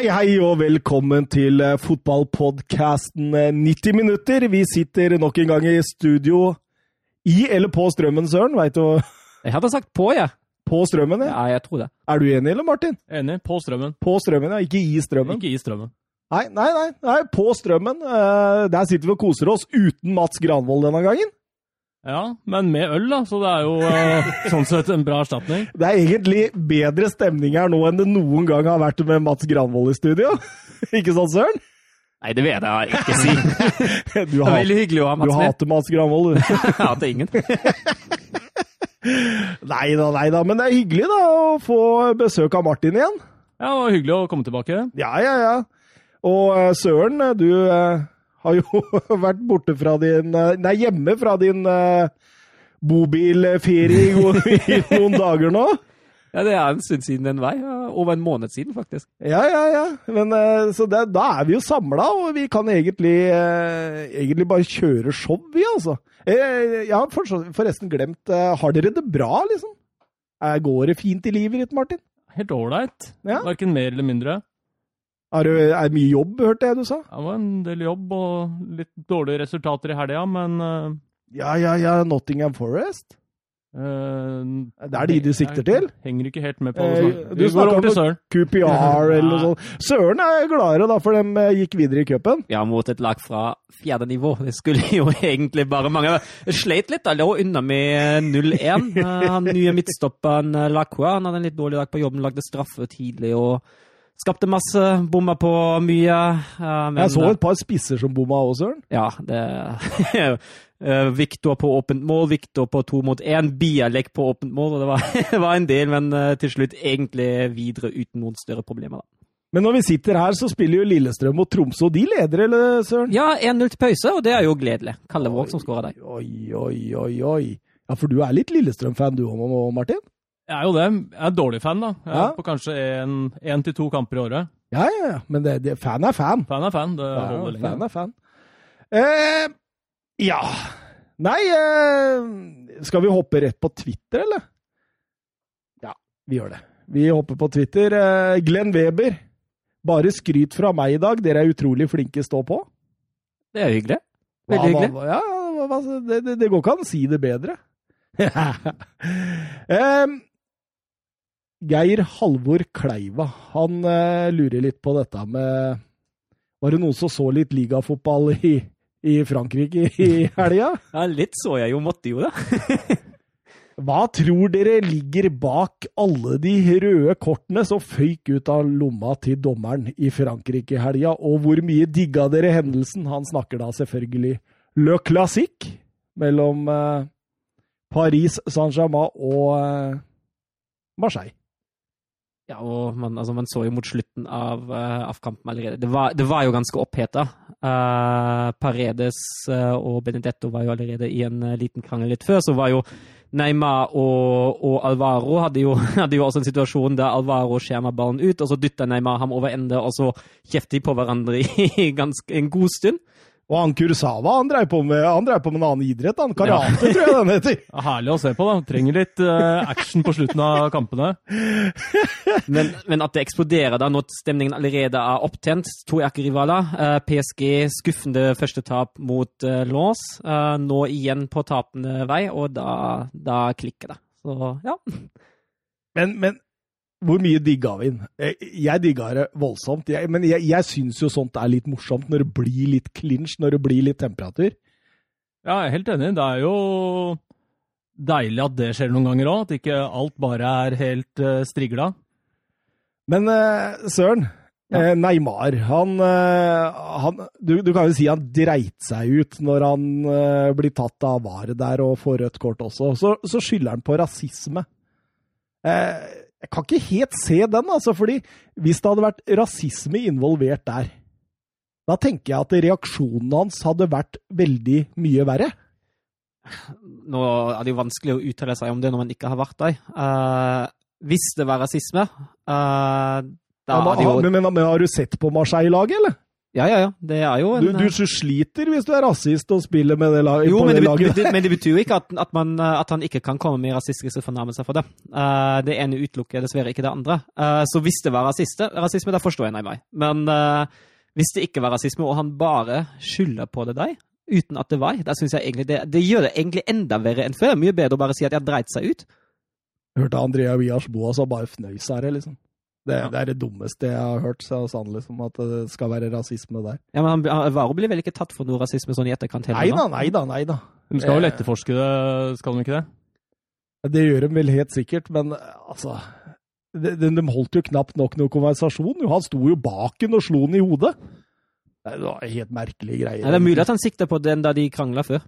Hei, hei, og velkommen til eh, fotballpodkasten 90 minutter. Vi sitter nok en gang i studio i eller på Strømmen, Søren. Veit du Jeg hadde sagt på, jeg. På Strømmen, ja. Ja, jeg tror det. Er du enig, eller, Martin? Enig. På strømmen. På Strømmen, ja. Ikke i Strømmen. Ikke i strømmen. Nei, nei, nei. nei på Strømmen. Eh, der sitter vi og koser oss uten Mats Granvold denne gangen. Ja, men med øl, da, så det er jo eh, sånn sett en bra erstatning. Det er egentlig bedre stemning her nå enn det noen gang har vært med Mats Granvold i studio. ikke sant, Søren? Nei, det vet jeg ikke si. Du, Det er veldig hyggelig å ha Mats med. hater Mats Granvold, du. Jeg hater ingen. Nei da, nei da. Men det er hyggelig da å få besøk av Martin igjen. Ja, det var hyggelig å komme tilbake. Ja, ja, ja. Og eh, Søren, du eh, har jo vært borte fra din eh, Nei, hjemme fra din uh, bobilferie i, noen dager nå. Ja, det er en stund siden den vei. Over en måned siden, faktisk. Ja, ja, ja. Men, eh, så det, da er vi jo samla, og vi kan egentlig, eh, egentlig bare kjøre show, vi, altså. Eh, Jeg har forresten glemt eh, Har dere det bra, liksom? Går det fint i livet ditt, Martin? Helt ålreit. Ja. Verken mer eller mindre. Er det er mye jobb, hørte jeg du sa? Det var en del jobb og litt dårlige resultater i helga, men uh, Ja, ja, ja. Nottingham Forest. Uh, Det er de du sikter til? Henger ikke helt med på det. Uh, du går snakker over til om- Søren. QPR eller noe sånt. Søren er gladere, da, for de eh, gikk videre i cupen. Ja, mot et lag fra fjerde nivå. Det skulle jo egentlig bare mange sleit litt, da. Lå unna med 0-1. Eh, Han nye midtstopperen eh, Lacroix han hadde en litt dårlig dag på jobben, lagde straffe tidlig og skapte masse. Bomma på mye. eh, Men, Jeg så et par spisser som bomma òg, Søren. Ja, det eh, Viktor på åpent mål, Viktor på to mot én, Bialek på åpent mål. og Det var, det var en del, men eh, til slutt egentlig videre uten noen større problemer. da. Men når vi sitter her, så spiller jo Lillestrøm og Tromsø, og de leder, eller, Søren? Ja, 1-0 til pause, og det er jo gledelig. Kalle Våg som skåra der. Oi, oi, oi, oi. Ja, for du er litt Lillestrøm-fan du òg, Martin? Jeg er jo det. Jeg er dårlig fan, da. Jeg er Ja. På kanskje én til to kamper i året. Ja, ja, ja. Men det, det, fan er fan. Fan er fan. Det Ja, holder fan er fan. Eh, ja Nei, eh, skal vi hoppe rett på Twitter, eller? Ja, vi gjør det. Vi hopper på Twitter. Eh, Glenn Weber. Bare skryt fra meg i dag. Dere er utrolig flinke stå på. Det er hyggelig. Hva- Veldig hyggelig. hva- Ja, hva- hva- det, det, det går ikke an å si det bedre. Em, Geir Halvor Kleiva, han eh, lurer litt på dette med Var det noen som så litt ligafotball i, i Frankrike i helga? Ja, litt så jeg jo, måtte jo det. Hva tror dere ligger bak alle de røde kortene som føyk ut av lomma til dommeren i Frankrike i helga, og hvor mye digga dere hendelsen? Han snakker da selvfølgelig Le Classique mellom eh, Paris Saint-Germain og eh, Marseille. Ja, og man, altså, man så jo mot slutten av, uh, av kampen allerede. Det var, det var jo ganske oppheta. Uh, Paredes uh, og Benedetto var jo allerede i en eh, liten krangel litt før. Så var jo Neymar og, og Alvaro hadde jo, hadde jo også en situasjon der Alvaro skjermer ballen ut, og så dytter Neymar ham over ende, og så kjefter de på hverandre i ganske, en god stund. Og han Kursawa han drev på med, han drev på med en annen idrett. Han karate, tror jeg den heter. Ja, herlig å se på, da. Trenger litt uh, action på slutten av kampene. Men, men at det eksploderer da når stemningen allerede er opptent. To erkerivaler. Uh, PSG skuffende første tap mot uh, Lons. Uh, nå igjen på tapende vei, og da, da klikker det. Så ja. Men, men hvor mye digga vi den? Eh, Jeg digga det voldsomt. Jeg, men jeg, jeg syns jo sånt er litt morsomt når det blir litt clinch, når det blir litt temperatur. Ja, jeg er helt enig. Det er jo deilig at det skjer noen ganger òg. At ikke alt bare er helt uh, strigla. Men uh, Søren, Ja. Neymar han, han du, du kan jo si han dreit seg ut når han uh, blir tatt av varet der og får rødt kort også. Så, så skylder han på rasisme. Eh, jeg kan ikke helt se den, altså, fordi hvis det hadde vært rasisme involvert der, da tenker jeg at reaksjonen hans hadde vært veldig mye verre. Nå er det jo vanskelig å uttale seg om det når man ikke har vært der. Uh, hvis det var rasisme, uh, da Ja, men, hadde jo men, men, men har du sett på Marseille-laget, eller? Ja, ja, ja. Det er jo en Du, du sliter hvis du er rasist og spiller med det laget. Jo, men det laget. betyr, men det betyr jo ikke at, at, man, eh, at han ikke kan komme med rasistiske fornærmelser for det. Uh, det ene utelukker dessverre ikke det andre. Uh, så hvis det var rasiste, rasisme, da forstår jeg nei meg. Men uh, hvis det ikke var rasisme, og han bare skylder på det deg, uten at det var, da synes jeg egentlig det, det gjør det egentlig enda verre enn før. Mye bedre å bare si at jeg dreit seg ut. Hørte Andrea Vias Boas og bare fnøys av det, liksom. Det, Ja. det er det dummeste jeg har hørt, sa han liksom, at det skal være rasisme der. Ja, men Varo blir vel ikke tatt for noe rasisme sånn i etterkant Nei heller? da, nei da, nei da. De skal vel Eh. etterforske det, skal de ikke det? Det gjør de vel helt sikkert, men altså De, de, holdt jo knapt nok noe konversasjon. jo. Han sto jo bak den og slo den i hodet. Det var helt merkelige greier. Ja, det er mulig at han sikter på den da de krangla før.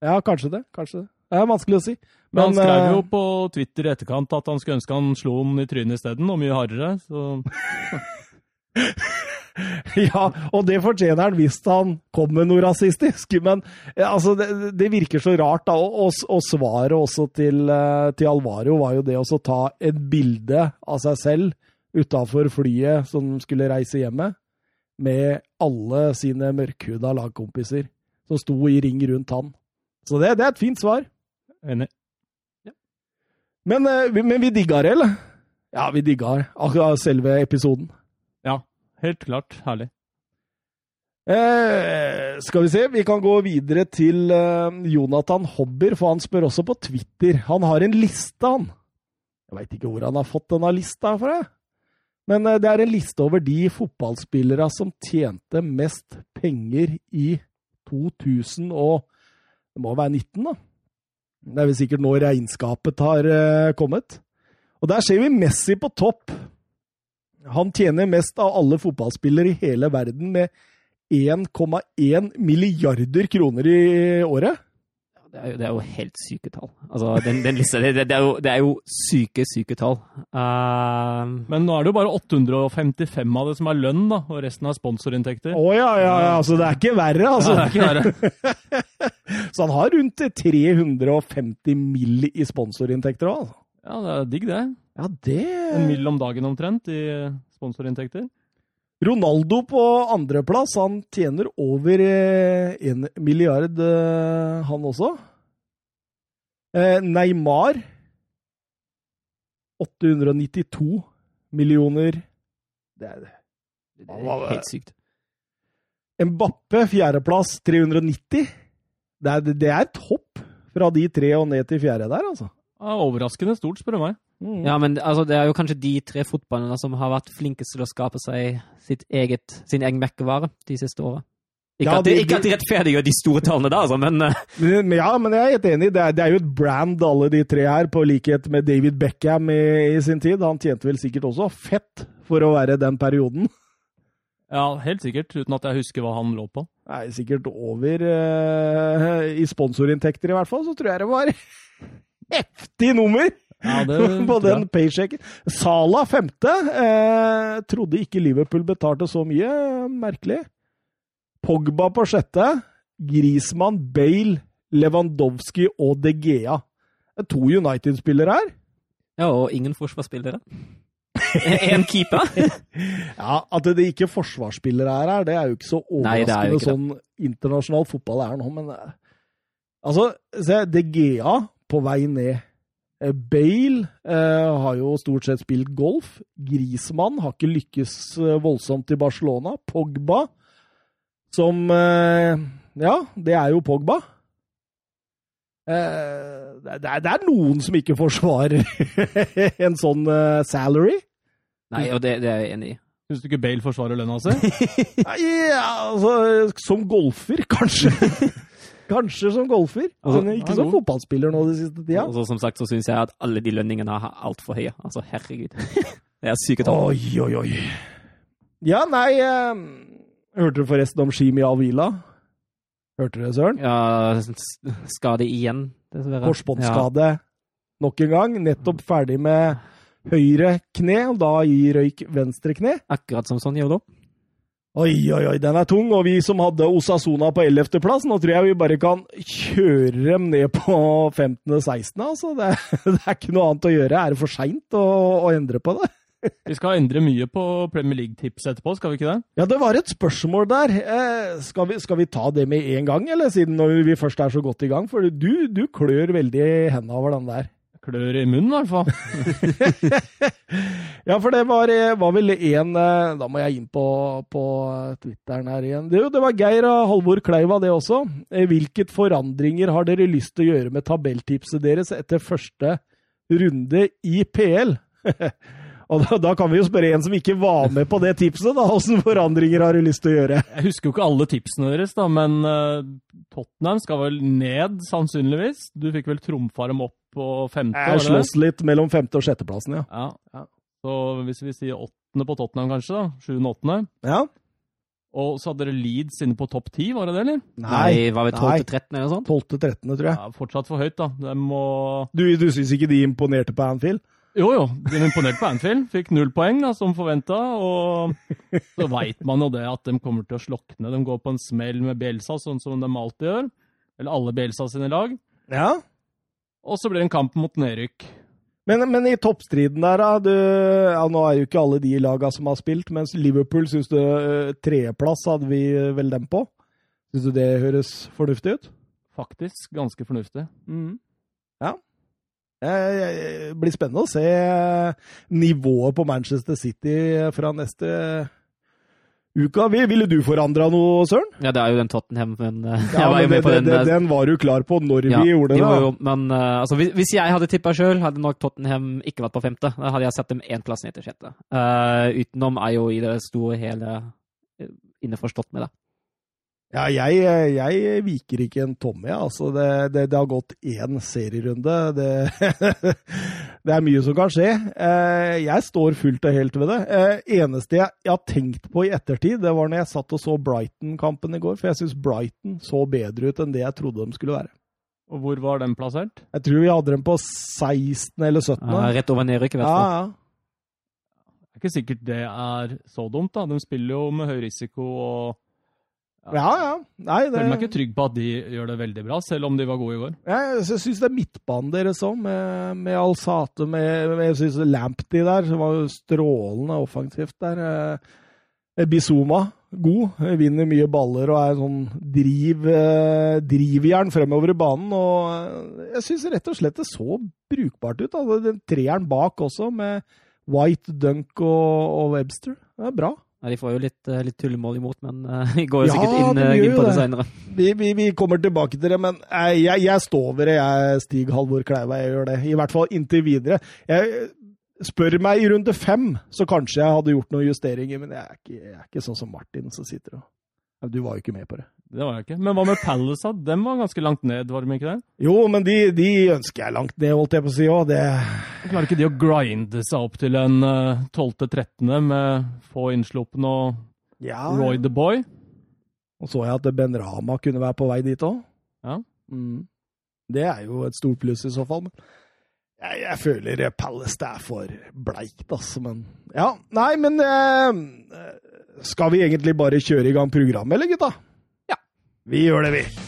Ja, kanskje det. Kanskje det. Det er vanskelig å si. Men han skrev eh, jo på Twitter i etterkant at han skulle ønske han slo ham i trynet isteden, og mye hardere. Så Ja, og det fortjener han hvis han kom med noe rasistisk. Men eh, altså, det, det virker så rart, da. Og, og, svaret også til, eh, til Alvaro var jo det å ta et bilde av seg selv utafor flyet som skulle reise hjemme, med alle sine mørkhuda lagkompiser som sto i ring rundt han. Så det, det er et fint svar. Enig. Men, eh, men vi digga det, eller? Ja, vi digga akkurat selve episoden. Ja, helt klart. Herlig. Eh, skal vi se, vi kan gå videre til eh, Jonathan Hobber, for han spør også på Twitter. Han har en liste, han. Jeg veit ikke hvor han har fått denne lista fra. Men eh, det er en liste over de fotballspillere som tjente mest penger i 2000 og Det må være 19, da. Det er vel sikkert nå regnskapet har eh, kommet. Og der ser vi Messi på topp. Han tjener mest av alle fotballspillere i hele verden med 1,1 milliarder kroner i året. Det er jo, det er jo helt syke tall. Altså, den, den lista, det, det, er jo, det er jo syke, syke tall. Uh... Men nå er det jo bare 855 av det som er lønn, da, og resten er sponsorinntekter. Å ja, ja, ja, altså det er ikke verre, altså. Ja, det er ikke verre. Så han har rundt 350 mill. i sponsorinntekter òg, altså. Ja, det er digg, det. Ja, det En mill om dagen omtrent i sponsorinntekter. Ronaldo på andreplass, han tjener over eh, en milliard, eh, han også. Eh, Neymar 892 millioner. Det er det er helt sykt. Mbappe, fjerdeplass, 390. Det er, det er et hopp fra de tre og ned til fjerde der, altså. Ja, overraskende stort, spør du meg. Mm. Ja, men altså, det er jo kanskje de tre fotballene som har vært flinkest til å skape seg sitt eget, sin egen merkevare de siste åra. Ikke, Ja, at det, de- ikke at de rettferdiggjør de store tallene da, altså, men Men, men ja, men jeg er helt enig. Det er, det er jo et brand, alle de tre her, på likhet med David Beckham i, i sin tid. Han tjente vel sikkert også fett for å være den perioden. Ja, helt sikkert, uten at jeg husker hva han lå på. Nei, sikkert over uh, I sponsorinntekter, i hvert fall, så tror jeg det var heftig nummer Ja, det på den paychecken. Sala femte. Eh, trodde ikke Liverpool betalte så mye. Merkelig. Pogba på sjette. Grismann, Bale, Lewandowski og De Gea. Det er to United-spillere her. Ja, og ingen forsvarsspillere. Én keeper. Ja, At det ikke forsvarsspillere er her, det er jo ikke så er overraskende Nei, ikke sånn internasjonal fotball er nå, men eh, Altså, se, DGA på vei ned. Eh, Bale eh, har jo stort sett spilt golf. Grismann har ikke lykkes eh, voldsomt i Barcelona. Pogba, som eh, Ja, det er jo Pogba. Eh, det, er, det er noen som ikke forsvarer en sånn salary. Nei, og det, det er jeg enig i. Syns du ikke Bale forsvarer lønna si? Ja, altså, som golfer, kanskje. kanskje som golfer. Altså, Men ikke som fotballspiller nå de siste tida. Og som sagt så syns jeg at alle de lønningene er altfor høye. Altså, herregud. Det er syke tall. Oi, oi, oi. Ja, nei eh, Hørte du forresten om Shimi Avila? Hørte du det, Søren? Ja, skade igjen, dessverre. Korsbåndskade nok en gang. Nettopp ferdig med høyre kne, og da i røyk venstre kne. Akkurat som sånn gjør det. Oi, oi, oi, den er tung. Og vi som hadde Osasona på 11.-plass, nå tror jeg vi bare kan kjøre dem ned på 15.-16. Altså. Det, det er ikke noe annet å gjøre. Er det for seint å, å endre på det? Vi skal endre mye på Premier League-tips etterpå, skal vi ikke det? Ja, det var et spørsmål der. Eh, skal, vi, skal, vi, ta det med en gang, eller siden vi først er så godt i gang? For du, du klør veldig i hendene over den der. Klør i munnen, i hvert fall. ja, for det var, var vel én Da må jeg inn på, på Twitteren her igjen. Det, det var Geir og Halvor Kleiva, det også. Hvilket forandringer har dere lyst til å gjøre med tabelltipset deres etter første runde i PL? Og da, da, kan vi jo spørre en som ikke var med på det tipset, da. Hvilke forandringer har du lyst til å gjøre? Jeg husker jo ikke alle tipsene deres, da, men uh, Tottenham skal vel ned, sannsynligvis. Du fikk vel trumfa dem opp på femte? Jeg slåss litt mellom femte- og sjetteplassen, ja. ja. ja. Så hvis vi sier åttende på Tottenham, kanskje? da, Sjuende, åttende? Ja. Og så hadde dere Leeds inne på topp ti, var det det, eller? Nei, var vi 12.-13 eller sånn? sånt? 12.-13, tror jeg. Ja, fortsatt for høyt, da. De må Du, du syns ikke de imponerte på Anfield? Jo, jo. De imponerte på Anfield. Fikk null poeng, da, som forventa. Og så veit man jo det at de kommer til å slokne. De går på en smell med Bielsa, sånn som de alltid gjør. Eller alle Bielsa sine lag. Ja. Og så blir det en kamp mot nedrykk. Men, men, i toppstriden der, da du, ja, Nå er jo ikke alle de laga som har spilt, mens Liverpool syns du uh, tredjeplass hadde vi vel dem på? Syns du det høres fornuftig ut? Faktisk ganske fornuftig. Mm. Ja. Det blir spennende å se nivået på Manchester City fra neste uka. Ville du forandra noe, Søren? Ja, det er jo den Tottenham, men uh, ja, jeg var jo med på den. Det, den var du klar på når ja, vi gjorde det, da. Jo, men uh, altså, hvis, hvis, jeg hadde tippa sjøl, hadde nok Tottenham ikke vært på femte. Da hadde jeg sett dem én plass ned til sjette. Uh, utenom er jo i det store hele innforstått med det. Ja, jeg, jeg, viker ikke en tomme, altså. Det, det, det har gått én serierunde. Det, det, er mye som kan skje. Eh, jeg står fullt og helt ved det. Eh, eneste jeg, jeg, har tenkt på i ettertid, det var når jeg satt og så Brighton-kampen i går. For jeg syns Brighton så bedre ut enn det jeg trodde de skulle være. Og hvor var den plassert? Jeg tror vi hadde den på 16. eller 17. Ja, rett over nedrykket, i hvert fall. Ja, ja. Det er ikke sikkert det er så dumt, da. De spiller jo med høy risiko og ja, ja. Nei, det... Føler meg ikke trygg på at de gjør det veldig bra, selv om de var gode i går. Ja, jeg syns det er midtbanen deres òg, med, med Alsate med, med, Jeg syns Lamptey der som var jo strålende offensivt der. Eh, Bizuma, god. Vinner mye baller og er sånn driv, eh, drivjern fremover i banen. Og eh, jeg syns rett og slett det så brukbart ut. Da. den treeren bak også, med White, Dunk og, og Webster. Det er bra. Ja, De får jo litt, litt tullemål imot, men vi går jo sikkert ja, inn, inn, på det, det senere. Vi, vi, vi, kommer tilbake til det, men jeg, jeg står ved det, jeg, Stig Halvor Kleiva. Jeg gjør det. I hvert fall inntil videre. Jeg spør meg i runde fem, så kanskje jeg hadde gjort noen justeringer, men jeg er ikke, jeg er ikke sånn som Martin som sitter og Du var jo ikke med på det. Det var jeg ikke. Men hva med Palace? Dem var ganske langt ned, var de ikke det? Jo, men de, de ønsker jeg langt ned, holdt jeg på å si òg. Det Klarer ikke de å grinde seg opp til en uh, 12.-13. med få innslupne og ja. Roy the Boy? Og så jeg at Ben Rama kunne være på vei dit òg. Ja. Mm. Det er jo et stort pluss i så fall. Jeg, jeg føler Palace det er for bleikt, altså. Men ja, nei, men uh, Skal vi egentlig bare kjøre i gang programmet, eller gutta? Vi gjør det, vi.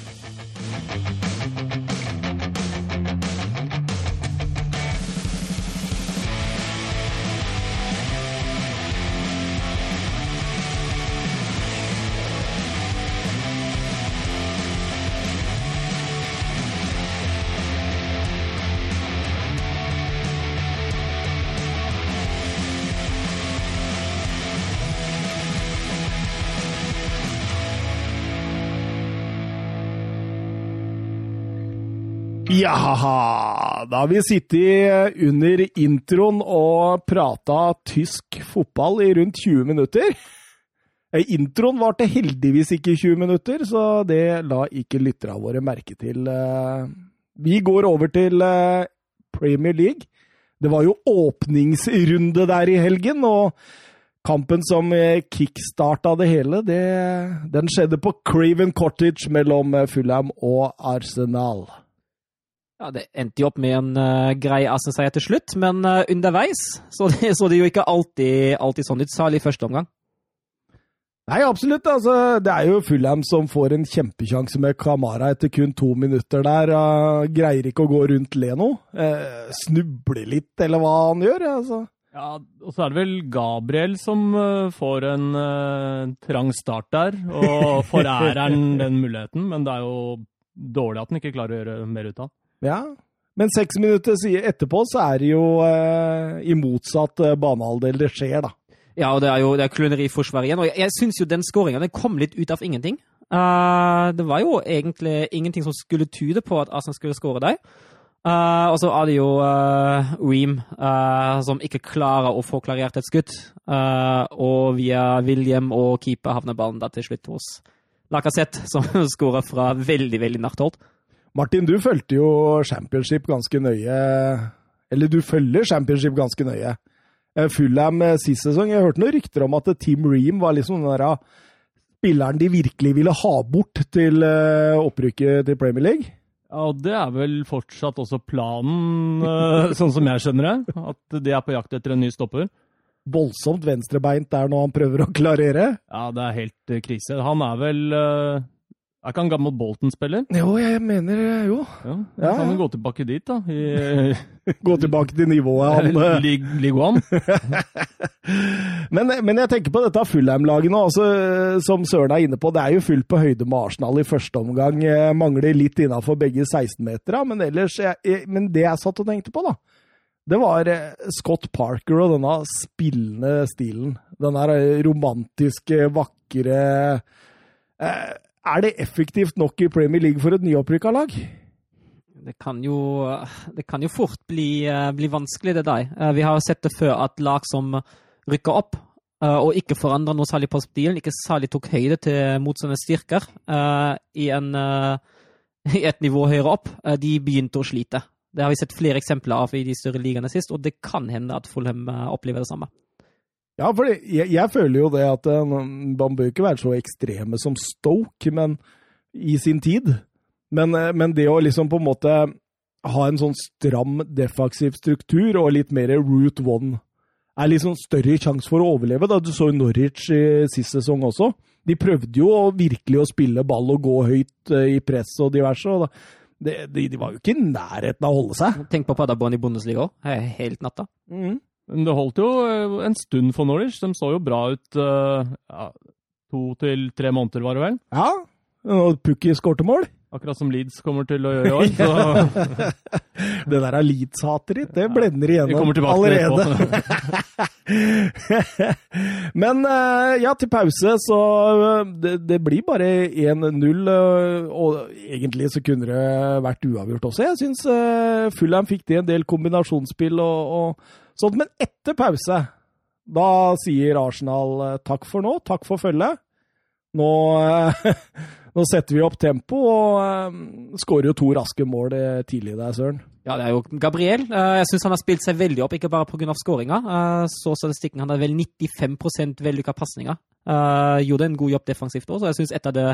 Ja, da har vi sittet under introen og prata tysk fotball i rundt 20 minutter. Eh, introen varte heldigvis ikke 20 minutter, så det la ikke lytterne våre merke til. Eh. Vi går over til eh, Premier League. Det var jo åpningsrunde der i helgen, og kampen som kickstarta det hele, det, den skjedde på Craven Cottage mellom Fulham og Arsenal. Ja, Det endte jo opp med en uh, grei Assenseier til slutt, men uh, underveis så det, så det jo ikke alltid, alltid sånn ut, særlig i første omgang. Nei, absolutt. Altså, det er jo Fulham som får en kjempesjanse med Kamara etter kun to minutter der. Uh, greier ikke å gå rundt Leno. Uh, snubler litt, eller hva han gjør. Altså. Ja, og så er det vel Gabriel som uh, får en uh, trang start der, og forærer den muligheten, men det er jo dårlig at han ikke klarer å gjøre mer ut av. Ja, men seks minutter etterpå så er det jo eh, i motsatt banehalvdel det skjer, da. Ja, og det er jo det er kløneri i forsvaret igjen. Og jeg, jeg syns jo den skåringa kom litt ut av ingenting. det var jo egentlig ingenting som skulle tyde på at Arsenal skulle skåre der. Uh, og så er det jo uh, Ream uh, som ikke klarer å få klarert et skudd. og via William og keeper havner ballen da til slutt hos Lacassette, som skårer fra veldig, veldig nært hold. Martin, du fulgte jo championship ganske nøye. Eller du følger championship ganske nøye. Fulham sist sesong, jeg hørte noen rykter om at Team Ream var liksom den der spilleren de virkelig ville ha bort til opprykket til Premier League. Ja, og det er vel fortsatt også planen, eh, sånn som jeg skjønner det. At de er på jakt etter en ny stopper. Voldsomt venstrebeint der når han prøver å klarere. Ja, det er helt eh, krise. Han er vel eh, er ikke han gammel Bolton-spiller? Jo, jeg mener jo. Ja, ja, Kan vi gå tilbake dit, da? I, gå tilbake til nivået han Ligger an. men, men, jeg tenker på dette Fullheim-laget nå, altså, som Søren er inne på. Det er jo fullt på høyde med Arsenal i første omgang. Mangler litt innafor begge 16-metera, men ellers jeg, Men det jeg satt og tenkte på, da, det var eh, Scott Parker og denne spillende stilen. Den der romantiske, vakre eh, er det effektivt nok i Premier League for et nyopprykka lag? Det kan, jo, det kan jo fort bli, eh, bli, vanskelig, det der. Eh, vi har jo sett det før at lag som rykker opp eh, og ikke forandrer noe særlig på stilen, ikke særlig tok høyde til motstanders styrker i, en, i, et nivå høyere opp, de begynte å slite. Det har vi sett flere eksempler av i de større ligaene sist, og det kan hende at Fulham opplever det samme. Ja, for jeg, jeg, føler jo det at eh, man bør ikke være så ekstreme som Stoke men, i sin tid. Men, eh, men, det å liksom på en måte ha en sånn stram defensiv struktur og litt mer route one er liksom større sjanse for å overleve. da Du så Norwich i sist sesong også. De prøvde jo virkelig å spille ball og gå høyt eh, i press og diverse. og de, de, de, var jo ikke i nærheten av å holde seg. Tenk på Paderborn i Bundesliga òg. Helt natta. Mm. Men det holdt jo eh, en stund for Norwich. De så jo bra ut uh, ja, to til tre måneder, var det vel? Ja. Og Pukki skårte mål. Akkurat som Leeds kommer til å gjøre i år. Så... det der er Leeds-hatet ditt, det blender igjennom allerede. Men uh, ja, til pause, så det, det blir bare 1-0. Og egentlig så kunne det vært uavgjort også. Jeg syns Fulham fikk det en del kombinasjonsspill og, og Sånn, men etter pause, da sier Arsenal eh, takk for nå, takk for følget. Nå, nå, setter vi opp tempo og uh, skårer jo to raske mål tidlig der, Søren. Ja, det er jo Gabriel. Jeg syns han har spilt seg veldig opp, ikke bare pga. skåringa. Så statistikken han har vel 95 vellykka pasninger. Gjorde en god jobb defensivt òg, så jeg syns etter det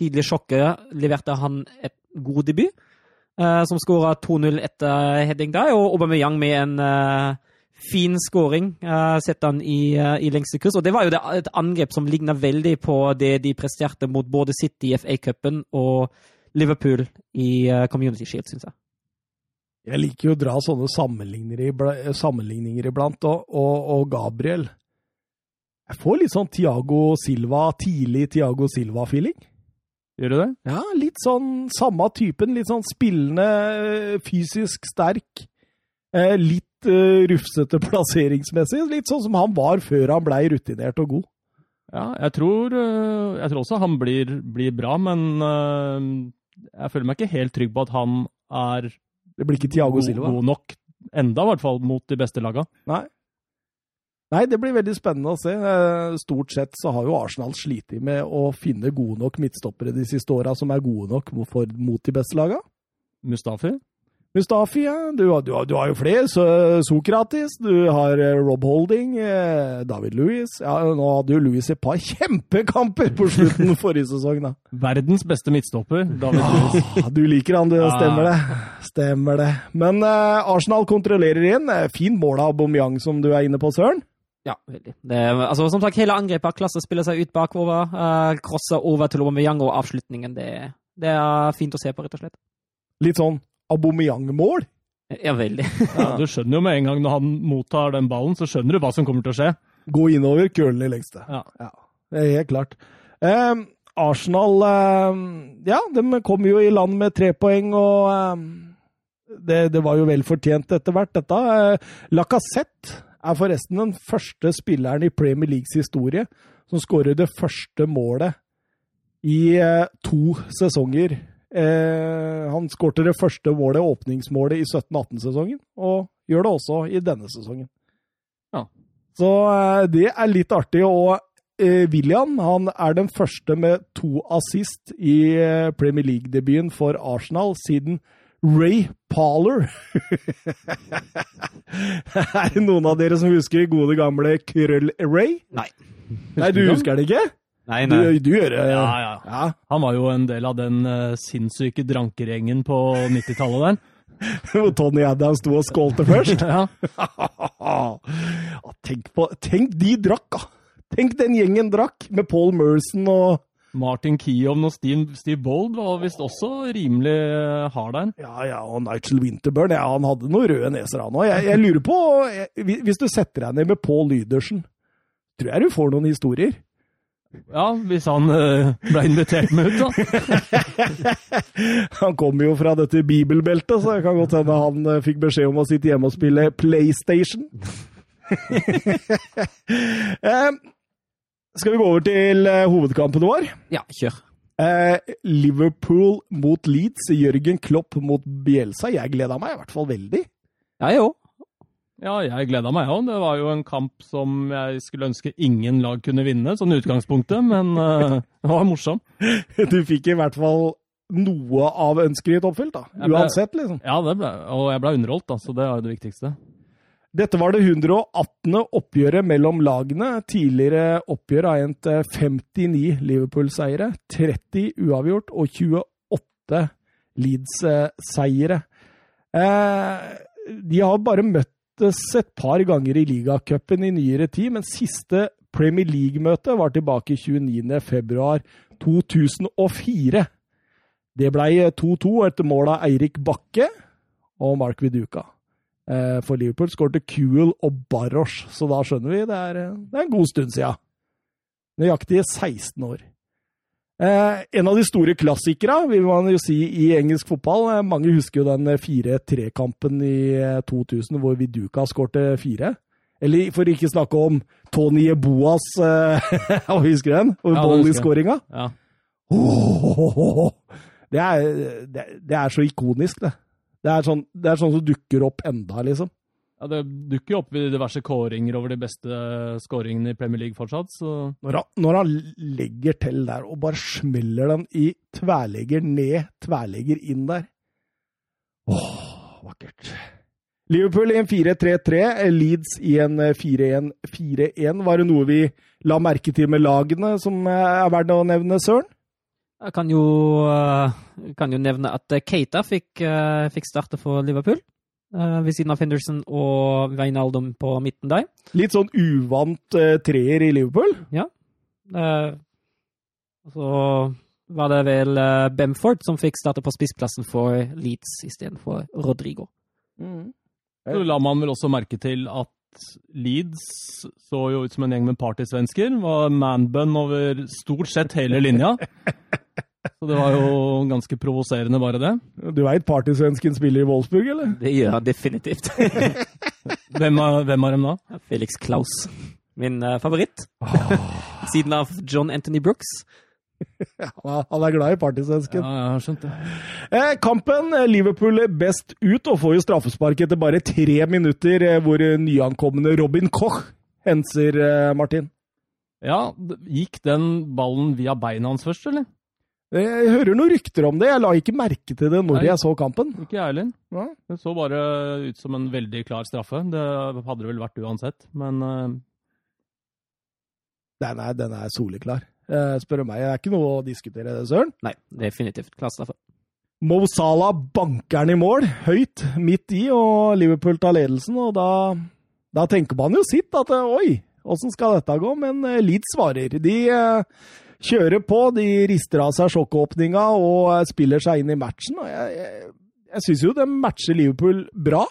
tidlige sjokket leverte han et god debut. Som skåra 2-0 etter heading der, og Aubameyang med en fin skåring. Uh, Sett han i, uh, i, lengste kurs. Og det var jo det, et angrep som ligna veldig på det de presterte mot både City i FA-cupen og Liverpool i uh, Community Shield, syns jeg. Jeg liker jo å dra sånne sammenligninger, sammenligninger iblant, og, og, og, Gabriel Jeg får litt sånn Tiago Silva, tidlig Tiago Silva-feeling. Gjør du det? Ja, litt sånn samme typen. Litt sånn spillende, fysisk sterk. Litt uh, rufsete plasseringsmessig. Litt sånn som han var før han blei rutinert og god. Ja, jeg tror, uh, jeg tror også han blir, blir bra, men uh, jeg føler meg ikke helt trygg på at han er det blir ikke Thiago Silva. god nok enda, i hvert fall mot de beste laga. Nei. Nei, det blir veldig spennende å se. Stort sett så har jo Arsenal slitt med å finne gode nok midtstoppere de siste åra som er gode nok for, mot de beste laga. Mustafi? Mustafi, ja. Du, du, du, har jo flere. Så, Sokratis, du har eh, Rob Holding, eh, David Louis. Ja, nå hadde jo Louis et par kjempekamper på slutten forrige sesong, da. Verdens beste midtstopper, David Louis. Ah, du liker han, du. Stemmer det. Stemmer det. Men uh, Arsenal kontrollerer inn. Fin mål av Aubameyang, som du er inne på, Søren. Ja, veldig. Det, altså, som sagt, hele angrepet av klasse spiller seg ut bakover. Uh, crosser over til Aubameyang, og avslutningen, det, det er fint å se på, rett og slett. Litt sånn Aubameyang-mål. Ja, veldig. Ja, du skjønner jo med en gang når han mottar den ballen, så skjønner du hva som kommer til å skje. Gå innover, kølen i lengste. Ja. det er helt klart. Eh, Arsenal eh, Ja, de kom jo i land med tre poeng, og eh, det, det, var jo vel fortjent etter hvert, dette. Eh, Lacassette er forresten den første spilleren i Premier Leagues historie som skårer det første målet i eh, to sesonger Eh, han skårte det første målet, åpningsmålet, i 17-18-sesongen, og gjør det også i denne sesongen. Ja. Så eh, det er litt artig. Og eh, William han er den første med to assist i eh, Premier League-debuten for Arsenal siden Ray Parler. er det noen av dere som husker gode, gamle Krøll-Ray? Nei. Nei, du husker det ikke? Nei, Du, du gjør det? Ja, ja. ja. Han var jo en del av den uh, sinnssyke drankergjengen på 90-tallet der. Hvor Tony Adams sto og skålte først. ja. Ja, tenk, på, tenk de drakk, da! Tenk den gjengen drakk, med Paul Merson og Martin Keown og Steve, Steve Bold var visst også rimelig uh, hard der. Ja, ja, og Nigel Winterburn. Ja, han hadde noen røde neser, han òg. Jeg, jeg, lurer på jeg, Hvis du setter deg ned med Paul Lydersen, tror jeg du får noen historier? Ja, hvis han uh, ble invitert med ut, da. han kommer jo fra dette bibelbeltet, så det kan godt hende han uh, fikk beskjed om å sitte hjemme og spille PlayStation. uh, skal vi gå over til hovedkampen vår? Ja, kjør. Liverpool mot Leeds, Jørgen Klopp mot Bielsa. Jeg gleda meg i hvert fall veldig. Ja, jo. Ja, jeg gleda meg òg. Det var jo en kamp som jeg skulle ønske ingen lag kunne vinne, sånn utgangspunktet, men uh, det var morsomt. Du fikk i hvert fall noe av ønsket ditt oppfylt, da. Ble- Uansett, liksom. Ja, det ble, og jeg ble underholdt, da, så det er jo det viktigste. Dette var det 118. oppgjøret mellom lagene. Tidligere oppgjør har endt eh, 59 Liverpool-seiere, 30 uavgjort og 28 Leeds-seiere. Eh, de har bare møttes et par ganger i ligacupen i nyere tid, men siste Premier League-møte var tilbake 29.2.2004. Det ble 2-2 etter mål av Eirik Bakke og Mark Viduka. Eh, For Liverpool skårte Kuhl og Barros, så da skjønner vi det er, det er en god stund siden. Nøyaktige 16 år. Eh, en av de store klassikere, vil man jo si, i engelsk fotball. Eh, mange husker jo den 4-3-kampen i eh, 2000 hvor Viduka skårte fire. Eller for ikke snakke om Tony Eboas eh, Husker du den? Ja, husker jeg. Volley-skåringa. Ja. Det, er, det, det er så ikonisk, det. Det er sånn, det er sånn som dukker opp enda, liksom. Ja, Det dukker jo opp i diverse kåringer over de beste skåringene i Premier League fortsatt, så Når han, når han legger til der og bare smeller den i tverlegger ned, tverlegger inn der. Åh, vakkert. Liverpool i en 4-3-3, Leeds i en 4-1-4-1. Var det noe vi la merke til med lagene som er verdt å nevne, Søren? Jeg kan jo, eh, kan jo nevne at eh, Keita fikk, eh, fikk starte for Liverpool. Eh, ved siden av Henderson og Wijnaldum på midten der. Litt sånn uvant uh, treer i Liverpool. Ja. og så var det vel uh, Bemford som fikk starte på spissplassen for Leeds istedenfor Rodrigo. Så la man vel også merke til at Leeds så jo ut som en gjeng med partysvensker. Var manbun over stort sett hele linja. Så det var jo ganske provoserende, bare det. Du veit partysvensken spiller i Wolfsburg, eller? Det gjør han definitivt. Hvem av, hvem av dem da? Felix Klaus. Min eh, favoritt. Siden av John Anthony Brooks. Ja, han er glad i partysvensken. Ja, jeg har skjønt det. Eh, kampen Liverpool Liverpool best ut og får jo straffespark etter bare tre minutter, eh, hvor eh, nyankomne Robin Koch henser eh, Martin. Ja, gikk den ballen via beina hans først, eller? Eh, Jeg hører noen rykter om det. Jeg la ikke merke til det når Nei. jeg så kampen. Ikke jeg heller. Ja. Det så bare ut som en veldig klar straffe. Det hadde det vel vært uansett, men uh... Den er, den er soleklar, Uh, spør du meg. Det er ikke noe å diskutere, det, Søren. Nei, definitivt. Klar straffe. Mo Salah banker den i mål, høyt, midt i, og Liverpool tar ledelsen. og Da, da tenker man jo sitt, at oi, åssen skal dette gå? Men Leeds svarer. De eh, kjører på, de rister av seg sjokkåpninga og eh, spiller seg inn i matchen. og jeg, jeg, jeg syns jo det matcher Liverpool bra.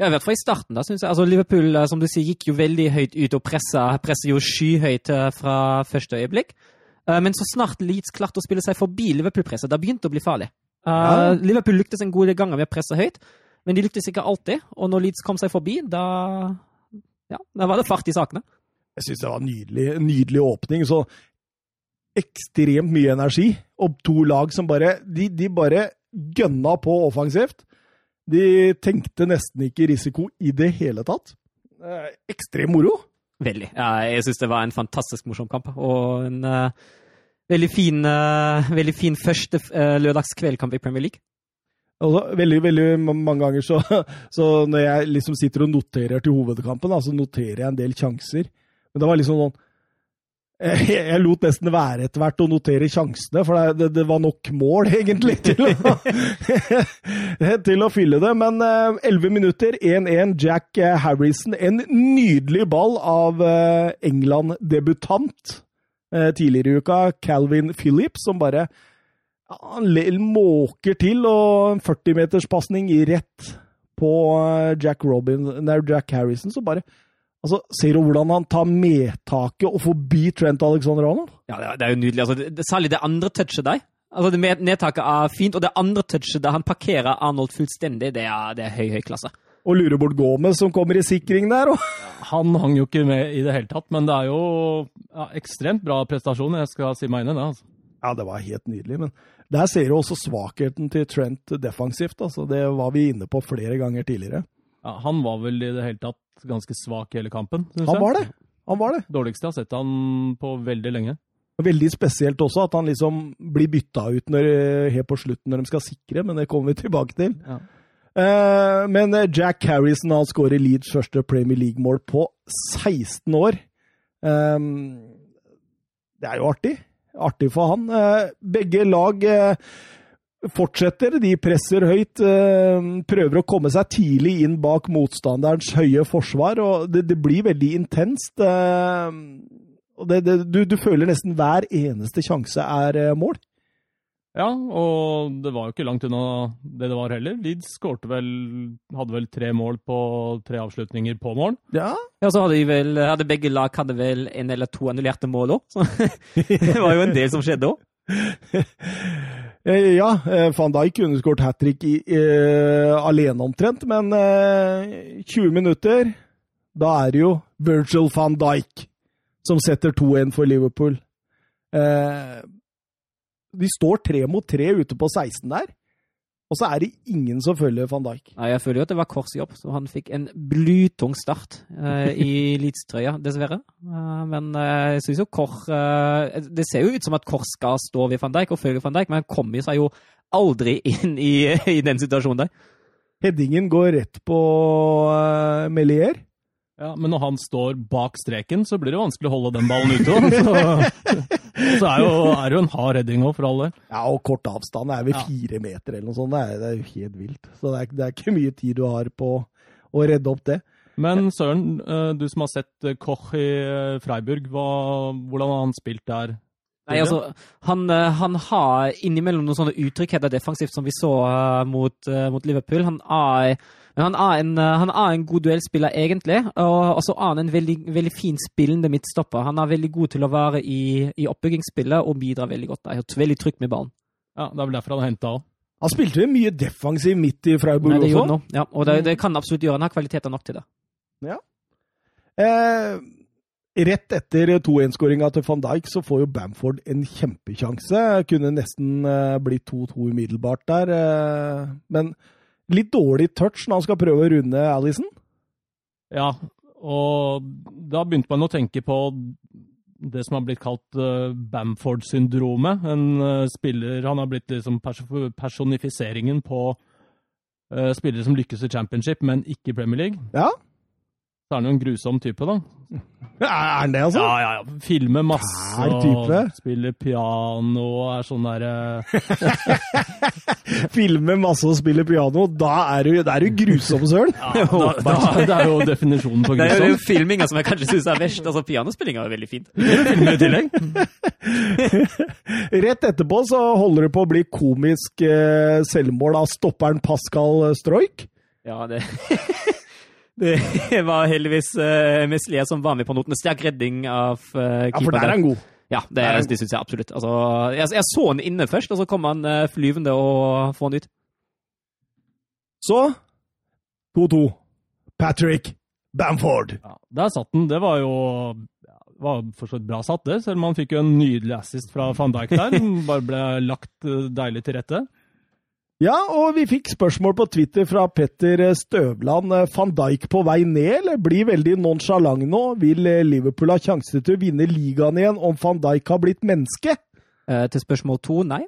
Ja, i hvert fall i starten. da, synes jeg. Altså, Liverpool eh, som du sier, gikk jo veldig høyt ut og pressa, presser jo skyhøyt eh, fra første øyeblikk. Men så snart Leeds klarte å spille seg forbi Liverpool-presset, da begynte det å bli farlig. Ja. Liverpool lyktes en god del ganger med å presse høyt, men de lyktes ikke alltid. Og når Leeds kom seg forbi, da, ja, da var det fart i sakene. Jeg syns det var en nydelig, nydelig åpning. Så ekstremt mye energi. Og to lag som bare De, de bare gønna på offensivt. De tenkte nesten ikke risiko i det hele tatt. Eh, Ekstrem moro. Veldig. Ja, jeg syns det var en fantastisk morsom kamp. Og en uh, veldig, fin, uh, veldig fin første uh, lørdagskveldkamp i Premier League. Altså, veldig veldig mange ganger så, så når jeg liksom sitter og noterer til hovedkampen, så så noterer jeg en del sjanser. Men det var liksom sånn jeg, jeg lot nesten være etter hvert å notere sjansene, for det, det, var nok mål, egentlig, til å, til å fylle det. Men eh, 11 minutter, 1-1, Jack eh, Harrison. En nydelig ball av eh, England-debutant eh, tidligere i uka, Calvin Phillips, som bare han måker til, og en 40-meterspasning rett på eh, Jack, Robin, nei, Jack Harrison, som bare altså, Ser du hvordan han tar medtaket og forbi Trent Alexander Arnold? Ja, det er, jo nydelig. Altså, det, særlig det andre touchet der. Altså, det med- Nedtaket er fint, og det andre touchet der han parkerer Arnold fullstendig, det er, det er høy, høy klasse. Og lurer bort Gomez, som kommer i sikring der. Og... Han hang jo ikke med i det hele tatt, men det er jo ja, ekstremt bra prestasjon. Jeg skal si meg enig i det. altså. Ja, det var helt nydelig. Men der ser du også svakheten til Trent defensivt. Altså, det var vi inne på flere ganger tidligere. Ja, han var vel i det hele tatt ganske svak hele kampen. synes Han var det. Han var det. Dårligste jeg har sett han på veldig lenge. Veldig spesielt også at han liksom blir bytta ut når, helt på slutten når de skal sikre, men det kommer vi tilbake til. Ja. Eh, men eh, Jack Harrison han skårer Leeds første Premier League-mål på 16 år. Eh, det er jo artig. Artig for han. Eh, begge lag eh, fortsetter. De presser høyt. eh, prøver å komme seg tidlig inn bak motstanderens høye forsvar. og Det, det blir veldig intenst. eh, det, det, du, du føler nesten hver eneste sjanse er eh, mål. Ja, og det var jo ikke langt unna det det var heller. Leeds skårte vel, hadde vel tre mål på tre avslutninger på mål. Ja, Ja, så hadde, de vel, hadde begge lag hadde vel en eller to annullerte mål òg, så det var jo en del som skjedde òg. Eh, Ja, eh, van Dijk kunne skåret hat trick i, eh, alene omtrent, men eh, 20 minutter, da er det jo Virgil van Dijk som setter 2-1 for Liverpool. Eh, de står tre mot tre ute på 16 der, og så er det ingen som følger van Dijk. Nei, jeg føler jo at det var Kors jobb, så han fikk en blytung start uh, i Leeds-trøya, dessverre. Uh, men uh, jeg syns jo Kors Det ser jo ut som at Kors skal stå ved van Dijk og følge van Dijk, men han kommer seg jo aldri inn i, i den situasjonen der. Headingen går rett på uh, Melier. Ja, Men når han står bak streken, så blir det vanskelig å holde den ballen ute. Så, så er, jo, er jo en hard heading òg, for all del. Ja, og kort avstand er vel Ja. fire meter eller noe sånt. Det er, det er jo helt vilt. Så det er, det er ikke mye tid du har på å redde opp det. Men Søren, eh, du som har sett eh, Koch i eh, Freiburg, hva, hvordan har han spilt der? Nei, altså, han, han har innimellom noen sånne uttrykkheter defensivt som vi så mot, mot Liverpool. Han er, men han er, en, eh, han er en god duellspiller, egentlig. Og så er han en veldig, veldig fin spillende midtstopper. Han er veldig god til å være i, i oppbyggingsspillet og bidrar veldig godt. der. Veldig trygt med ballen. Ja, Det er vel derfor han er henta òg. Han spilte jo mye defensiv midt i Freiburg Nei, det også. han. Ja, og det, det kan absolutt gjøre. Han har kvaliteter nok til det. Eh, rett etter 2-1-skåringa til van Dijk så får jo Bamford en kjempekjanse. Kunne nesten eh, blitt 2-2 umiddelbart der. Eh, men litt dårlig touch når han skal prøve å runde Alison. Ja, og da begynte man å tenke på det som har blitt kalt eh, Bamford-syndromet. En eh, spiller Han har blitt liksom pers personifiseringen på eh, spillere som lykkes i championship, men ikke i Premier League. Ja, Så er han jo en grusom type, da. er han det, altså? Ja, ja, ja. Filmer masse og spiller piano og er sånn derre Filmer masse og spiller piano. Da er du, da er du grusom, søren! ja, da, da, Det er jo definisjonen på grusom. Det er jo filminga som jeg kanskje syns er verst. Altså, Pianospillinga er veldig fint. Filmer i tillegg. Rett etterpå så holder det på å bli komisk eh, selvmål av stopperen Pascal Stroik. Ja, det Det var heldigvis uh, Meslier som var med på noten. Sterk redning av uh, keeper. Ja, for der er han god. Ja, det, er det syns jeg absolutt. Altså, jeg, jeg så han inne først, og så kom han uh, flyvende og få han ut. Så 2-2. Patrick Bamford. Ja, der satt den. Det var jo ja, var for så vidt bra satt, det. Selv om han fikk jo en nydelig assist fra van Dijk der. Han bare ble lagt eh, deilig til rette. Ja, og vi fikk spørsmål på Twitter fra Petter Støvland. Van Dijk på vei ned, eller blir veldig nonsjalant nå? Vil Liverpool ha sjanse til å vinne ligaen igjen om van Dijk har blitt menneske? Eh, til spørsmål to, nei.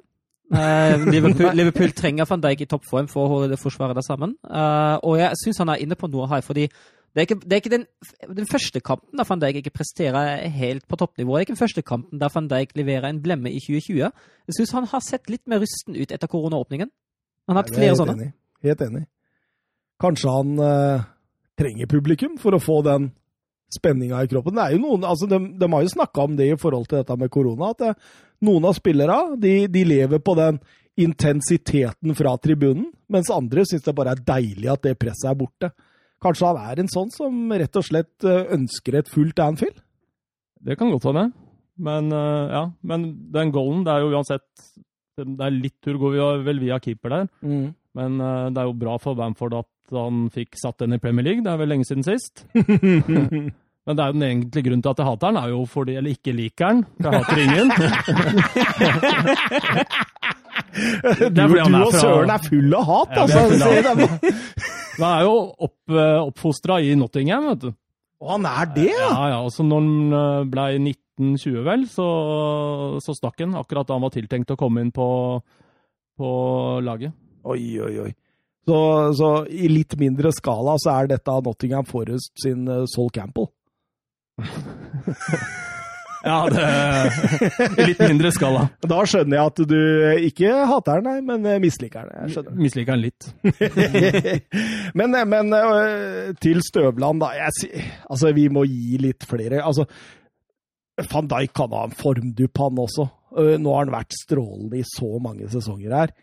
Eh, Liverpool, Liverpool trenger van Dijk i toppform for å holde forsvaret der sammen. Eh, og jeg syns han er inne på noe her, fordi det er ikke, det er ikke den, den, første kampen der van Dijk ikke presterer helt på toppnivå. Det er ikke den første kampen der van Dijk leverer en blemme i 2020. Jeg syns han har sett litt mer rusten ut etter koronaåpningen. Han har hatt flere helt sånne. Enig. Helt enig. Kanskje han uh, trenger publikum for å få den spenninga i kroppen. Det er jo noen, altså de, de har jo snakka om det i forhold til dette med korona, at det, noen av spillerne de, de lever på den intensiteten fra tribunen, mens andre syns det bare er deilig at det presset er borte. Kanskje han er en sånn som rett og slett eh, ønsker et fullt Anfield? Det kan godt hende. Men eh, ja, men den goalen, det er jo uansett Det er litt tur går vi vel via keeper der. Men eh, det er jo bra for Bamford at han fikk satt den i Premier League. Det er vel lenge siden sist. Men det er jo den egentlige grunnen til at jeg hater den, er jo fordi Eller ikke liker den. For jeg hater ingen. Du, du og Søren er full av hat, Ja, altså. Han er jo opp, oppfostra i Nottingham, vet du. Og han er det, ja! Ja, ja, Altså, så når han eh, ble 1920, vel, så, så stakk han akkurat da han var tiltenkt å komme inn på, på laget. Oi, oi, oi. Så, så i litt mindre skala så er dette Nottingham Forest sin uh, Sol Campbell. Ja, det I litt mindre skala. Da skjønner jeg at du ikke hater den, nei, men eh, misliker den. Misliker den litt. men men til Støvland, da. Jeg, altså, vi må gi litt flere. Altså, Van Dijk kan ha en formdupp, han også. Øh, Nå har han vært strålende i så mange sesonger her.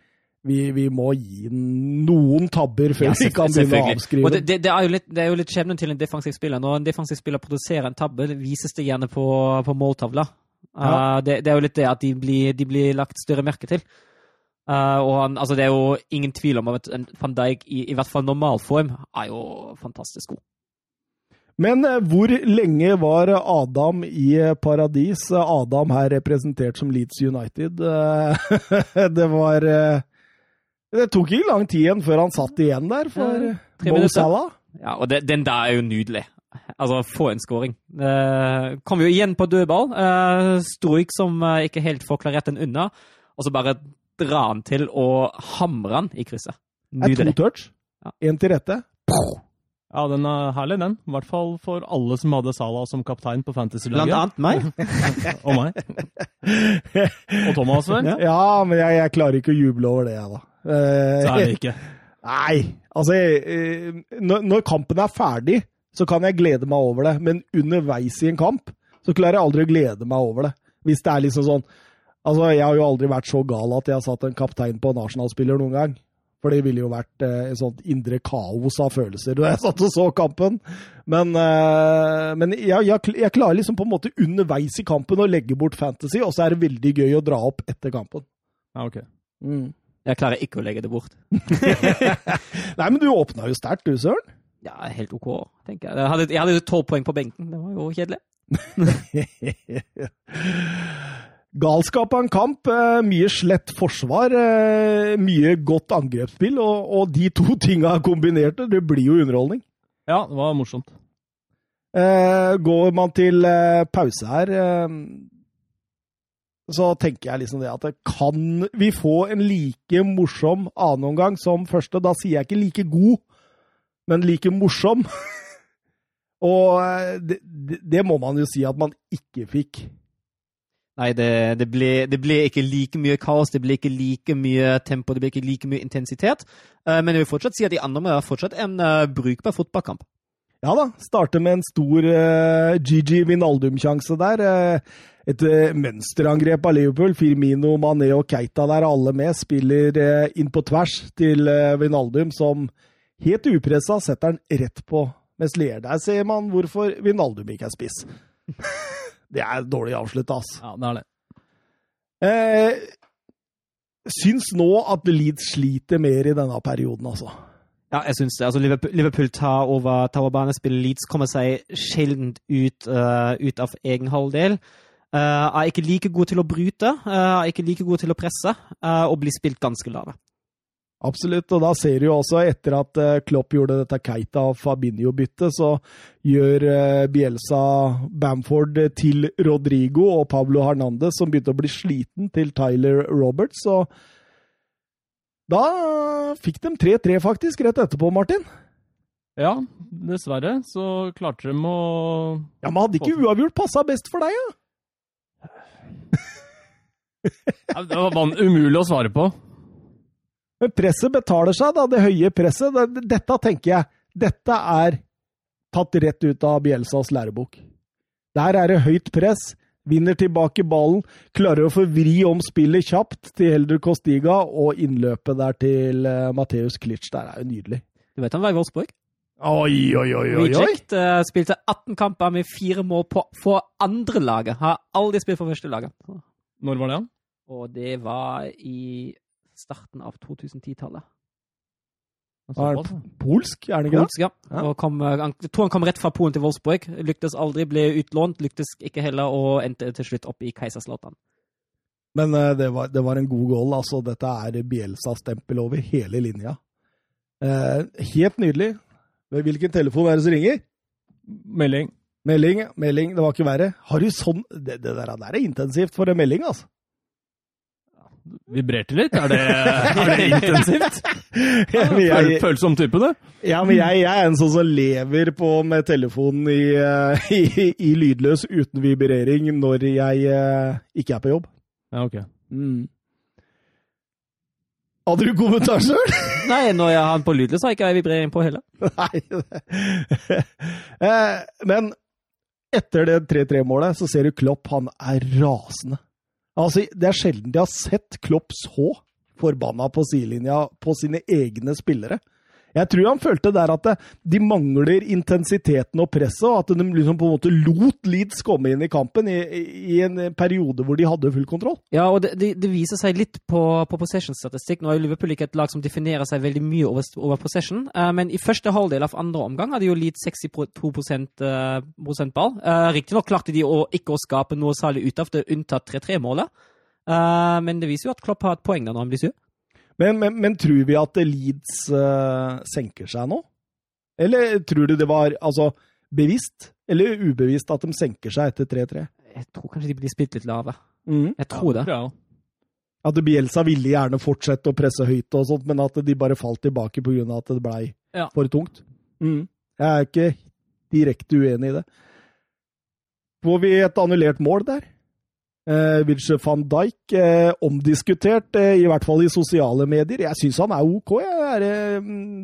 Vi, vi må gi noen tabber før Ja, vi kan begynne å avskrive det, det, det, er jo litt, det er jo litt skjebnen til en defensiv spiller. Når en defensiv spiller produserer en tabbe, det vises det gjerne på, på måltavla. Ja. Uh, det, det er jo litt det at de blir, de blir lagt større merke til. Uh, og han, altså det er jo ingen tvil om at en van Dijk i, i hvert fall normal form, er jo fantastisk god. Men eh, hvor lenge var Adam i eh, paradis? Adam her representert som Leeds United. Eh, Det var Det tok ikke lang tid igjen før han satt igjen der for Ja, Mo. Salah. Ja, og det, den der er jo nydelig. Altså, få en skåring. Kom jo igjen på dødball. Eh, Stroik som ikke helt får klarert den unna, og så bare dra han til og hamre han i krysset. Nydelig. Er to-touch. touch. Ja. Til rette. Ja, den er herlig, den. I hvert fall for alle som hadde Salah som kaptein på Blant Fantasy-laget. annet meg. Og meg. Og Thomas, vel? Ja, men jeg, jeg klarer ikke å juble over det, jeg, da. Så er det ikke. Nei, altså eh, når, når kampen er ferdig, så kan jeg glede meg over det, men underveis i en kamp så klarer jeg aldri å glede meg over det. Hvis det er liksom sånn Altså, jeg har jo aldri vært så gal at jeg har satt en kaptein på en Arsenal-spiller noen gang. For det ville jo vært eh, et sånt indre kaos av følelser da jeg satt og så kampen. Men, eh, men jeg, jeg, jeg klarer liksom på en måte underveis i kampen å legge bort fantasy, og så er det veldig gøy å dra opp etter kampen. Ja, ok. Mm. Jeg klarer ikke å legge det bort. Nei, men du åpna jo sterkt, du, Søren. Ja, helt OK, tenker jeg. Jeg hadde, jeg hadde jo tolv poeng på benken. Det var jo kjedelig. Galskap av en kamp. eh, Mye slett forsvar, eh, mye godt angrepsspill, og, og de to tinga kombinerte, det blir jo underholdning. Ja, det var morsomt. Eh, går man til eh, pause her, eh, så tenker jeg liksom det at det kan vi få en like morsom annenomgang som første? Da sier jeg ikke like god, men like morsom. og det, det, det må man jo si at man ikke fikk. Nei, det, det, ble, det ble ikke like mye kaos, det ble ikke like mye tempo, det ble ikke like mye intensitet. Eh, men jeg vil fortsatt si at de andre var fortsatt en uh, brukbar fotballkamp. Ja da, starter med en stor uh, Gigi Vinaldum-sjanse der. Uh, et uh, mønsterangrep av Liverpool. Firmino, Mané og Keita der, alle med. Spiller inn på tvers til Vinaldum, som helt upressa setter den rett på mens Lier. Der ser man hvorfor Vinaldum ikke er spiss. det er dårlig avslutta, ass. Ja, det er det. Eh, syns nå at Leeds sliter mer i denne perioden, altså. Ja, jeg syns det. Altså, Liverpool, Liverpool tar over, banespillet. Leeds kommer seg sjelden ut, uh, ut av egen halvdel. Uh, er ikke like god til å bryte, uh, er ikke like god til å presse, og blir spilt ganske lave. Absolutt, og da ser du jo også, etter at Klopp gjorde dette Keita og Fabinho-byttet, så gjør Bielsa Bamford til Rodrigo og Pablo Hernandez, som begynte å bli sliten, til Tyler Roberts. og da fikk de 3-3, faktisk, rett etterpå, Martin. Ja, dessverre så klarte de å Ja, Men hadde ikke uavgjort passa best for deg, ja? ja det var umulig å svare på. Men presset betaler seg, da. Det høye presset. Dette tenker jeg Dette er tatt rett ut av Bjelsas lærebok. Der er det høyt press vinner tilbake ballen, klarer å få vri om spillet kjapt til Helder Costiga, og innløpet der til uh, Matheus Klitsch der er jo nydelig. Du vet han var i Wolfsburg? Oi, oi, oi, oi. Reject uh, spilte 18 kamper med fire mål på, for andre laget. Har aldri spilt for første laget. Når var det? Og det var i starten av 2010-tallet. Er det polsk, er det ikke polsk, ja. ja. Kom, jeg tror han kom rett fra Polen til Wolfsburg. Lyktes aldri, ble utlånt. Lyktes ikke heller, og endte til slutt opp i Keiserslautern. Men uh, det, var, det, var, en god goal. altså. Dette er Bielsa-stempel over hele linja. Uh, helt nydelig. Hvilken telefon er det som ringer? Melding. Melding, melding. Det var ikke verre. Har du sånn Det, det der, der er intensivt for en melding, altså vibrerte litt? Er det, er det intensivt? ja, jeg, Følsom type, du? Ja, men jeg, jeg, er en sånn som lever på med telefonen i, eh, i, i lydløs uten vibrering når jeg uh, ikke er på jobb. Ja, ok. Mm. Hadde du kommentar sjøl? Nei, når jeg har den på lydløs, har jeg ikke vibrering på heller. Nei. Eh, men etter det 3-3-målet så ser du Klopp, han er rasende. Altså, det er sjelden de har sett Klopp så forbanna på sidelinja på sine egne spillere. Jeg tror han følte der at de mangler intensiteten og presset, og at de liksom på en måte lot Leeds komme inn i kampen i, i en periode hvor de hadde full kontroll. Ja, og det, det, det viser seg litt på, på possession-statistikk. Nå er Liverpool ikke et lag som definerer seg veldig mye over, over possession, uh, men i første halvdel av andre omgang hadde jo Leeds 62 uh, ball. Uh, Riktignok klarte de å, ikke å skape noe særlig ut av det, unntatt 3-3-målet. Uh, men det viser jo at Klopp har et poeng der når han blir sur. Men, men, men, tror vi at Leeds uh, senker seg nå? Eller tror du det var altså, bevisst eller ubevisst at de senker seg etter 3-3? Jeg tror kanskje de blir spilt litt lave. Mm. Jeg tror det. Ja. At Bielsa ville gjerne fortsette å presse høyt, og sånt, men at de bare falt tilbake pga. at det blei ja. for tungt. Mm. Jeg er ikke direkte uenig i det. Får vi et annullert mål der? Uh, Virgil van Dijk, eh, omdiskutert, eh, i hvert fall i sosiale medier. Jeg syns han er OK. Er,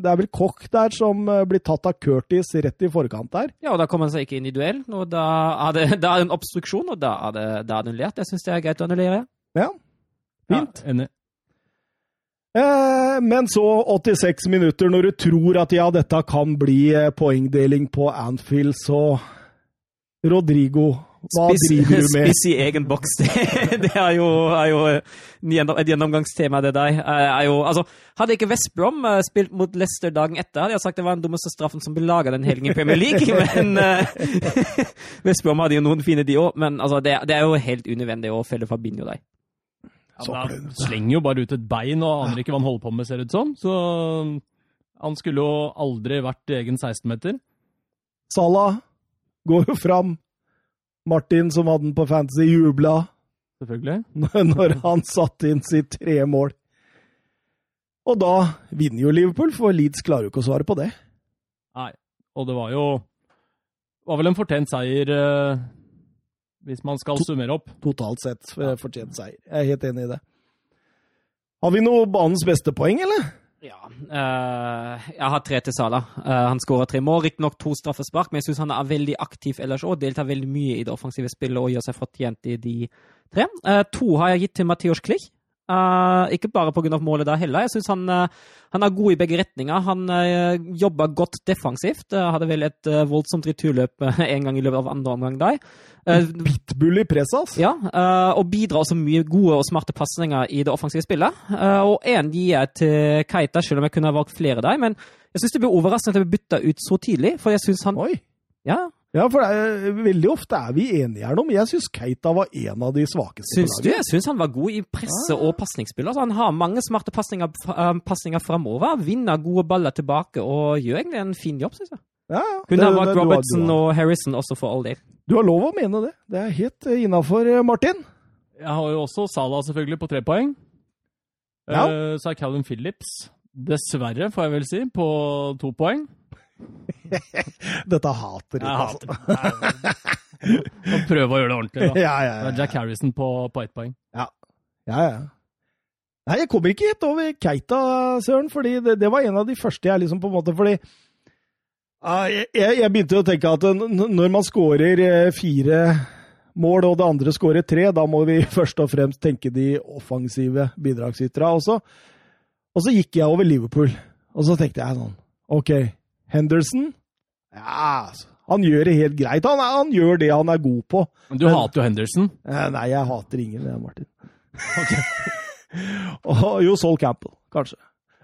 det er vel Koch der som blir tatt av Curtis rett i forkant der. Ja, og da kommer han seg ikke inn i duell. og Da er det, da er det en obstruksjon, og da er det, da er det annullert. Jeg syns det er greit å annullere. Ja, fint. Ja, enig. Men så 86 minutter, når du tror at ja, dette kan bli poengdeling på Anfield, så Rodrigo hva spiss, driver du med? Spiss i egen boks, det, det er, jo, er jo, et gjennomgangstema, det der. Er jo, altså, hadde ikke West Brom eh, spilt mot Leicester dagen etter, hadde jeg sagt det var den dummeste straffen som ble laga den helgen i Premier League. Men uh, West Brom hadde jo noen fine, de òg. Men altså, det, det, er jo helt unødvendig å felle Fabinho der. Ja, han slenger jo bare ut et bein og aner ikke hva han holder på med, ser det ut som. Så han skulle jo aldri vært egen 16-meter. Salah går jo fram Martin, som hadde den på Fantasy, jubla Selvfølgelig. når han satte inn sitt tre mål. Og da vinner jo Liverpool, for Leeds klarer jo ikke å svare på det. Nei, og det var jo var vel en fortjent seier, eh, hvis man skal summere opp. Totalt sett eh, fortjent seier. Jeg er helt enig i det. Har vi noe banens beste poeng, eller? Ja. Uh, jeg har tre til Sala. Uh, han skårer tre mål, riktignok to straffespark, men jeg syns han er veldig aktiv ellers òg. Deltar veldig mye i det offensive spillet og gjør seg fortjent i de tre. Uh, to har jeg gitt til Mathios Klich. Uh, ikke bare pga. målet der heller. Jeg syns han, uh, han, er god i begge retninger. Han uh, jobber godt defensivt. hadde vel et voldsomt returløp en gang i løpet av andre omgang der. Pitbull i presset, altså. Ja, og bidrar også mye gode og smarte pasninger i det offensive spillet. og én gir jeg til Keita, selv om jeg kunne ha valgt flere der. Men jeg syns det blir overraskende at jeg blir bytta ut så tidlig, for jeg syns han Oi. Ja, ja, for er, veldig ofte er vi enige her nå, men jeg syns Keita var en av de svakeste. Syns du? Jeg syns han var god i presse- og pasningsspill. Altså, han har mange smarte pasninger, pasninger framover, vinner gode baller tilbake og gjør egentlig en fin jobb, syns jeg. Ja, ja. Kunne ha vært Robertson og Harrison også, for all del. Du har lov å mene det. Det er helt uh, innafor, Martin. Jeg har jo også Salah selvfølgelig på tre poeng. Ja. Uh, så er Callum Phillips, dessverre får jeg vel si, på to poeng. Dette hater jeg. Altså. Prøve å gjøre det ordentlig, da. Ja, ja, ja. Jack Harrison på, på ett poeng. Ja. ja, ja. Nei, jeg kommer ikke helt over Keita, Søren, fordi det, det, var en av de første jeg liksom på en måte Fordi uh, jeg, jeg, begynte å tenke at når man skårer eh, fire mål, og det andre skårer tre, da må vi først og fremst tenke de offensive bidragsyterne også. Og så gikk jeg over Liverpool, og så tenkte jeg sånn OK, Henderson ja, altså, han gjør det helt greit. Han, han, gjør det han er god på. Men du men, hater jo Henderson? Eh, nei, jeg hater ingen, jeg, Martin. Okay. og, jo, Sol Campbell, kanskje.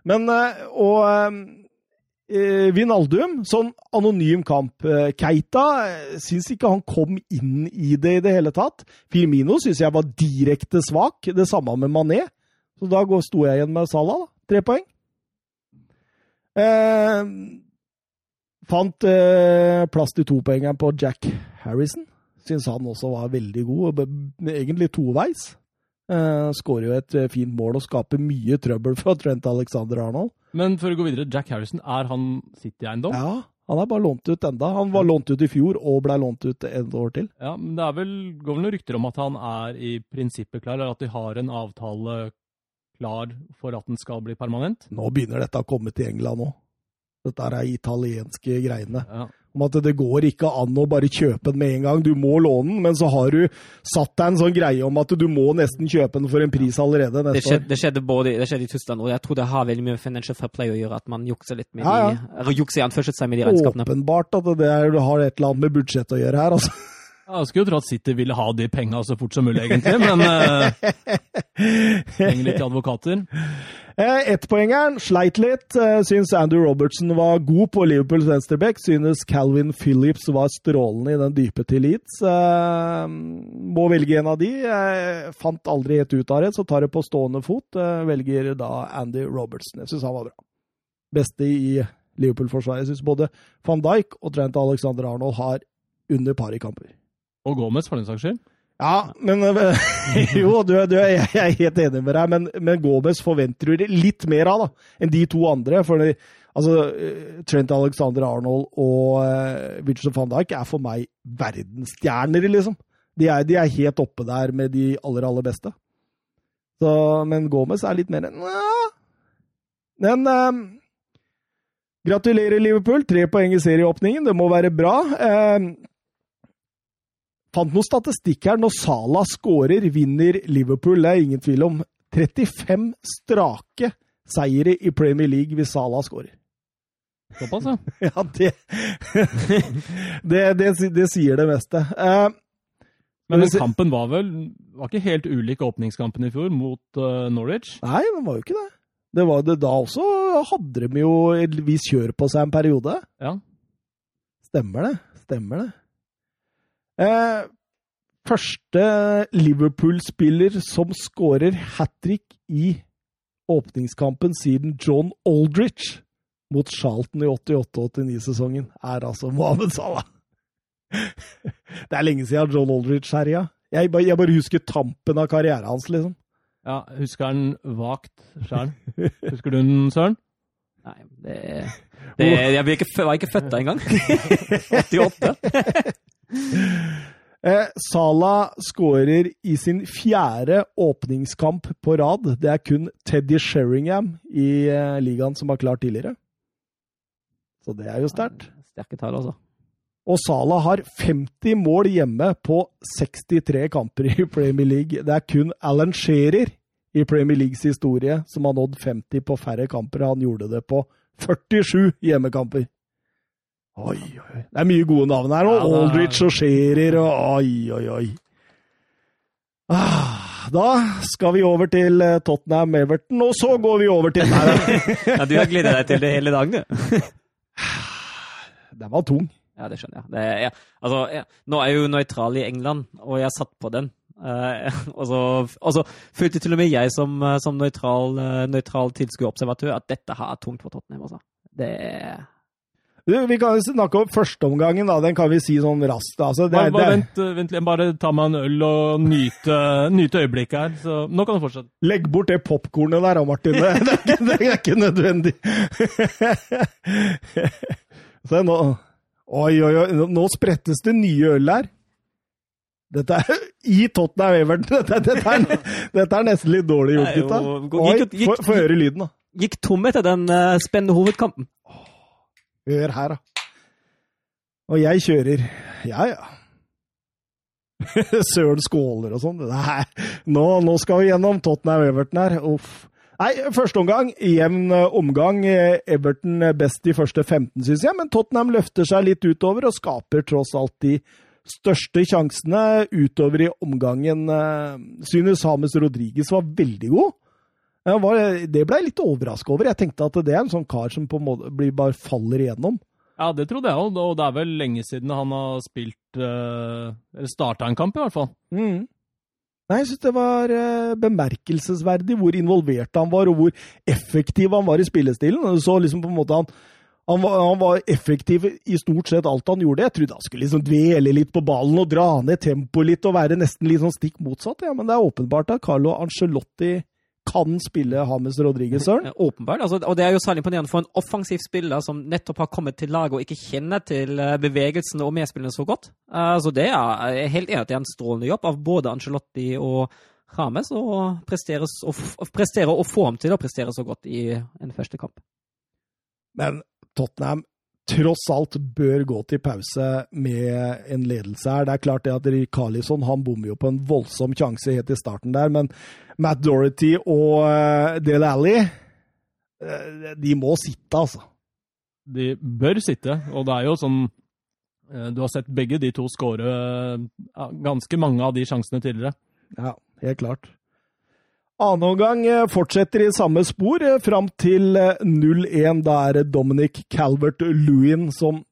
Men eh, Og eh, Vinaldum, sånn anonym kamp. Eh, Keita eh, syns ikke han kom inn i det i det hele tatt. Firmino syns jeg var direkte svak. Det samme med Mané. Så da sto jeg igjen med Salah, da. Tre poeng. Eh, fant eh, plass til topoengeren på Jack Harrison. Syns han også var veldig god, egentlig toveis. Eh, Skårer jo et eh, fint mål og skaper mye trøbbel for Trent Alexander Arnold. Men for å gå videre, Jack Harrison, er han City-eiendom? Ja, han er bare lånt ut enda. Han var lånt ut i fjor og ble lånt ut et år til. Ja, men Det er vel, går vel noen rykter om at han er i prinsippet klar, eller at de har en avtale klar for at den skal bli permanent? Nå begynner dette å komme til England òg. Dette er italienske greiene. Ja. Om at det går ikke an å bare kjøpe den med en gang. Du må låne den, men så har du satt deg en sånn greie om at du må nesten kjøpe den for en pris allerede neste det skjedde, år. Det skjedde, både, det skjedde i Tyskland, og jeg tror det har veldig mye med financial fair play å gjøre, at man jukser litt med ja, ja. de jukser i med de regnskapene. Åpenbart at det er, har et eller annet med budsjett å gjøre her, altså. Jeg skulle jo tro at City ville ha de penga så fort som mulig, egentlig, men uh, Trenger litt advokater. Eh, Ettpoengeren sleit litt. Eh, syns Andrew Robertson var god på Liverpools venstreback. Synes Calvin Phillips var strålende i den dype til Leeds. Eh, må velge en av de. Eh, fant aldri helt ut av det, så tar det på stående fot. Eh, velger da Andy Robertson. Jeg syns han var bra. Beste i Liverpool-forsvaret. Jeg syns både van Dijk og Trent Alexander Arnold har under par i kamper. Og Gomez, for den saks skyld? Ja, men Jo, du, du, jeg er helt enig med deg, men, men Gomez forventer du litt mer av da, enn de to andre. For altså, Trent Alexander Arnold og uh, Richard van Dijk er for meg verdensstjerner, liksom. De er, de er, helt oppe der med de aller, aller beste. Så, men Gomez er litt mer enn Men um, gratulerer, Liverpool. Tre poeng i serieåpningen. Det må være bra. Um, fant noen statistikk her. Når Salah skårer, vinner Liverpool. Det er ingen tvil om. 35 strake seire i Premier League hvis Salah skårer. Såpass, ja. ja, det det, det, det, sier det meste. Uh, men den kampen var vel var ikke helt ulik åpningskampen i fjor mot uh, Norwich? Nei, den var jo ikke det. Det var det da også hadde de jo et visst kjør på seg en periode. Ja. Stemmer det. Stemmer det. Eh, første Liverpool-spiller som skårer hat trick i åpningskampen siden John Aldrich mot Charlton i 88-89-sesongen, er altså Mohammed Salah. Det er lenge siden John Aldrich herja. Jeg, jeg bare husker tampen av karrieren hans, liksom. Ja, husker han vagt sjøl. Husker du den, Søren? Nei, det, det Jeg ikke, var ikke født da engang. 88. Eh, Salah skårer i sin fjerde åpningskamp på rad. Det er kun Teddy Sheringham i eh, ligaen som har klart tidligere. Så det er jo sterkt. Sterke tall, altså. Og Salah har 50 mål hjemme på 63 kamper i Premier League. Det er kun Alan Shearer i Premier Leagues historie som har nådd 50 på færre kamper. Han gjorde det på 47 hjemmekamper. Oi, oi. Det er mye gode navn her. Og Ja, Aldrich og Scherer og oi, oi, oi. Ah, da skal vi over til eh, Tottenham Everton, og så går vi over til Ja, du har gleda deg til det hele dagen, du. Den var tung. Ja, det skjønner jeg. Det, ja. Altså, ja. Nå er jeg jo nøytral i England, og jeg satt på den. Eh, og, så, og så følte til og med jeg som, eh, som nøytral, uh, nøytral tilskuerobservatør at dette her er tungt for Tottenham. Altså. Det Du, vi kan snakke om førsteomgangen, da. Den kan vi si sånn raskt. Altså, det, Bare, er- bare det, er- vent, vent bare ta meg en øl og nyte, nyte øyeblikket her. Så nå kan du fortsette. Legg bort det popkornet der, Martin. Det, det, er ikke, det er ikke nødvendig. Se nå Oi, oi, oi. Nå sprettes det nye øl her. Dette er i Tottenham Everton. Dette, dette, er, dette er nesten litt dårlig gjort, gutta. Oi, få høre lyden, da. Gikk tom etter den uh, spennende hovedkampen. Hør her, da. Og jeg kjører. Ja, ja. Søren skåler og sånn. Nei, Nå, nå skal vi gjennom Tottenham Everton her. Uff. Nei, første omgang. Jevn eh, omgang. Eh, Everton best de første 15, syns jeg, men Tottenham løfter seg litt utover og skaper tross alt de største sjansene utover i omgangen. Eh, Synes Hames Rodriges var veldig god. Var, det ble jeg litt overraska over. Jeg tenkte at det er en sånn kar som på en måte blir bare faller igjennom. Ja, det trodde jeg òg, og det er vel lenge siden han har spilt eh, Eller starta en kamp, i hvert fall. Mm. Nei, jeg syns det var eh, bemerkelsesverdig hvor involvert han var, og hvor effektiv han var i spillestilen. Du så liksom på en måte han, han, var, han var effektiv i stort sett alt han gjorde. Jeg trodde han skulle liksom dvele litt på ballen og dra ned tempoet litt og være nesten litt sånn stikk motsatt. Ja, men det er åpenbart at Carlo Angelotti kan spille James Rodriguez, Søren. Åpenbart. Altså, og det er jo særlig imponerende for en offensiv spiller som nettopp har kommet til laget og ikke kjenner til eh, bevegelsene og medspillerne så godt. Uh, så det er jeg er helt enig at det er en strålende jobb av både Angelotti og James å prestere, og, og få ham til å prestere så godt i en første kamp. Men Tottenham tross alt bør gå til pause med en ledelse her. Det er klart det at Carlisson han bommer jo på en voldsom sjanse helt i starten der, men Matt Dorothy og Del Dale Alli eh, de må sitte, altså. De bør sitte, og det er jo sånn eh, Du har sett begge de to skåre eh, ganske mange av de sjansene tidligere. Ja, helt klart. Annen omgang eh, fortsetter i samme spor eh, fram til eh, 0-1. Da er det Dominic Calvert-Lewin som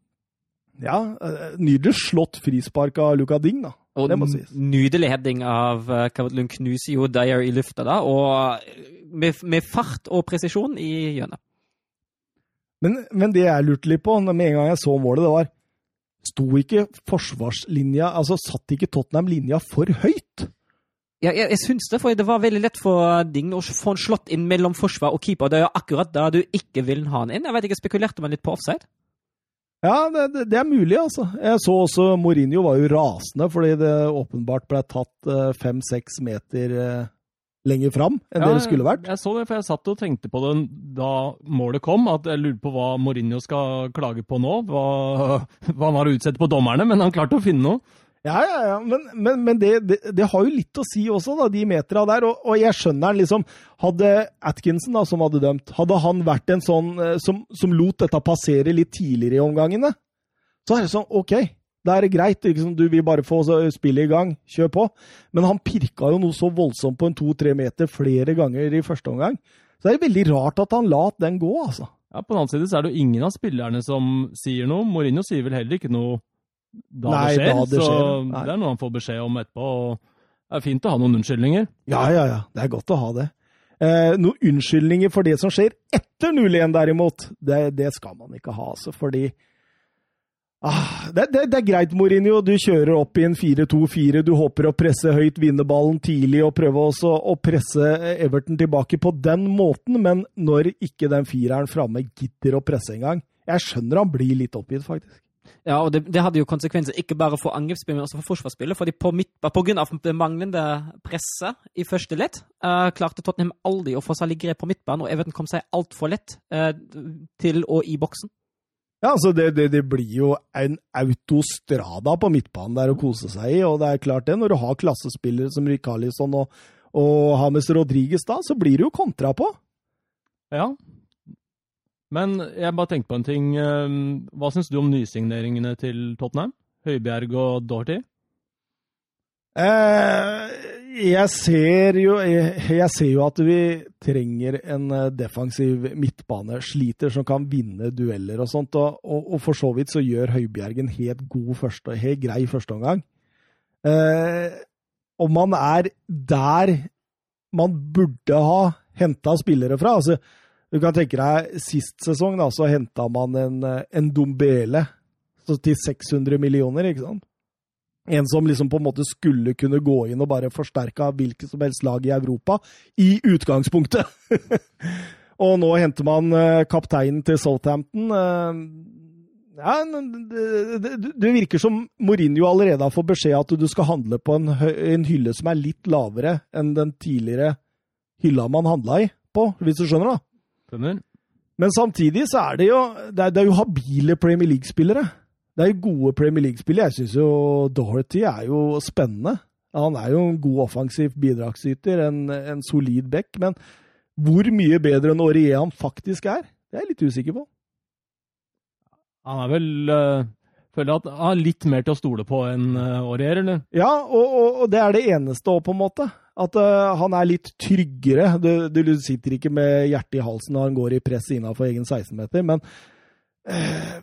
Ja, eh, nydelig slått frispark av Luca Ding, da. Og Det må sies. nydelig heading av Calvert-Lewin knuser jo Dyer i lufta da, og med, med fart og presisjon i hjørnet. Men, men det jeg lurte litt på, med en gang jeg så målet, det var Sto ikke forsvarslinja Altså, satt ikke Tottenham linja for høyt? Ja, jeg, jeg syns det, for det var veldig lett for Ding å få en slått inn mellom forsvar og keeper. Det er jo akkurat da du ikke vil ha han inn. Jeg vet ikke, Spekulerte man litt på offside? Ja, det, det, er mulig, altså. Jeg så også Mourinho var jo rasende fordi det åpenbart ble tatt fem-seks meter eh, lenger fram enn det det skulle vært. Jeg så det, for jeg satt og tenkte på det da målet kom, at jeg lurte på hva Mourinho skal klage på nå. Hva, hva han har å utsette på dommerne, men han klarte å finne noe. Ja, ja, ja, men, men, men det, det, det har jo litt å si også, da, de metera der. Og, og jeg skjønner den, liksom. Hadde Atkinson, da, som hadde dømt, hadde han vært en sånn eh, som, som lot dette passere litt tidligere i omgangene, så er det sånn OK, da er det greit. Liksom, du vil bare få spillet i gang, kjør på. Men han pirka jo noe så voldsomt på en to-tre meter flere ganger i første omgang. Så det er veldig rart at han lot den gå, altså. Ja, På den annen side så er det jo ingen av spillerne som sier noe. Mourinho sier vel heller ikke noe da Nei, det skjer, da det så nei. det er noe han får beskjed om etterpå. og Det er fint å ha noen unnskyldninger. Ja, ja, ja. Det er godt å ha det. Eh, noen unnskyldninger for det som skjer etter 0-1, derimot, det, det skal man ikke ha, altså, fordi ah, det, det, det er greit, Mourinho. Du kjører opp i en 4-2-4. Du håper å presse høyt, vinne ballen tidlig og prøve også å presse Everton tilbake på den måten, men når ikke den fireren framme gidder å presse engang Jeg skjønner han blir litt oppgitt, faktisk. Ja, og det, det, hadde jo konsekvenser ikke bare for angrepsspillet, men også for forsvarsspillet. fordi på, midt, på grunn av det manglende presset i første ledd uh, klarte Tottenham aldri å få særlig grep på midtbanen, og Everton kom seg altfor lett uh, til og i boksen. Ja, altså det, det, det, blir jo en autostrada på midtbanen der å kose seg i, og det er klart det. Når du har klassespillere som Rikarlisson og, og Hames Rodriguez da, så blir det jo kontra på. Ja, men jeg bare tenkte på en ting. Ehm, hva syns du om nysigneringene til Tottenham? Høibjerg og Dorty? Eh, jeg, ser jo, jeg, jeg, ser jo at vi trenger en eh, defensiv midtbane. Sliter som kan vinne dueller og sånt. Og, og, og for så vidt så gjør Høibjerg en helt god første, helt grei førsteomgang. Eh, om man er der man burde ha henta spillere fra. altså du kan tenke deg, Sist sesong da, så henta man en, eh, en Dombele til 600 millioner. ikke sant? En som liksom på en måte skulle kunne gå inn og bare forsterka hvilket som helst lag i Europa, i utgangspunktet! og nå henter man uh, kapteinen til Southampton. Uh, ja, det, virker som Mourinho allerede har fått beskjed at du skal handle på en, en hylle som er litt lavere enn den tidligere hylla man handla i på, hvis du skjønner? da? Skjønner. Men samtidig så er det jo det er, det er jo habile Premier League-spillere. Det er jo gode Premier League-spillere. Jeg syns jo Doherty er jo spennende. Han er jo en god offensiv bidragsyter, en, en solid back. Men hvor mye bedre enn Aurier han faktisk er, det er jeg litt usikker på. Han er vel øh Føler at han har litt mer til å stole på enn uh, Aurier, eller? Ja, og, og, og det er det eneste òg, på en måte. At uh, han er litt tryggere. Du, du, sitter ikke med hjertet i halsen når han går i press innafor egen 16-meter, men uh,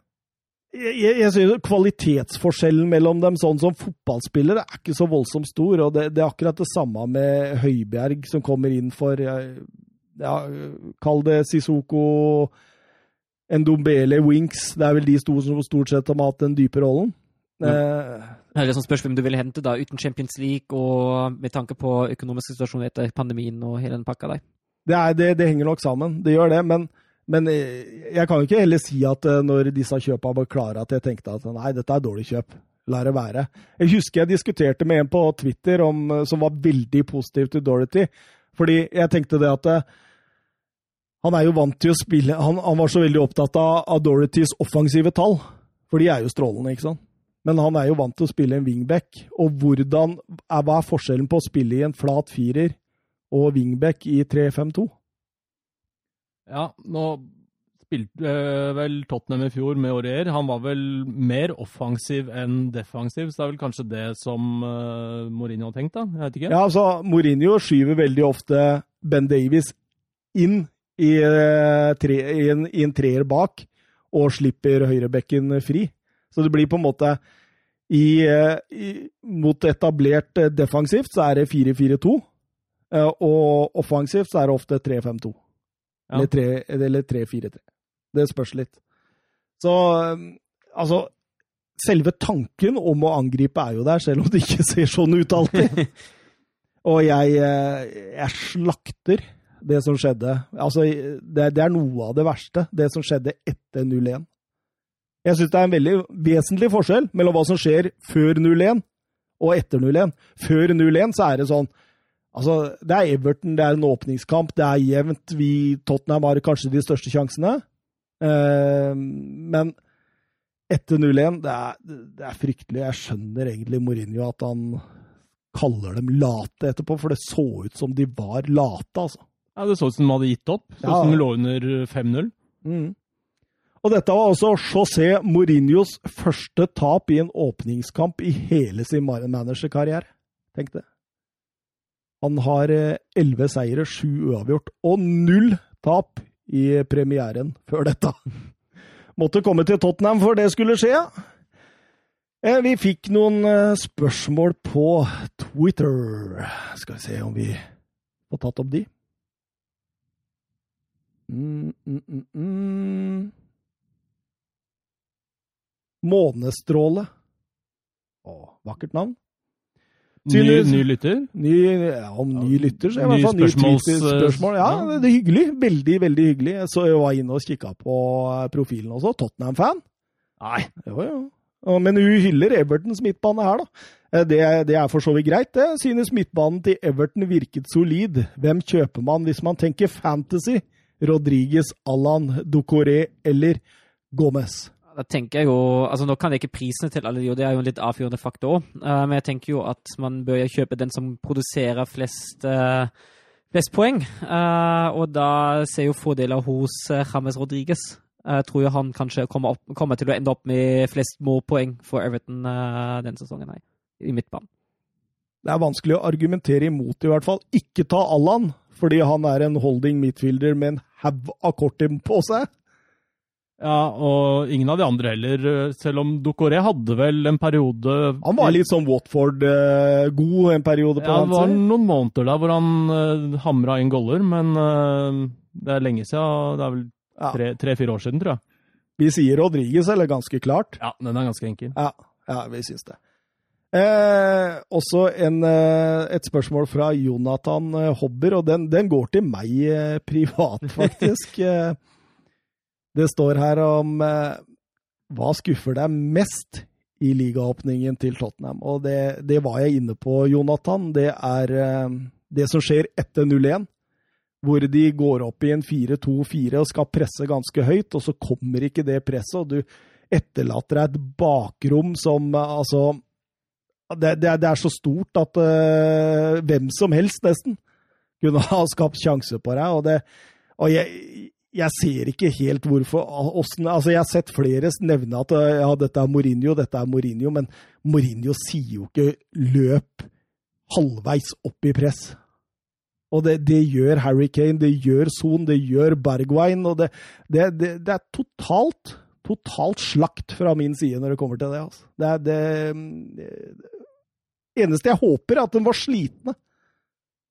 jeg, jeg synes Kvalitetsforskjellen mellom dem sånn som fotballspillere er ikke så voldsomt stor. og Det, det er akkurat det samme med Høibjerg, som kommer inn for ja, Kall det Sisoko, Ndombele, Winks. Det er vel de som stort sett har hatt den dype rollen. Ja. Uh, det som spørs hvem du vil hente da, uten Champions League og med tanke på økonomisk situasjon etter pandemien og hele den pakka der. Det, er, det, det henger nok sammen, det gjør det. Men, men, eh, jeg kan jo ikke heller si at eh, når disse kjøpa var klare, at jeg tenkte at nei, dette er dårlig kjøp. La det være. Jeg husker jeg diskuterte med en på Twitter om, eh, som var veldig positiv til Dorothy. Fordi jeg tenkte det at han er jo vant til å spille Han, han var så veldig opptatt av, av Dorothys offensive tall, for de er jo strålende, ikke sant? Men han er jo vant til å spille en wingback. Og hvordan, hva er forskjellen på å spille i en flat firer og wingback i 3-5-2? Ja, nå spilte øh, vel Tottenham i fjor med Aurier. Han var vel mer offensiv enn defensiv, så det er vel kanskje det som øh, Mourinho har tenkt, da? Jeg vet ikke. Ja, altså, Mourinho skyver veldig ofte Ben Davies inn i, øh, tre, i, en, i en treer bak, og slipper høyrebekken fri. Så det blir på en måte i, eh, i, Mot etablert eh, defensivt så er det 4-4-2. Eh, og offensivt så er det ofte 3-5-2. Ja. Eller 3-4-3. Det spørs litt. Så altså Selve tanken om å angripe er jo der, selv om det ikke ser sånn ut alltid. og jeg, jeg slakter det som skjedde. Altså, det, det, er noe av det verste, det som skjedde etter 0-1. Jeg syns det er en veldig vesentlig forskjell mellom hva som skjer før 0-1 og etter 0-1. Før 0-1 så er det sånn Altså, det er Everton, det er en åpningskamp, det er jevnt. Vi, Tottenham har kanskje de største sjansene. Eh, men etter 0-1, det, det, er fryktelig. Jeg skjønner egentlig Mourinho at han kaller dem late etterpå, for det så ut som de var late, altså. Ja, det så ut som de hadde gitt opp. Så ut ja. som de lå under 5-0. Mm. Og dette var altså José Mourinhos første tap i en åpningskamp i hele sin managerkarriere. Tenk det. Han har eh, elleve seire, sju uavgjort og null tap i premieren før dette. Måtte komme til Tottenham for det skulle skje. Eh, vi fikk noen eh, spørsmål på Twitter. Skal vi se om vi får tatt opp de. Mm, mm, mm, mm. Månestråle. Å, vakkert navn. Ny, ny, lytter? Ny, ja, om ny lytter, så i hvert fall ny spørsmål. Ja, det er hyggelig. Veldig, veldig hyggelig. Så jeg var inne og kikka på profilen også. Tottenham-fan. Nei. Jo, jo. Men hun hyller Evertons midtbane her, da. Eh, Det, det er for så vidt greit, det. Synes midtbanen til Everton virket solid. Hvem kjøper man hvis man tenker fantasy? Rodriguez, Allan, Ducoré eller Gomez? Da tenker jeg jo, altså Nå kan jeg ikke prisene til alle de, og det er jo en litt avgjørende faktor òg. men jeg tenker jo at man bør kjøpe den som produserer flest, eh, flest poeng. Eh, og da ser jo fordeler hos uh, James Rodriguez. Jeg tror jo han kanskje kommer, opp, kommer til å ende opp med flest målpoeng for Everton denne sesongen nei, i midtbanen. Det er vanskelig å argumentere imot, i hvert fall. Ikke ta Allan, fordi han er en holding midfielder med en haug av kort på seg. Ja, og ingen av de andre heller. eh, Selv om Ducoré hadde vel en periode Han var litt sånn Watford-god en periode på Ja, det var noen måneder der hvor han uh, hamra inn goller, men eh, det er lenge siden. Det er vel Ja. tre-fire år siden, tror jeg. Vi sier Rodriguez, eller ganske klart. Ja, den er ganske enkel. Ja, ja vi syns det. Eh, også en, eh, et spørsmål fra Jonathan eh, Hobber, og den, den går til meg eh, privat, faktisk. Det står her om eh, hva skuffer deg mest i ligaåpningen til Tottenham? Og det, det var jeg inne på, Jonathan. Det er eh, det som skjer etter 0-1. Hvor de går opp i en 4-2-4 og skal presse ganske høyt, og så kommer ikke det presset. og du etterlater deg et bakrom som eh, altså det, det, det er så stort at eh, hvem som helst, nesten, kunne ha skapt sjanse på deg. Og, det, og jeg, jeg ser ikke helt hvorfor åssen altså Jeg har sett flere nevne at eh, ja, dette er Mourinho, dette er Mourinho, men Mourinho sier jo ikke 'løp halvveis opp i press'. Og det, det gjør Harry Kane, det gjør Son, det gjør Bergwijn. og det, det, det, er totalt totalt slakt fra min side når det kommer til det. Altså. Det er det, det eneste jeg håper, er at de var slitne.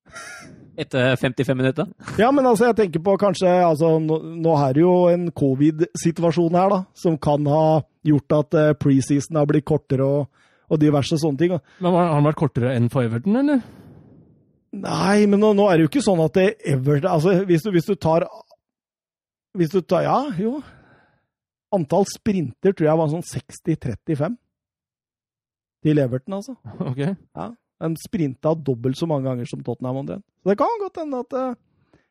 Etter 55 minutter. Ja, men altså, jeg tenker på kanskje altså, Nå, nå er det jo en covid-situasjon her, da, som kan ha gjort at eh, preseason har blitt kortere og, og diverse sånne ting. Men Har den vært kortere enn for Everton, eller? Nei, men nå, nå er det jo ikke sånn at det Everton Altså, hvis du, hvis du tar Hvis du tar Ja, jo. Antall sprinter tror jeg var sånn 60-35 til Everton, altså. Ok. De sprinta dobbelt så mange ganger som Tottenham omtrent. Så det kan godt hende at eh,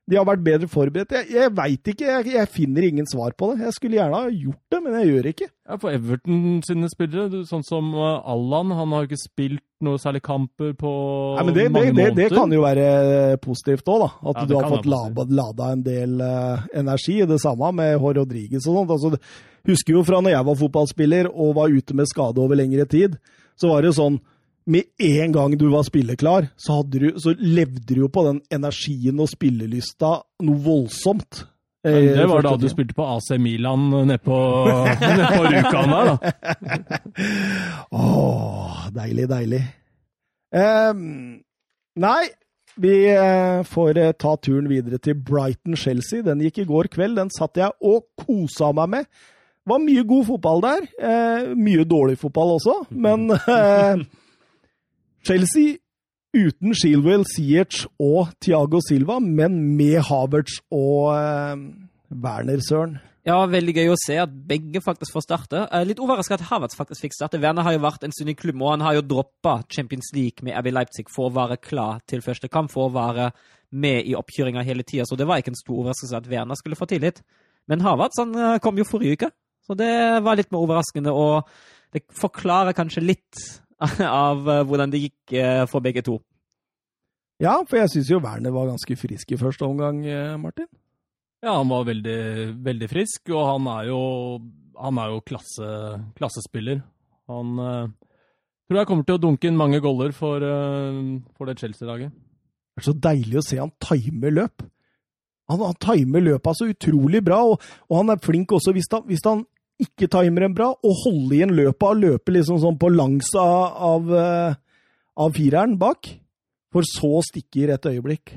de har vært bedre forberedt. Jeg, jeg veit ikke, jeg, jeg finner ingen svar på det. Jeg skulle gjerne ha gjort det, men jeg gjør det ikke. Ja, For Everton sine spillere, sånn som eh, Allan, han har jo ikke spilt noe særlig kamper på Nei, men det, det, mange det, det måneder. kan jo være positivt òg, da. At Ja, du har fått lada, lada en del uh, energi. Det samme med Hår Rodriguez og sånt. Altså, husker jo fra når jeg var fotballspiller og var ute med skade over lengre tid, så var det jo sånn med en gang du var spilleklar, så, du, så levde du jo på den energien og spillelysta noe voldsomt. Men Eh, det var da du spilte på AC Milan nede på, nede på Rjukan der, da. Åh, deilig, deilig. Um, nei, vi eh, får eh, ta turen videre til Brighton-Chelsea. Den gikk i går kveld. Den satt jeg og kosa meg med. Det var mye god fotball der. Uh, mye dårlig fotball også, men eh, Chelsea uten Shilwell, Ziyech og Thiago Silva, men med Havertz og eh, Werner Søren. Ja, veldig gøy å se at begge faktisk får starte. Litt overraska at Havertz faktisk fikk starte. Werner har jo vært en stund i klubben, og han har jo droppa Champions League med RB Leipzig for å være klar til første kamp, for å være med i oppkjøringa hele tida. Så det var ikke en stor overraskelse at Werner skulle få tillit. Men Havertz han eh, kom jo forrige uke, så det var litt mer overraskende. Og det forklarer kanskje litt av eh, hvordan det gikk eh, for begge to. Ja, for jeg syns jo Werner var ganske frisk i første omgang, eh, Martin. Ja, han var veldig, veldig frisk, og han er jo, han er jo klasse, klassespiller. Han uh, tror jeg kommer til å dunke inn mange goller for, uh, for det Chelsea-laget. Det er så deilig å se han time løp. Han, han timer løpa så utrolig bra, og, og han er flink også hvis han, hvis han ikke timer en bra, og holde igjen løpet og løpe liksom sånn på langs av, av, eh, av fireren bak, for så å stikke i rett øyeblikk.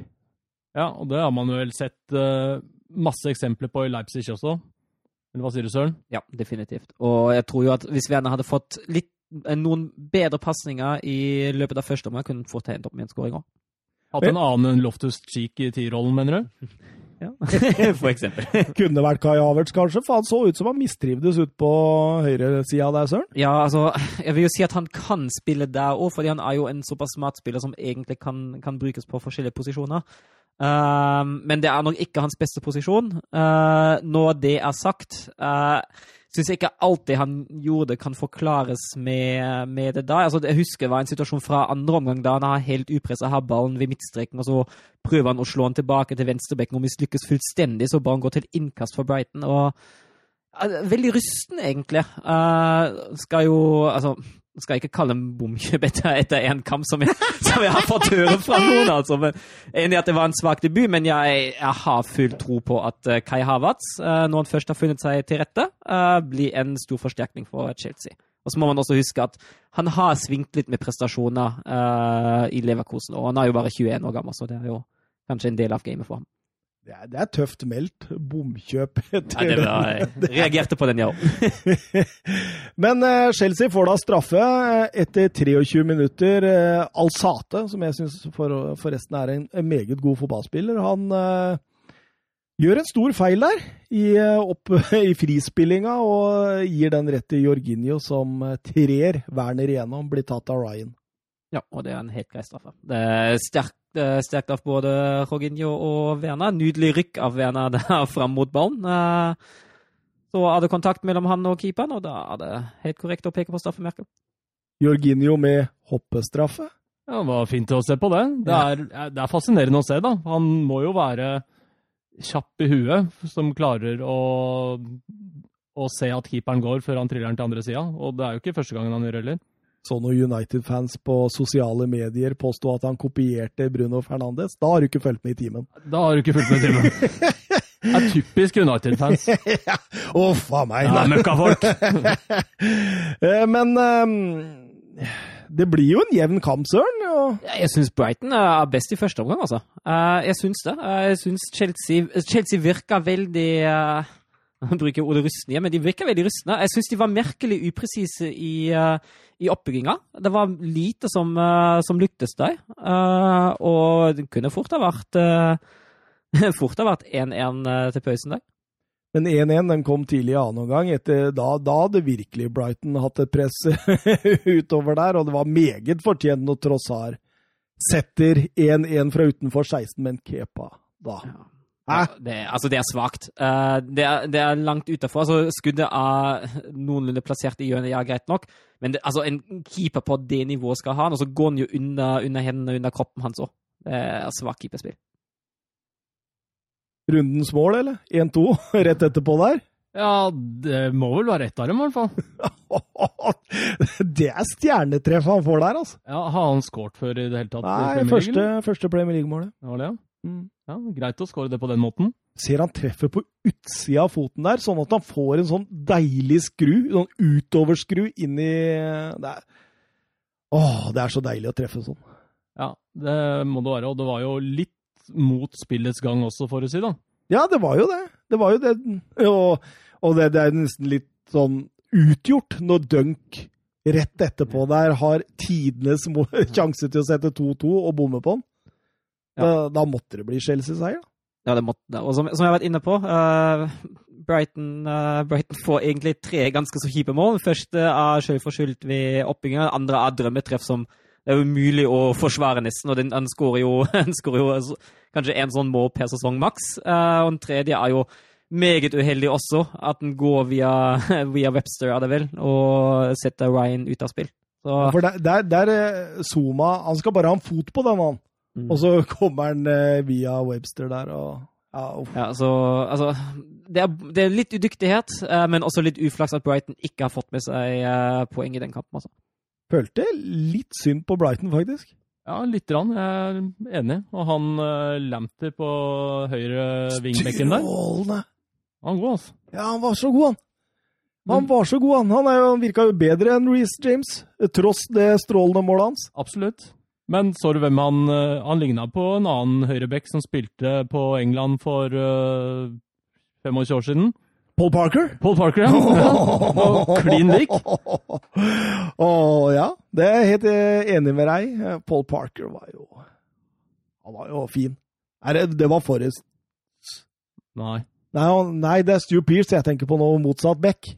Ja, og det har man vel sett uh, masse eksempler på i Leipzig også. Eller hva sier du, Søren? Ja, definitivt. Og jeg tror jo at hvis Werner hadde fått litt, eh, noen bedre pasninger i løpet av første omgang, kunne han fort endt opp med en skåring òg. Hatt en annen enn Loftus Cheek i T-rollen, mener du? Ja. For eksempel. Kunne vært Kai Havertz, kanskje, for han så ut som han mistrivdes ute på høyresida der, Søren. Ja, altså, jeg vil jo si at han kan spille der òg, fordi han er jo en såpass smart spiller som egentlig kan, kan brukes på forskjellige posisjoner. Uh, men det er nok ikke hans beste posisjon. Uh, når det er sagt, uh, syns jeg ikke alltid han gjorde kan forklares med, med det da. Altså, jeg husker det var en situasjon fra andre omgang da han har helt upressa har ballen ved midtstreken, og så prøver han å slå han tilbake til venstrebekken og mislykkes fullstendig, så ballen går til innkast for Brighton. og Veldig rusten, egentlig. Uh, skal jo Altså, skal jeg ikke kalle en bomkjøp etter, etter en kamp som jeg, som jeg, har fått høre fra noen, altså. Men, enig at det var en svak debut, men jeg, jeg har full tro på at uh, Kai Havertz, uh, når han først har funnet seg til rette, uh, blir en stor forsterkning for Chelsea. Og så må man også huske at han har svingt litt med prestasjoner i Leverkosen, og han er jo bare 21 år gammel, så det er jo kanskje en del av gamet for ham. Det er, det er, tøft meldt. Bomkjøp. Ja, det var, jeg reagerte på den, ja. Men uh, Chelsea får da straffe etter 23 minutter. Uh, Alsate, som jeg syns for, forresten er en, meget god fotballspiller, han uh, gjør en stor feil der i, opp, i frispillinga og gir den rett til Jorginho, som trer Werner igjennom, blir tatt av Ryan. Ja, og det er en helt grei straffe. Det er sterkt, sterkt av både Roginho og Werner. Nydelig rykk av Werner der fram mot ballen. Så er det kontakt mellom han og keeperen, og da er det helt korrekt å peke på straffemerket. Jorginho med hoppestraffe? Ja, Det var fint å se på det. Det er, det er fascinerende å se, da. Han må jo være kjapp i huet, som klarer å, å se at keeperen går før han triller den til andre sida. Og det er jo ikke første gangen han gjør heller så noen United-fans på sosiale medier påstå at han kopierte Bruno Fernandes. Da har du ikke fulgt med i timen. Da har du ikke fulgt med i timen. Det er typisk United-fans. Uff a meg. Ja, møkkafolk. Eh, men um, det blir jo en jevn kamp, Søren. Og... Jeg syns Brighton er best i første omgang, altså. Eh, jeg syns det. Jeg syns Chelsea, Chelsea virker veldig han bruker ordet rustne, men de virker veldig rustne. Jeg syns de var merkelig upresise i, uh, i oppbygginga. Det var lite som, uh, som lyktes der. Uh, og det kunne fort ha vært fort ha vært 1-1 til pausen der. Men 1-1 den kom tidlig i annen omgang. Da, da hadde virkelig Brighton hatt et press utover der, og det var meget fortjent når Trossar setter 1-1 fra utenfor 16 men en Kepa da. Ja. Ja, det, altså, det er svakt. Uh, det, det, er langt utafor. Altså, skuddet er noenlunde plassert i hjørnet, ja, greit nok. Men det, altså, en keeper på det nivået skal ha han, og så går han jo under, under hendene under kroppen hans òg. Det er svakt keeperspill. Rundens mål, eller? 1-2 rett etterpå der? Ja, det må vel være ett av dem, i hvert fall. det er stjernetreff han får der, altså. Ja, Har han skåret før i det hele tatt? Nei, første, første Premier League-målet. Det var det, ja. Mm. Ja, Greit å skåre det på den måten. Ser han treffer på utsida av foten der, sånn at han får en sånn deilig skru, sånn utoverskru inn i der. er, Åh, det er så deilig å treffe sånn. Ja, det må det være. Og det var jo litt mot spillets gang også, for å si, da. Ja, det var jo det. Det var jo det. Og, og det, det, er nesten litt sånn utgjort når Dunk rett etterpå der har tidenes sjanse til å sette 2-2 og bomme på den. Ja. Da, da, måtte det bli Chelsea-seier. Ja, det måtte det. Og som, som, jeg har vært inne på, uh, Brighton, uh, Brighton, får egentlig tre ganske så kjipe mål. Første er selvforskyldt ved oppbygginga, andre er drømmetreff som det er umulig å forsvare nesten. og den, Han skårer jo, jo, kanskje én sånn mål per sesong maks. Uh, og den tredje er jo meget uheldig også, at den går via, via Webster, er det vel, og setter Ryan ut av spill. Så. For der, der, der Zuma Han skal bare ha en fot på den, han. Mm. Og så kommer han eh, via Webster der og ja, ja, så altså det er, det er, litt udyktighet, eh, men også litt uflaks at Brighton ikke har fått med seg eh, poeng i den kampen. Altså. Følte litt synd på Brighton, faktisk. Ja, lite grann. Jeg er enig. Og han uh, Lampter på høyre vingbekken der! Han var god, altså. Ja, han var så god, han. Han var så god, han. Han, er, han virka jo bedre enn Reece James, tross det strålende målet hans. Absolutt. Men så du hvem han uh, Han ligna på en annen høyreback som spilte på England for uh, eh, 25 år siden. Paul Parker? Paul Parker, ja. ja. Klin lik. Å ja, det er jeg helt eh, enig med deg. Paul Parker var jo Han var jo fin. Det var Forrest Nei. Nei, nei, det er Stu Pearce jeg tenker på nå, motsatt Beck.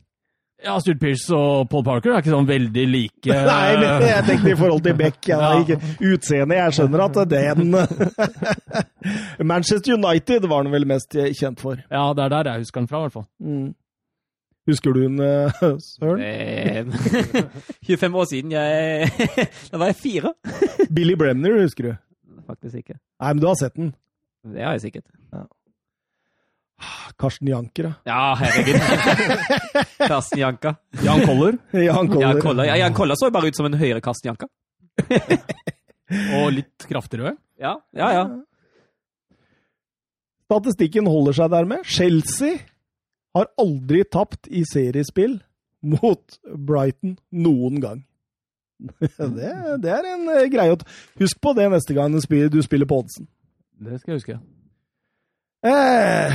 Ja, Stuart Pearce og Paul Parker er ikke sånn veldig like. Nei, men jeg tenkte i forhold til Beck. Ja, Ja. utseendet. Jeg skjønner at den Manchester United var han vel mest kjent for. Ja, det er der jeg husker den fra, i hvert fall. Mm. Husker du den, eh, Søren? Eh, 25 år siden jeg Da var jeg fire. Billy Bremner, husker du? Faktisk ikke. Nei, men du har sett den. Det har jeg sikkert. Karsten Janker. Ja, herregud. Karsten Janka. Jan Koller. Jan Koller. Jan Koller, ja, Jan Koller så jo bare ut som en høyere Karsten Janka. Og litt kraftigere. Ja, ja, ja. Statistikken holder seg dermed. Chelsea har aldri tapt i seriespill mot Brighton noen gang. Det, det er en eh, greie å Husk på det neste gang du spiller, du spiller på oddsen. Det skal jeg huske. Eh,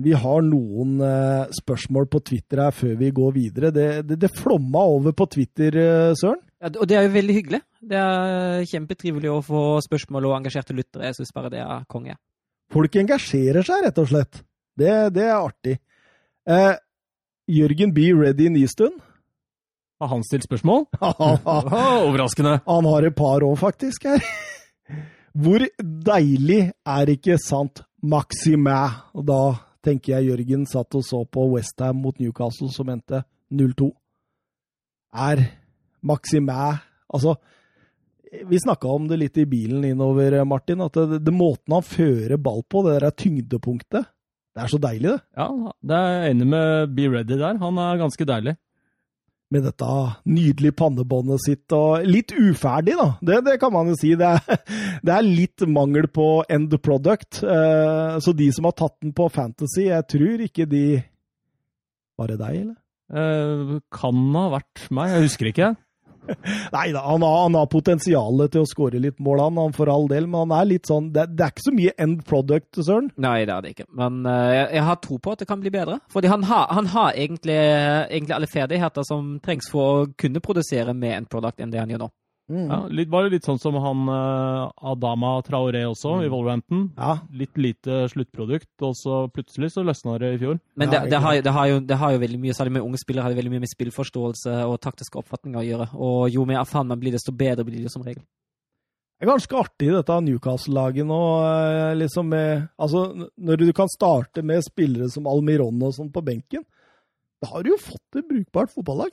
vi har noen eh, spørsmål på Twitter her før vi går videre. Det, det, det flomma over på Twitter, eh, Søren. ja. Og det er jo veldig hyggelig. Det er kjempetrivelig å få spørsmål og engasjerte lyttere. Jeg syns bare det er konge. Folk engasjerer seg, rett og slett. Det, det er artig. Eh, Jørgen B. Ready Nystuen. Har han stilt spørsmål? Overraskende. han har et par år, faktisk, her. Hvor deilig er ikke sant Maximæ? Og da tenker jeg Jørgen satt og så på Westham mot Newcastle, som endte 0-2. Er Maximæ Altså, vi snakka om det litt i bilen innover, Martin, at det, det måten han fører ball på, det der tyngdepunktet, det er så deilig, det. Ja, det er enig med Be Ready der. Han er ganske deilig. Med dette nydelige pannebåndet sitt, og litt uferdig, da. Det, det kan man jo si. Det er, det er litt mangel på end product. Eh, så de som har tatt den på Fantasy, jeg tror ikke de Var det deg, eller? Eh, kan ha vært meg, jeg husker ikke. Nei da, han han har potensialet til å skåre litt mål, han, han for all del, men han er litt sånn Det, det er ikke så mye end product, Søren. Nei, det er det ikke. Men uh, jeg, jeg har tro på at det kan bli bedre. Fordi han har, han har egentlig, egentlig alle ferdigheter som trengs for å kunne produsere med end product enn det han gjør nå. Mm. Ja, litt, var det litt sånn som han eh, Adama Traoré også, i Wolverhampton. Ja. Litt lite sluttprodukt, og så plutselig så løsna det i fjor. Men Ja, det, det, har, det, har jo, det har jo veldig mye, særlig med unge spillere, har det veldig mye med spillforståelse og taktiske oppfatninger å gjøre. Og jo mer erfaren man blir, desto bedre blir det som regel. Det er ganske artig, dette Newcastle-laget nå. eh, liksom med, altså, Når du kan starte med spillere som Almiron og sånn på benken, da har du jo fått et brukbart fotballag.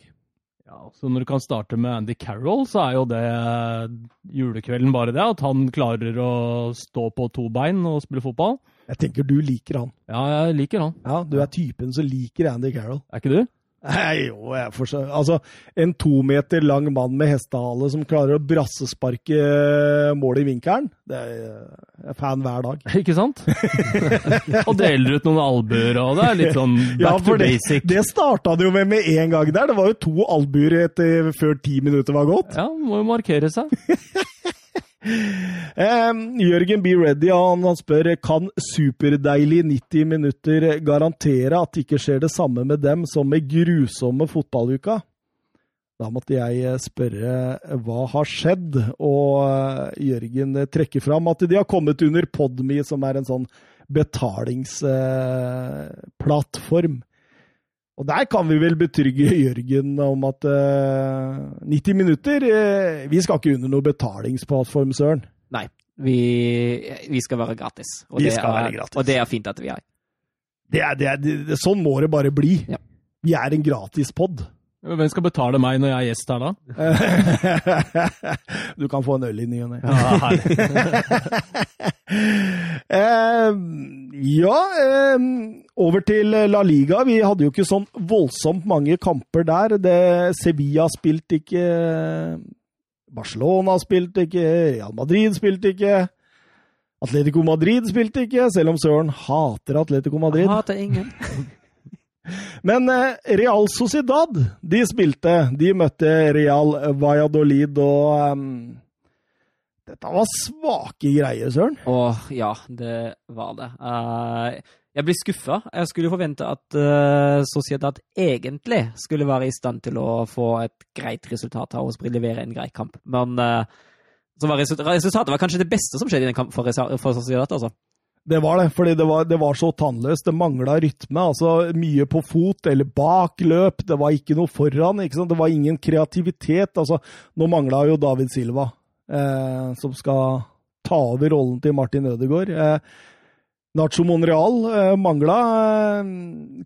Ja, så når du kan starte med Andy Carroll, så er jo det eh, julekvelden bare det. At han klarer å stå på to bein og spille fotball. Jeg tenker du liker han. Ja, jeg liker han. Ja, Du er typen som liker Andy Carroll. Er ikke du? Nei, jo, jeg forstår. Altså, en to meter lang mann med hestehale som klarer å brassesparke mål i vinkelen, det er jeg er fan hver dag. Ikke sant? og deler ut noen albuer, og det er litt sånn back Ja, to basic. det, det starta det jo med med en gang der. Det var jo to albuer før ti minutter var gått. Ja, må jo markere seg. Eh, Jørgen B. Ready han, han spør kan superdeilig 90 minutter garantere at det ikke skjer det samme med dem som med grusomme fotballuka. Da måtte jeg eh, spørre eh, hva har skjedd, og eh, Jørgen eh, trekker fram at de har kommet under Podme, som er en sånn betalingsplattform. Og der kan vi vel betrygge Jørgen om at uh, 90 minutter uh, Vi skal ikke under noe betalingsplattform, Søren. Nei, vi, vi skal være gratis. Og Vi det skal er, være gratis. Og det er fint at vi er. Det er, det er, det, sånn må det bare bli. Ja. Vi er en gratispod. Hvem skal betale meg når jeg er gjest her, da? du kan få en øl i ny og ne. Ja, over til La Liga. Vi hadde jo ikke sånn voldsomt mange kamper der. Det, Sevilla spilte ikke, Barcelona spilte ikke, Real Madrid spilte ikke. Atletico Madrid spilte ikke, selv om Søren hater Atletico Madrid. Jeg hater ingen. Men eh, Real Sociedad, de spilte. De møtte Real Valladolid, og um, Dette var svake greier, Søren. Åh, ja, det var det. Uh, jeg blir skuffa. Jeg skulle forvente at uh, Sociedad egentlig skulle være i stand til å få et greit resultat her og levere en grei kamp. Men uh, resultatet var kanskje det beste som skjedde i den kampen for, for Sociedad, altså. Det var det, fordi det var, det var så tannløst. Det mangla rytme. altså Mye på fot eller bak løp. Det var ikke noe foran. ikke sant? Det var ingen kreativitet. altså Nå mangla jo David Silva, eh, som skal ta over rollen til Martin Ødegaard. Eh, Nacho Monreal eh, mangla. Eh,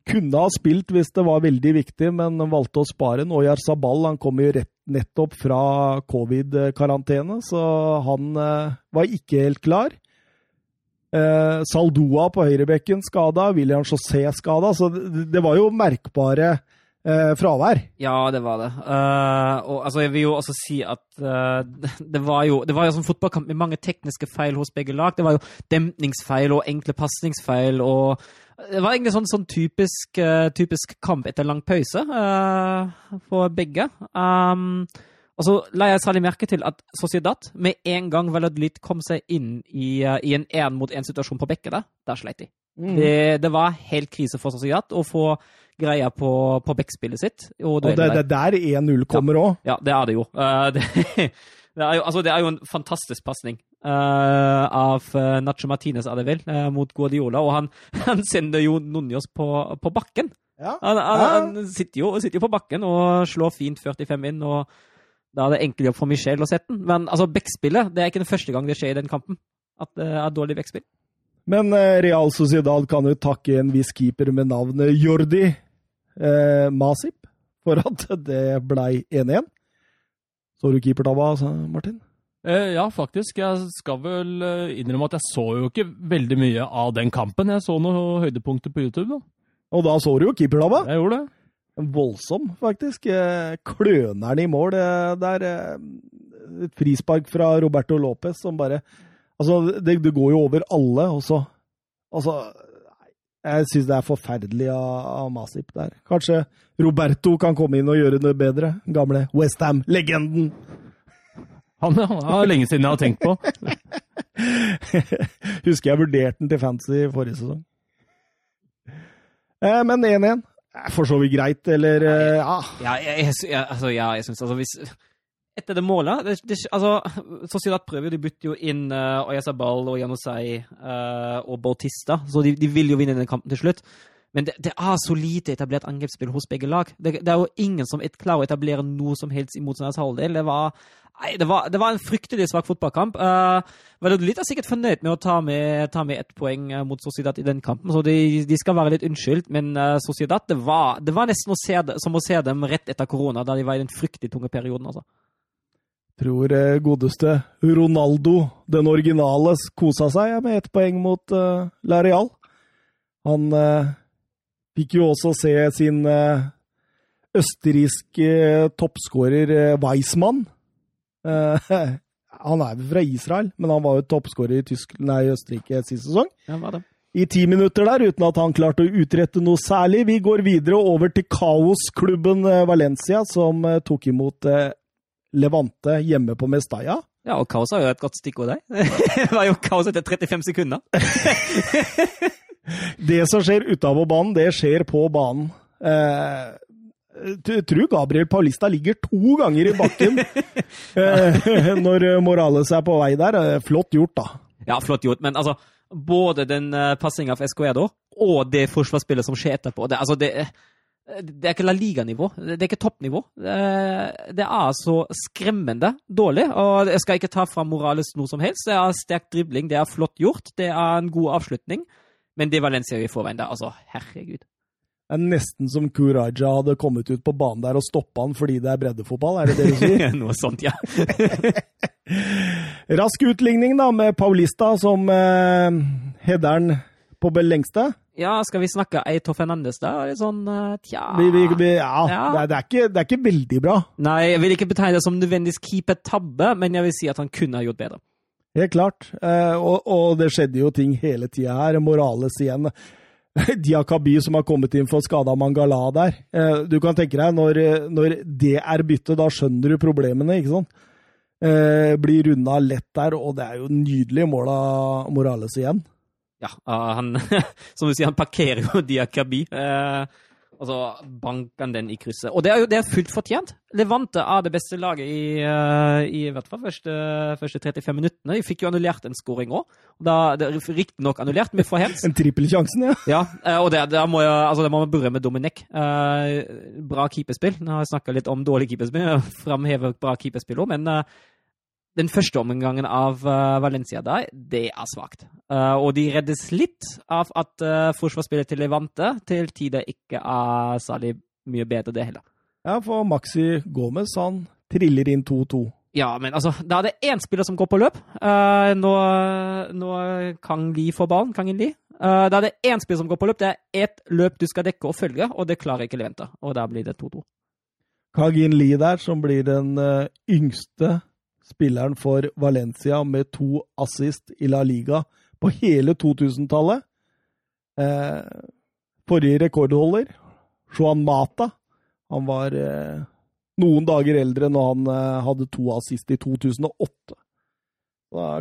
kunne ha spilt hvis det var veldig viktig, men valgte å spare. Noyar Sabal han kom jo rett, nettopp fra covid-karantene, så han eh, var ikke helt klar. Eh, Saldoa på høyrebekken skada, William José skada. Så det, det, var jo merkbare eh, fravær. Ja, det var det. Uh, og altså, jeg vil jo også si at uh, det var jo det var jo sånn fotballkamp med mange tekniske feil hos begge lag. Det var jo demningsfeil og enkle pasningsfeil. og Det var egentlig sånn, sånn typisk, uh, typisk, kamp etter lang pause for begge. Um, og så la jeg særlig merke til at Sociedad med en gang Valladolid kom seg inn i, uh, i en én-mot-én-situasjon på bekket der, der sleit de. Mm. Det, det, var helt krise for Sociedad å få greia på, på bekkspillet sitt. Og, og det er der 1-0 kommer òg. Ja, ja, det er det jo. Uh, det, det, er jo altså, det er jo en fantastisk pasning uh, av Nacho Martinez, er det vel, mot Guardiola. Og han, han sender jo Núñez på, på bakken. Ja. Han, han, han sitter, jo, sitter, jo, på bakken og slår fint 45 inn. og da er det enkel jobb for Michel å sette den. Men altså, backspillet det er ikke den første gang det skjer i den kampen. At det er dårlig backspill. Men eh, Real Sociedad kan jo takke en viss keeper med navnet Jordi eh, Masip for at det blei 1-1. Så du keepertabba, altså, Martin? Eh, ja, faktisk. Jeg skal vel eh, innrømme at jeg så jo ikke veldig mye av den kampen. Jeg så noen høydepunkter på YouTube. da. Og da så du jo keepertabba? Jeg gjorde det voldsom, faktisk. Eh, kløneren i mål eh, der. Eh, et frispark fra Roberto Lopez som bare Altså, det, det går jo over alle, også. Altså Jeg syns det er forferdelig av, av Masip der. Kanskje Roberto kan komme inn og gjøre det bedre? Gamle Westham-legenden. Han har lenge siden jeg har tenkt på. Husker jeg vurderte den til fancy forrige sesong. Men 1-1 er for så vidt greit, eller eh, ja. Ja, jeg, jeg, altså, ja, jeg syns altså hvis Etter det målet det, det, altså, Sociedad prøver, de bytter jo inn uh, Oyasabal og Janosei uh, og Bautista, så de, de, vil jo vinne den kampen til slutt. Men det, det, er så lite etablert angrepsspill hos begge lag. Det, det, er jo ingen som klarer å etablere noe som helst i motstanders halvdel. Det var, nei, det, var, det var, en fryktelig svak fotballkamp. Uh, Valladolid er sikkert fornøyd med å ta med, ta med ett poeng uh, mot Sociedad i den kampen, så de, de skal være litt unnskyldt. Men uh, Sociedad, det var, det var nesten å se, som å se dem rett etter korona, da de var i den fryktelig tunge perioden. altså tror godeste Ronaldo, den originale, kosa seg med ett poeng mot uh, Lareal. Han uh, Fikk jo også se sin uh, østerrikske toppskårer Weismann. Weissmann. Uh, han er fra Israel, men han var jo toppskårer i, nei, Østerrike sist sesong. Ja, var det. I ti minutter der, uten at han klarte å utrette noe særlig. Vi går videre over til kaosklubben Valencia, som tok imot Levante hjemme på Mestalla. Ja, og kaos er jo et godt stikkord der. det var jo kaos etter 35 sekunder. Det som skjer utafor banen, det skjer på banen. Eh, tror Gabriel Paulista ligger to ganger i bakken eh, når Morales er på vei der. Eh, flott gjort, da. Ja, flott gjort. Men altså, både den uh, passinga for Escoedo og det forsvarsspillet som skjer etterpå det, altså, det, det er ikke La Liga-nivå. Det er ikke toppnivå. Det er så skremmende dårlig. Og jeg skal ikke ta fra Morales noe som helst. Det er sterk dribling, det er flott gjort, det er en god avslutning. Men det Valencia i forveien der, altså, herregud. Det er nesten som Kuraja hadde kommet ut på banen der og stoppa han fordi det er breddefotball, er det det du sier? Noe sånt, ja. Rask utligning da, med Paulista som eh, headeren på lengste. Ja, skal vi snakke Eito Fernandes da? Litt sånn, uh, tja vi, vi, vi, Ja, ja. Det, er, det, er ikke, det, er, ikke, veldig bra. Nei, jeg vil ikke betegne det som nødvendigvis keeper-tabbe, men jeg vil si at han kunne ha gjort bedre. Helt klart. Eh, og, og, det skjedde jo ting hele tida her. Morales igjen. Diakaby som har kommet inn for skada Mangala der. Eh, du kan tenke deg, når, når det er byttet, da skjønner du problemene, ikke sant? Eh, blir runda lett der, og det er jo nydelig mål av Morales igjen. Ja, han Som du sier, han parkerer jo Diakaby. Og så banker han den i krysset. Og det er jo det er fullt fortjent. Levante er det beste laget i, uh, i hvert fall første, første 35 minuttene. De fikk jo annullert en skåring òg. Riktignok annullert, men for hands. En trippelsjansen, ja. Ja, uh, og det, det, må jeg, altså det må man berømme Dominic. Uh, bra keeperspill. Nå har jeg snakka litt om dårlig keeperspill. Framhever bra keeperspill òg, men den første omgangen av uh, Valencia der, det er svakt. Uh, og de reddes litt av at uh, forsvarsspillet til Levante til tider ikke er særlig mye bedre, det heller. Ja, for Maxi Gomez han triller inn 2-2. Ja, men altså, da er det én spiller som går på løp. Nå, nå kan Li få ballen, kan Li. Da er det én spiller som går på løp. Det er ett løp du skal dekke og følge, og det klarer ikke Levante. Og da blir det 2-2. Kagin Li der, som blir den yngste spilleren for Valencia med to assist i La Liga på hele 2000-tallet. Eh, forrige rekordholder, Juan Mata, han var eh, noen dager eldre når han eh, hadde to assist i 2008.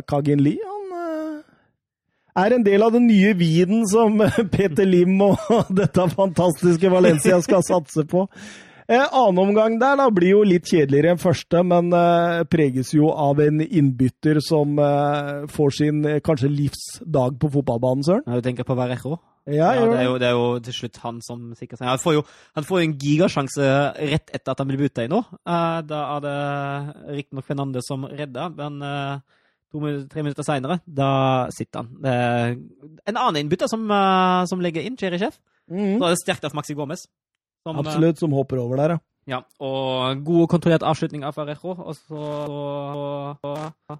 Kagin Lie han eh, er en del av den nye viden som Peter Lim og dette fantastiske Valencia skal satse på. Eh, annen omgang der da blir jo litt kjedeligere enn første, men eh, preges jo av en innbytter som eh, får sin eh, kanskje livsdag på fotballbanen, Søren. Ja, du tenker på Verrejo? Ja, ja det, er jo, det, er jo, til slutt han som sikrer seg. Han får jo han får en gigasjanse rett etter at han blir bytta inn nå. Eh, da er det riktignok Fernande som redder, men eh, to-tre minutter seinere, da sitter han. Det er en annen innbytter som, som legger inn, Cherry Chef. Mm. Da er det sterkt av Maxi Gomez. Som, Absolutt, som hopper over der, ja. Ja, og god og kontrollert avslutning av Ferrejo, og så og, og,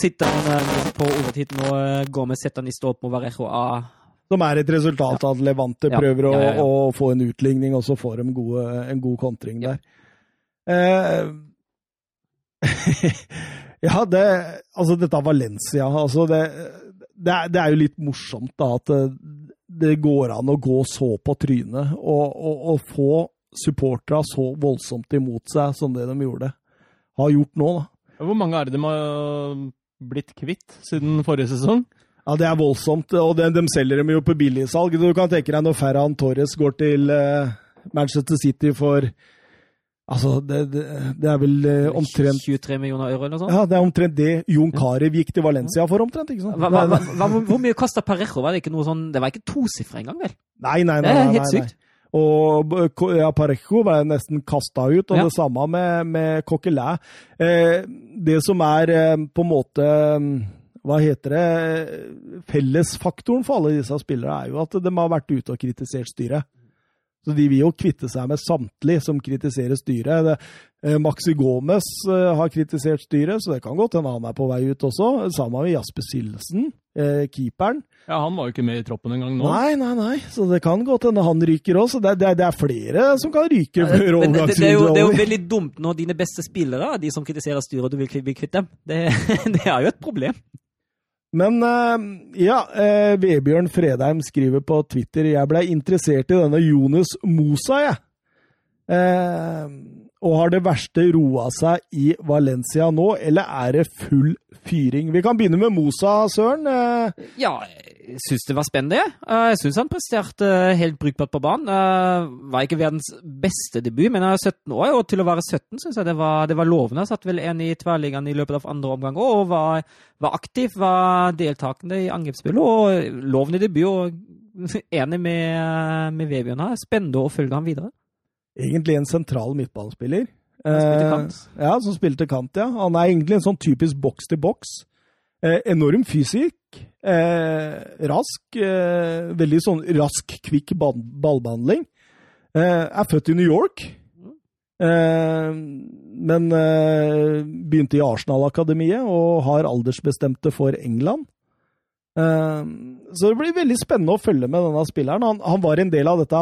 sitter han på overtid nå. Gomez setter han i stå på Varejo A. Som er et resultat av at Levante prøver ja, ja, å, å, få en utligning, og så får de gode, en god kontring der. Eh, ja, det Altså, dette Valencia altså det, det, er, det, er, jo litt morsomt da at det går an å gå så på trynet og, og, og få supporterne så voldsomt imot seg som det de gjorde. Har gjort nå, da. Hvor mange er det de har blitt kvitt siden forrige sesong? Ja, Det er voldsomt, og de, de selger dem jo på billigsalg. Du kan tenke deg når Ferran Torres går til uh, Manchester City for Altså, det, det, det, er vel eh, omtrent 23 millioner euro eller noe sånt? Ja, det er omtrent det Jon Carew gikk til Valencia for, omtrent. ikke sant? Hva, hva, hva, hvor mye kasta Parejo? Var det ikke noe sånn Det var ikke tosifra engang, vel? Nei, nei, nei. nei, nei helt sykt. Og ja, Parejo var nesten kasta ut, og ja. det samme med, med Coquelin. Eh, det som er eh, på en måte hva heter det Fellesfaktoren for alle disse spillerne er jo at de har vært ute og kritisert styret. Så de vil jo kvitte seg med samtlige som kritiserer styret. Det, eh, Maxi Gomez eh, har kritisert styret, så det kan godt hende han er på vei ut også. Sammen med Jasper Silsen, eh, keeperen. Ja, Han var jo ikke med i troppen engang nå. Nei, nei, nei, så det kan godt hende han ryker òg. Det, det, det, er flere som kan ryke før ja, overgangsvinduet det, det, det, er jo veldig dumt når dine beste spillere, de som kritiserer styret, og du vil bli kvitt dem. Det, det er jo et problem. Men eh, ja, eh, Vebjørn Fredheim skriver på Twitter jeg blei interessert i denne Jonas Mosa, jeg. Eh, og har det verste roa seg i Valencia nå, eller er det full fyring? Vi kan begynne med Mosa, Søren. Ja, jeg syns det var spennende. Jeg syns han presterte helt brukbart på banen. Var ikke verdens beste debut, men han er 17 år, og til å være 17 syns jeg det var, det var lovende. Satt vel en i tverrliggeren i løpet av andre omgang og var, var aktiv, var deltakende i angrepsspillet og lovende debut. og Enig med, med Vebjørn her. Spennende å følge ham videre. Egentlig en sentral midtbanespiller. Eh, ja, som spilte kant, ja. Han er egentlig en sånn typisk boks til boks. Eh, enorm fysikk. Eh, rask. Eh, veldig sånn rask, kvikk ballbehandling. Eh, er født i New York. Eh, men eh, begynte i Arsenal-akademiet og har aldersbestemte for England. Så det blir veldig spennende å følge med denne spilleren. Han, han var en del av dette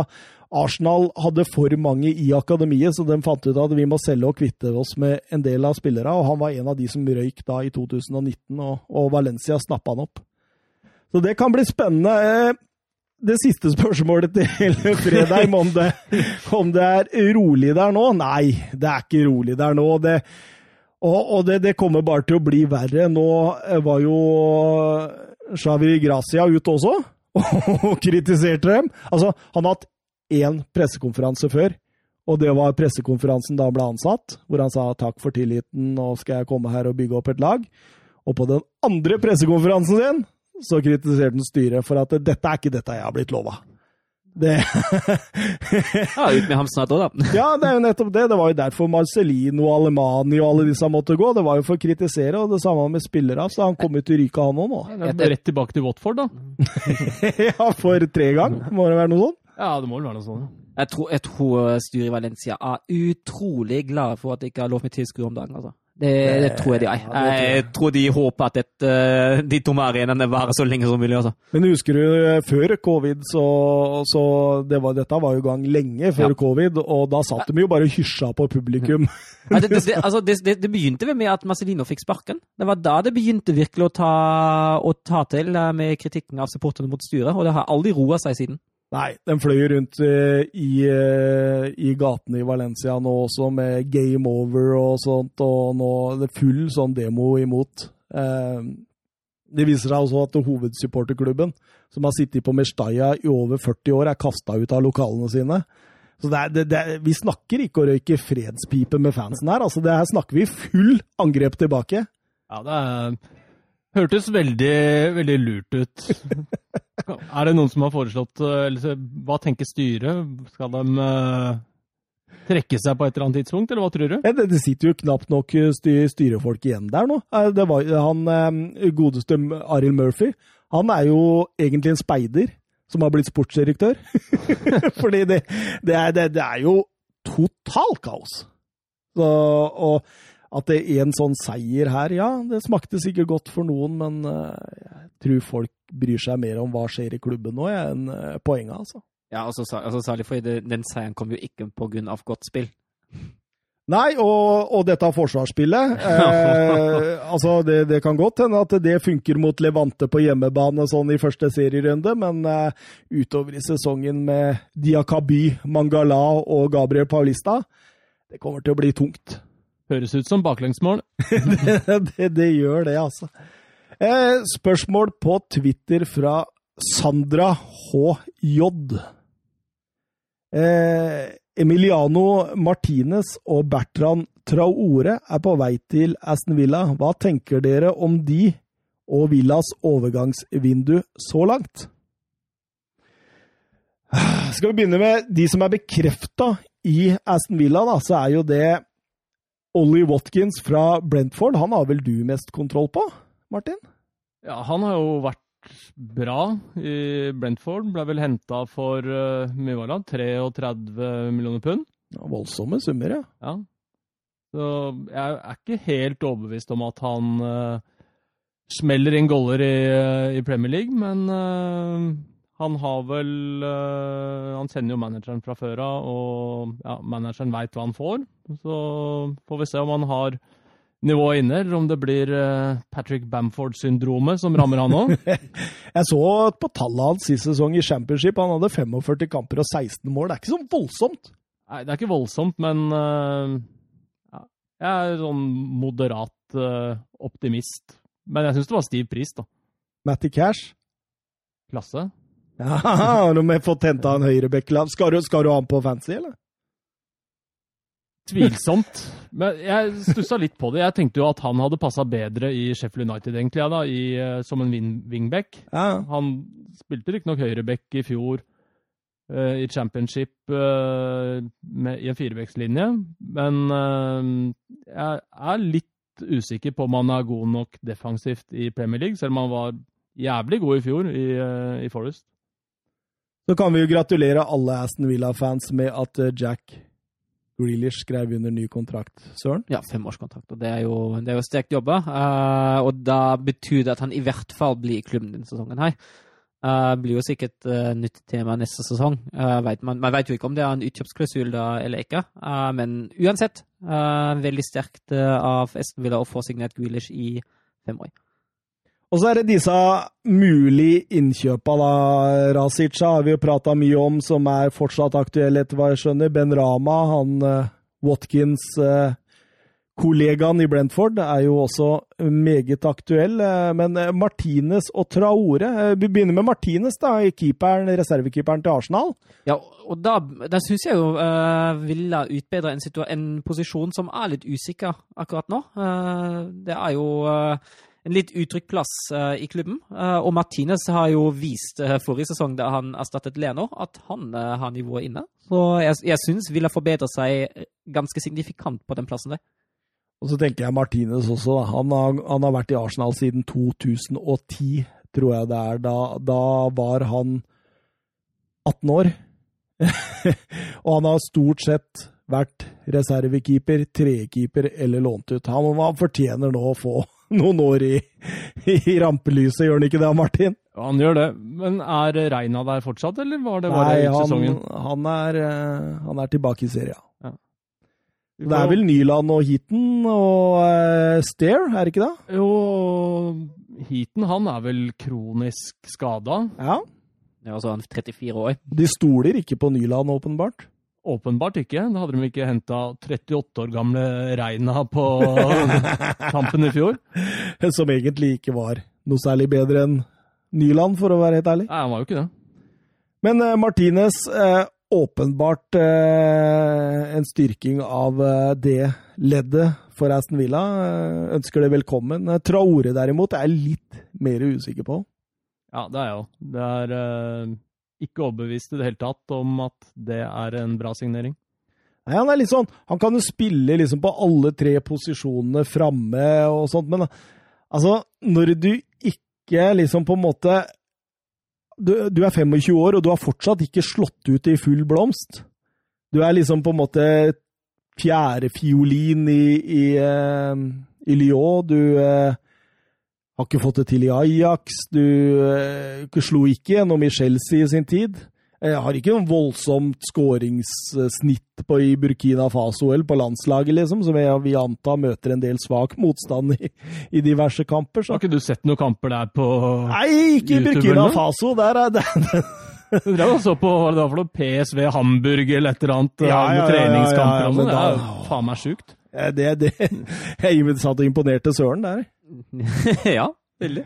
Arsenal hadde for mange i akademiet, så de fant ut at vi må selge og kvitte oss med en del av spillerne. Og han var en av de som røyk da i 2019, og, og Valencia snappa han opp. Så det kan bli spennende. Eh, det siste spørsmålet til Fredheim, om det, om det er rolig der nå? Nei, det er ikke rolig der nå. Det, og, og det, det, kommer bare til å bli verre. Nå var jo Xavi Gracia ut også og kritiserte dem. Altså, han har hatt én pressekonferanse før, og det var pressekonferansen da han ble ansatt, hvor han sa takk for tilliten, nå skal jeg komme her og bygge opp et lag. Og på den andre pressekonferansen sin så kritiserte han styret for at dette er ikke dette jeg har blitt lova. Det Ja, ut med ham snart òg, da. Ja, det er jo nettopp det. Det var jo derfor Marcellino og Alemani og alle disse måtte gå. Det var jo for å kritisere, og det samme med spillere. Så han kommer til å ryke, han òg nå. Det Rett tilbake til Watford, da. ja, for tre gang. Må det være noe sånt? Ja, det må vel være noe sånt. Jeg tror, jeg tror styret i Valencia er utrolig glade for at de ikke har lov med tilskuere om dagen. altså. Det, det tror jeg de er. Jeg tror de håper at et, eh, de tomme arenaene varer så lenge som mulig. altså. Men husker du, eh, før covid, så, så det var, Dette var jo gang lenge før Ja. covid, og da satt de jo bare og hysja på publikum. Ja, det, det, det, altså, det begynte vel med at Marcelino fikk sparken. Det var da det begynte virkelig å ta, å ta til eh, med kritikken av supporterne mot styret, og det har aldri roa seg siden. Nei, den fløy rundt eh, i, eh, i gatene i Valencia nå også med game over og sånt, og nå det er full sånn demo imot. Eh, det viser seg også at hovedsupporterklubben, som har sittet på Mestalla i over 40 år, er kasta ut av lokalene sine. Så det er, det, det, vi snakker ikke å røyke fredspipe med fansen her. altså det Her snakker vi full angrep tilbake. Ja, det er, hørtes veldig, veldig lurt ut. Er det noen som har foreslått eh, eller Hva tenker styret? Skal de uh, trekke seg på et eller annet tidspunkt, eller hva tror du? Det, det sitter jo knapt nok styrefolk igjen der nå. Eh, Det var, han eh, godeste Arild Murphy, han er jo egentlig en speider som har blitt sportsdirektør. Fordi det, det, er, det, det er jo totalt kaos. Så, og at det er en sånn seier her, ja, det smakte sikkert godt for noen, men eh, jeg tror folk bryr seg mer om hva skjer i klubben nå, enn eh, poenget, altså. Ja, og så altså, Særlig fordi den seieren kom jo ikke på grunn av godt spill. Nei, og, og dette forsvarsspillet eh, altså det, det kan godt hende at det funker mot Levante på hjemmebane sånn i første serierunde, men eh, utover i sesongen med Diakaby, Mangala og Gabriel Paulista, det kommer til å bli tungt. Høres ut som baklengsmål. det, det gjør det, altså. Eh, spørsmål på Twitter fra Sandra HJ. Eh, Emiliano Martinez og Bertrand Traore er på vei til Aston Villa. Hva tenker dere om de og Villas overgangsvindu så langt? Skal vi begynne med de som er bekrefta i Aston Villa, da, så er jo det Ollie Watkins fra Brentford. Han har vel du mest kontroll på, Martin? Ja, han har jo vært bra i Brentford. Ble vel henta for uh, mye var det? 33 millioner pund. Ja, voldsomme summer, ja. Ja. Så jeg er ikke helt overbevist om at han uh, smeller inn goller i, uh, i Premier League, men han har vel eh, Han kjenner jo manageren fra før av, og ja, manageren veit hva han får. Så får vi se om han har nivået inne, eller om det blir eh, Patrick Bamford-syndromet som rammer han òg. Jeg så på tallet hans sist sesong i Championship. Han hadde 45 kamper og 16 mål. Det er ikke så voldsomt. Nei, det er ikke voldsomt, men eh, ja, jeg er sånn moderat optimist. Men jeg syns det var stiv pris, da. Matty Cash. Klasse. Ja, har de fått henta en høyrebekk? Skal, du- skal du ha han på fancy, eller? Tvilsomt. Men jeg stussa litt på det. Jeg tenkte jo at han hadde passa bedre i Sheffield United, egentlig, ja, da, i, eh, som en wing wingback. Ja. Han spilte riktignok høyreback i fjor uh, i championship uh, med, i en firevektslinje, men uh, jeg er litt usikker på om han er god nok defensivt i Premier League, selv om han var jævlig god i fjor i, i Forest. Så kan vi jo gratulere alle Aston Villa-fans med at eh, Jack Grealish skrev under ny kontrakt. Søren? Ja, femårskontrakt. Og det er jo, det er jo sterkt jobba. Uh, og da betyr det at han i hvert fall blir i klubben denne sesongen her. Uh, blir jo sikkert uh, nytt tema neste sesong. Uh, vet man, man vet jo ikke om det er en utkjøpsklausul eller ikke. uh, men uansett, veldig sterkt av Aston Villa å få signert Grealish i fem år. Og så er det disse mulige innkjøpa, da. Rasica har vi jo prata mye om, som er fortsatt aktuelle, etter hva jeg skjønner. Ben Rama, han eh, Watkins eh, i Brentford er jo også meget aktuell. eh, Men Martinez og Traore Vi begynner med Martinez, da, keeperen, reservekeeperen til Arsenal. Ja, og da, da syns jeg jo uh, ville utbedre en, en posisjon som er litt usikker akkurat nå. Uh, det er jo eh, en litt utrygg plass uh, i klubben. Uh, og Martinez har jo vist uh, forrige sesong da han erstattet Leno, at han har nivået inne. Så jeg, jeg syns Villa forbedrer seg ganske signifikant på den plassen der. Og så tenker jeg Martinez også. Han har, han har vært i Arsenal siden 2010, tror jeg det er. Da, da var han 18 år. og han har stort sett vært reservekeeper, trekeeper eller lånt ut. Han, han fortjener nå å få noen år i, i rampelyset, gjør han ikke det, Martin? Ja, han gjør det. Men er Reina der fortsatt, eller var det bare Nei, han, sesongen? han, er, eh, han er tilbake i serien. Vi Det er vel Nyland og Heaton og uh, Stair, er det ikke det? Jo, Heaton han er vel kronisk skada. Ja. Det er altså han 34 år. De stoler ikke på Nyland, åpenbart. Åpenbart ikke. Da hadde de ikke henta 38 år gamle Reina på tampen i fjor. Som egentlig ikke var noe særlig bedre enn Nyland, for å være helt ærlig. Nei, han var jo ikke det. Men eh, Martinez, eh, åpenbart eh, en styrking av eh, det leddet for Aston Villa. Eh, ønsker det velkommen. Eh, Traore derimot er jeg litt mer usikker på. Ja, det er jeg òg. Det er ikke overbevist i det hele tatt om at det er en bra signering. Nei, han er litt sånn, han kan jo spille liksom på alle tre posisjonene framme og sånt, men altså, når du ikke liksom på en måte du, du er 25 år, og du har fortsatt ikke slått ut i full blomst. Du er liksom på en måte fjerdefiolin i, i, eh, i Lyon. Du eh, har ikke fått det til i Ajax. Du eh, slo ikke gjennom i Chelsea i sin tid. Jeg har ikke noe voldsomt skåringssnitt på i Burkina Faso eller på landslaget, liksom, som jeg vil anta møter en del svak motstand i, i diverse kamper. Så. Har ikke du sett noen kamper der på Nei, ikke i Burkina? Faso! Der er det, Du drev og så på hva det var for noe PSV Hamburg eller et eller annet Ja, eh, ja, ja, ja, treningskamper ja, ja, ja, sånn. Det er faen meg sjukt. Det, det Jeg satt og imponerte Søren der. ja, veldig.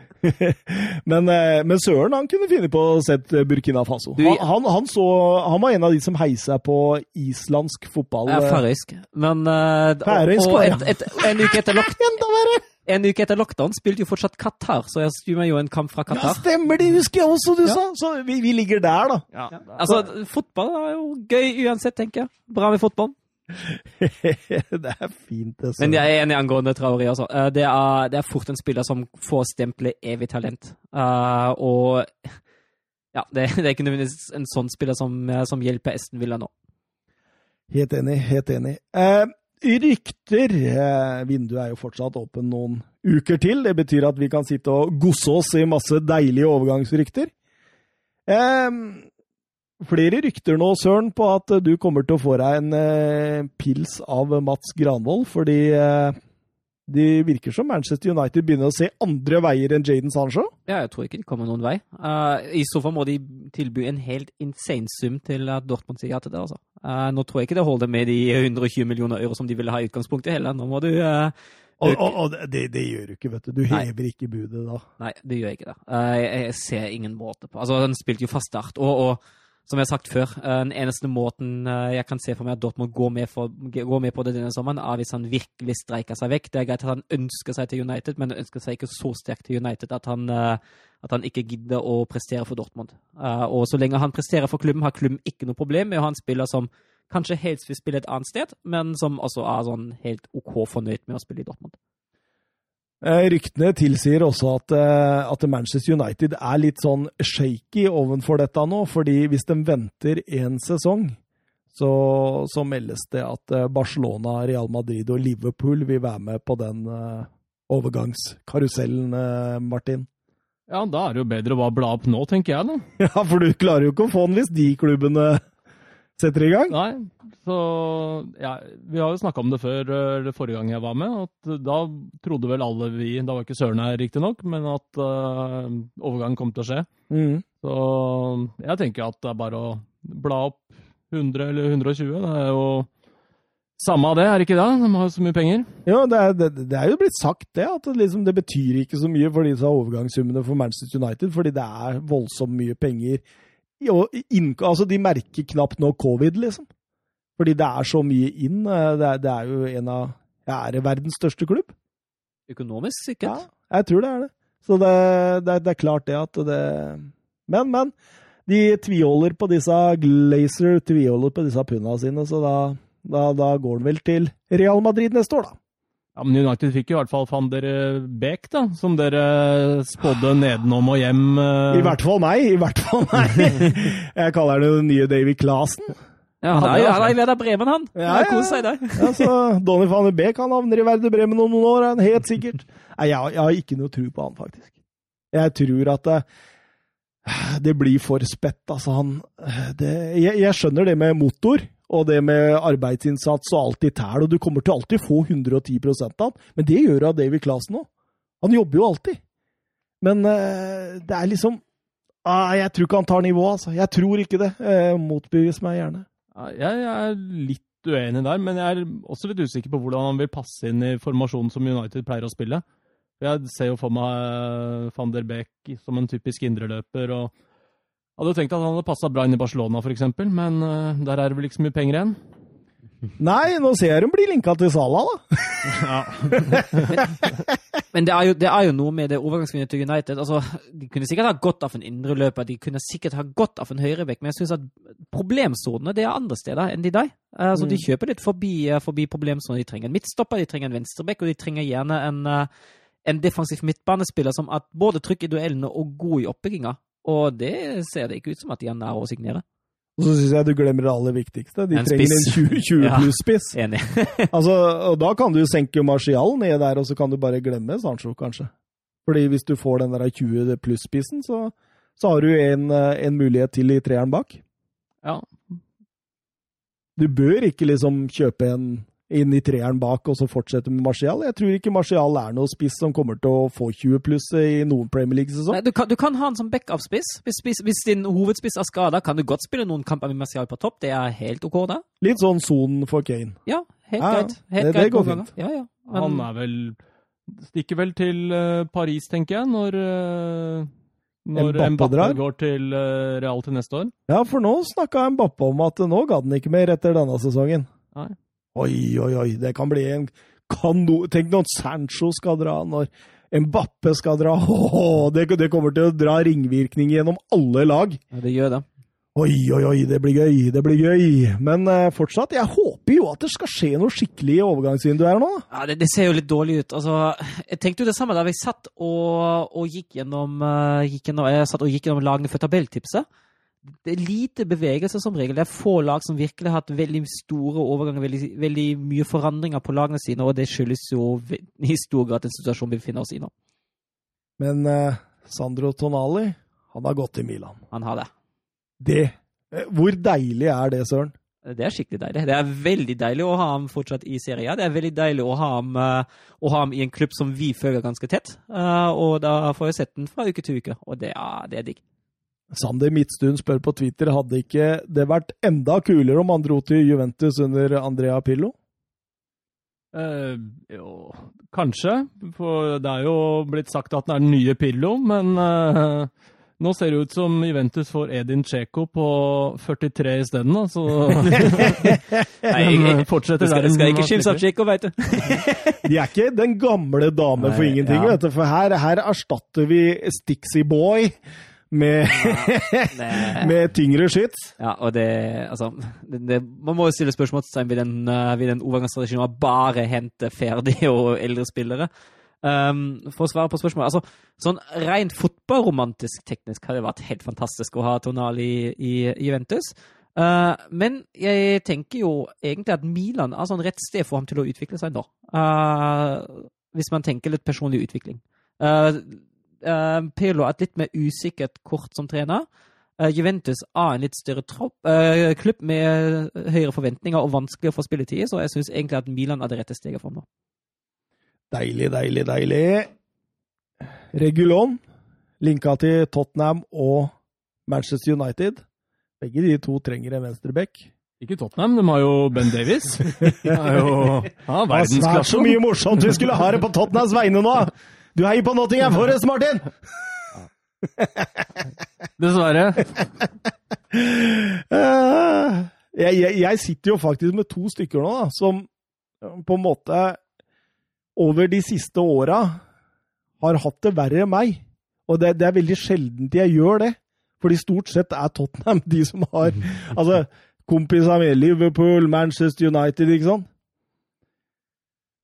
Men, eh, men Søren han kunne finne på å sette Burkina Faso. Du- Han, han, han, så, han var en av de som heisa på islandsk fotball. Ja, færøysk. Men uh, Færøysk, og og et, et, en, uke etter lock, Enda verre! en uke etter lockdown spilte jo fortsatt Qatar, så jeg skulle jo en kamp fra Ja, stemmer det! Husker jeg også du Ja. sa! Så vi, vi ligger der, da. Ja, Altså, fotball er jo gøy uansett, tenker jeg. Bra med fotball. det er fint, det. Men jeg er enig angående Traoré. Altså. Eh, Det, er, det er fort en spiller som får stempelet evig talent. Uh, og ja, det, det er ikke nødvendigvis en sånn spiller som, eh, som hjelper Esten Villa nå. Helt enig, helt enig. Uh, rykter. uh, vinduet er jo fortsatt åpen noen uker til. Det betyr at vi kan sitte og gosse oss i masse deilige overgangsrykter. Eh, flere rykter nå, Søren, på at du kommer til å få deg en eh, pils av Mats Granvold, fordi eh, det virker som Manchester United begynner å se andre veier enn Jaden Sancho. Ja, jeg tror ikke de kommer noen vei. Uh, I så fall må de tilby en helt insane sum til at Dortmund sier ja til det. Altså. Uh, nå tror jeg ikke det holder med de 120 millioner euro som de ville ha i utgangspunktet heller. Nå må du uh, Og, og, og det, det gjør du ikke, vet du. Du Nei. hever ikke budet da. Nei, det gjør jeg ikke det. Eh, jeg, jeg ser ingen måte på Altså, han spilte jo fast start, og, og som jeg har sagt før, eh, den eneste måten eh, jeg kan se for meg at Dortmund går med, for, går med på det denne sommeren, er hvis han virkelig streiker seg vekk. Det er greit at han ønsker seg til United, men han ønsker seg ikke så sterkt til United at han, eh, at han ikke gidder å prestere for Dortmund. Og så lenge han presterer for klubben, har klubben ikke noe problem med å ha en spiller som kanskje helst vil spille et annet sted, men som også er sånn helt OK fornøyd med å spille i Dortmund. Eh, Ryktene tilsier også at, eh, at Manchester United er litt sånn shaky ovenfor dette nå, fordi hvis de venter én sesong, så, så meldes det at eh, Barcelona, Real Madrid og Liverpool vil være med på den overgangskarusellen, Martin. Ja, da er det jo bedre å bare bla opp nå, tenker jeg da. Ja, for du klarer jo ikke å få den hvis de klubbene setter i gang. Nei, så ja, Vi har jo snakka om det før, eller forrige gang jeg var med. at Da trodde vel alle vi Da var ikke Søren her, riktignok, men at uh, overgangen kom til å skje. Mm. Så jeg tenker at det er bare å bla opp 100 eller 120. Det er jo Samme av det, er det ikke det? De har så mye penger. Ja, det er, det, det er jo blitt sagt det, at det, liksom, det betyr ikke så mye for disse overgangssummene for Manchester United, fordi det er voldsomt mye penger. Altså, de merker knapt nå covid, liksom. Fordi det er så mye inn. Det er, det er jo en av ja, Er det verdens største klubb? Økonomisk, sikkert. Ja, jeg tror det er det. Så det, det, det er klart det at det Men, men. De tviholder på disse Glazer tviholder på disse punda sine, så da da, da går han vel til Real Madrid neste år, da. Ja, men United fikk i hvert fall van der Beek, da, som dere spådde nedenom og hjem. Uh... I hvert fall meg! I hvert fall meg! Jeg kaller det den nye Davy Clasen. Ja, han er jo i Werder Bremen, han. Ja, ja. Kos seg der. ja, så Donny van der Beek han havner i Werder Bremen om noen år, han, helt sikkert. Nei, jeg, jeg, har ikke noe tro på han, faktisk. Jeg tror at det, det blir for spett, altså. Han det, jeg, jeg skjønner det med motor og det med arbeidsinnsats og alt i tæl, og du kommer til alltid få 110 av han, men det gjør jo David Clasen òg. Han jobber jo alltid. Men uh, det er liksom uh, Jeg tror ikke han tar nivået, altså. Jeg tror ikke det. Uh, motbevis meg gjerne. Jeg er litt uenig der, men jeg er også litt usikker på hvordan han vil passe inn i formasjonen som United pleier å spille. Jeg ser jo for meg eh, van der Beek som en typisk indreløper. og hadde tenkt at han hadde passa bra inn i Barcelona, f.eks., men uh, der er det vel ikke så mye penger igjen? Nei, nå ser jeg dem bli linka til Sala, da. Ja. men det er, jo, det er, jo, noe med det overgangsvinnet til United. Altså, de kunne sikkert ha godt av en indreløper, de kunne sikkert ha godt av en høyrebekk, men jeg syns at problemsonene det er andre steder enn de der. Altså, mm. De kjøper litt forbi, eh, forbi problemsonene. De trenger en midtstopper, de trenger en venstrebekk, og de trenger gjerne en, eh, en defensiv midtbanespiller som er både trygg i duellene og god i oppbygginga. Og det ser det ikke ut som at de er nær å signere. Og så syns jeg du glemmer det aller viktigste. De en trenger spiss. en 20, 20 pluss-spiss. Ja, enig. altså, og da kan du senke Marcial ned der, og så kan du bare glemme Sancho, kanskje. Fordi hvis du får den der 20 pluss-spissen, så, så, har du en, eh, en, mulighet til i treeren bak. Ja. Du bør ikke liksom kjøpe en inn i treeren bak og så fortsette med Martial. Jeg tror ikke Martial er noe spiss som kommer til å få 20 pluss i noen Premier League-sesong. Du, du, kan ha han som backup-spiss. Hvis, hvis, din hovedspiss er skada, kan du godt spille noen kamper med Martial på topp. Det er helt OK, da. Litt sånn sonen for Kane. Ja, helt ja, greit. Helt det, greit det går fint. Ja, ja. Men... Han er vel Stikker vel til uh, Paris, tenker jeg, når uh... Når Mbappé går til uh, Real til neste år? Ja, for nå snakka Mbappé om at nå ga den ikke mer etter denne sesongen. Nei. Oi, oi, oi, det kan bli en kanon Tenk når Sancho skal dra, når Mbappe skal dra. Oh, det, det, kommer til å dra ringvirkning gjennom alle lag. Ja, det gjør det. Oi, oi, oi, det blir gøy, det blir gøy. Men eh, fortsatt, jeg håper jo at det skal skje noe skikkelig i overgangsvinduet her nå. Ja, det, det, ser jo litt dårlig ut. Altså, jeg tenkte jo det samme da vi satt og, og gikk, gjennom, uh, gjennom, jeg satt og gikk gjennom lagene for tabelltipset det er lite bevegelse som regel. Det er få lag som virkelig har hatt veldig store overganger, veldig, veldig mye forandringer på lagene sine, og det skyldes jo i stor grad den situasjonen vi befinner oss i nå. Men eh, Sandro Tonali, han har gått til Milan. Han har det. Det uh, Hvor deilig er det, Søren? Det er skikkelig deilig. Det er veldig deilig å ha ham fortsatt i Serie A. Det er veldig deilig å ha ham, uh, å ha ham i en klubb som vi følger ganske tett. og da får jeg sett den fra uke til uke, og det er, det er digg. Sander Midtstuen spør på Twitter hadde ikke det vært enda kulere om han dro til Juventus under Andrea Pillo? Eh, jo, kanskje. For det er jo blitt sagt at han er den nye Pillo, men eh, nå ser det ut som Juventus får Edin Cheko på 43 isteden, så Nei, fortsetter der. Det skal ikke skimse av Cheko, veit du. De er ikke den gamle dame for ingenting, ja. vet du. For her, her erstatter vi Stixie Boy med, med tyngre skyts. Ja, og det Altså, det, det, man må jo stille spørsmålstegn ved den, uh, ved den overgangsstrategien bare hente ferdige og eldre spillere. Um, for å svare på spørsmålet altså, Sånn rent fotballromantisk teknisk hadde det vært helt fantastisk å ha Tonali i, i, i Juventus. Uh, men jeg tenker jo egentlig at Milan er sånn rett sted for ham til å utvikle seg nå. Uh, hvis man tenker litt personlig utvikling. Uh, Uh, Pirlo er et litt mer usikkert kort som trener. Uh, Juventus har en litt større tropp, uh, klubb med høyere forventninger og vanskelig å få spilletid, så jeg syns egentlig at Milan er det rette steget for nå. Deilig, deilig, deilig. Regulon, linka til Tottenham og Manchester United. Begge de to trenger en venstreback. Ikke Tottenham, de har jo Ben Davies. De har jo ja, Det er så mye morsomt vi skulle ha det på Tottenhams vegne nå! Du heier på Nottingham Forest, Martin! Dessverre. Eh, jeg, jeg, jeg sitter jo faktisk med to stykker nå, da, som på en måte over de siste åra har hatt det verre enn meg. Og det, det er veldig sjeldent jeg gjør det. Fordi stort sett er Tottenham de som har Altså, kompisene med Liverpool, Manchester United, ikke sant?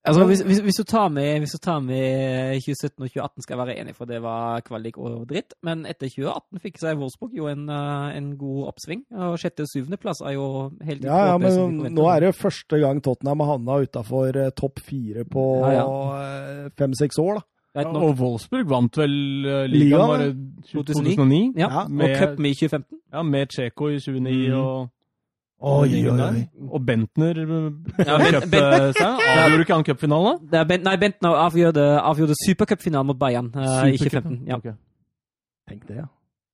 Altså, hvis, hvis, hvis, du tar med, hvis du tar med 2017 og 2018, skal jeg være enig, for det var kvalik og dritt. Men etter 2018 fikk seg Wolfsburg jo en, eh, en god oppsving. Og sjette- og syvendeplass er jo helt Ja, ja, men nå er det jo første gang Tottenham har havna utafor topp fire på Ja, fem-seks år, da. Ja. Og Wolfsburg vant vel uh, Ligaen, var det 2009? 2009? Ja, Ja, og med- cupen i 2015. Ja, med Tsjeko i 2009 mm. og Oi, oi, oi. Og Bentner Ja, uh, Ben- seg. Avgjorde ikke han cupfinalen, da? Det Bent, nei, Bentner avgjorde, avgjorde supercupfinalen mot Bayern eh, i Supercupen. 2015. Ja. Okay. Tenk det, ja.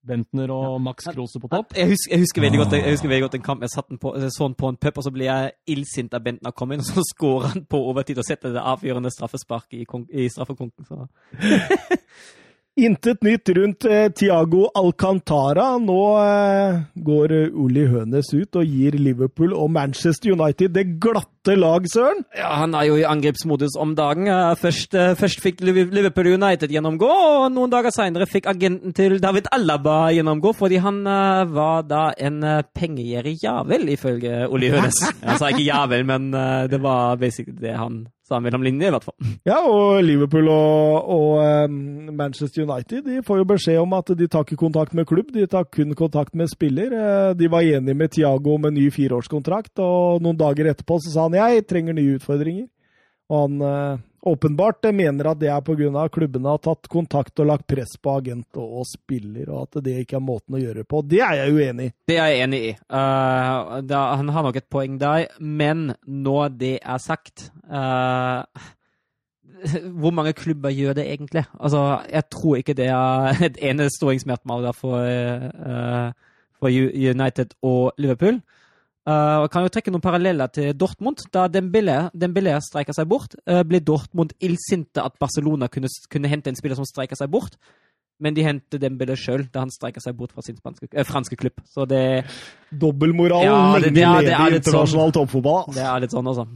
Bentner og Max Krose på topp. Jeg husker, jeg husker veldig godt jeg husker veldig godt en kamp jeg satt den på, jeg så den på en pub, og så ble jeg illsint da Bentner kom inn, og så skårer han på overtid og setter det avgjørende straffesparket i, i straffekonken. Intet nytt rundt eh, Tiago Alcantara. Nå eh, går Oli Uli Hønes ut og gir Liverpool og Manchester United det glatte lag, søren! Ja, Han er jo i angrepsmodus om dagen. Eh, Først, eh, først fikk Liverpool United gjennomgå, og noen dager seinere fikk agenten til David Alaba gjennomgå, fordi han eh, var da en uh, pengegjerrig javel, ifølge Oli Hønes. Han sa ikke javel, men eh, det var basically det han sa mellom linjene, i hvert fall. Ja, og Liverpool og, og eh, Manchester United de får jo beskjed om at de tar ikke kontakt med klubb, de tar kun kontakt med spiller. Eh, De var enige med Tiago om en ny fireårskontrakt, og noen dager etterpå så sa han jeg trenger nye utfordringer. Og han eh, åpenbart mener at det er pga. klubbene har tatt kontakt og lagt press på agent og, og spiller, og at det ikke er måten å gjøre det på. Det er jeg uenig i. Det er jeg enig i. Uh, da, han har nok et poeng der, men når det er sagt uh, Hvor mange klubber gjør det egentlig? Altså, jeg tror ikke det er et eneståingsmerkmal der for, uh, for United og Liverpool. Uh, og kan jo trekke noen paralleller til Dortmund. Da Dembélé, Dembélé streika seg bort, uh, ble Dortmund illsinte at Barcelona kunne, kunne hente en spiller som streika seg bort. Men de hentet Dembélé sjøl da han streika seg bort fra sin spanske, eh, franske klubb. Så det, Dobbeltmoralen Ja, det- lenge det det er sånn- internasjonal toppfotball. altså. det er litt sånn, altså.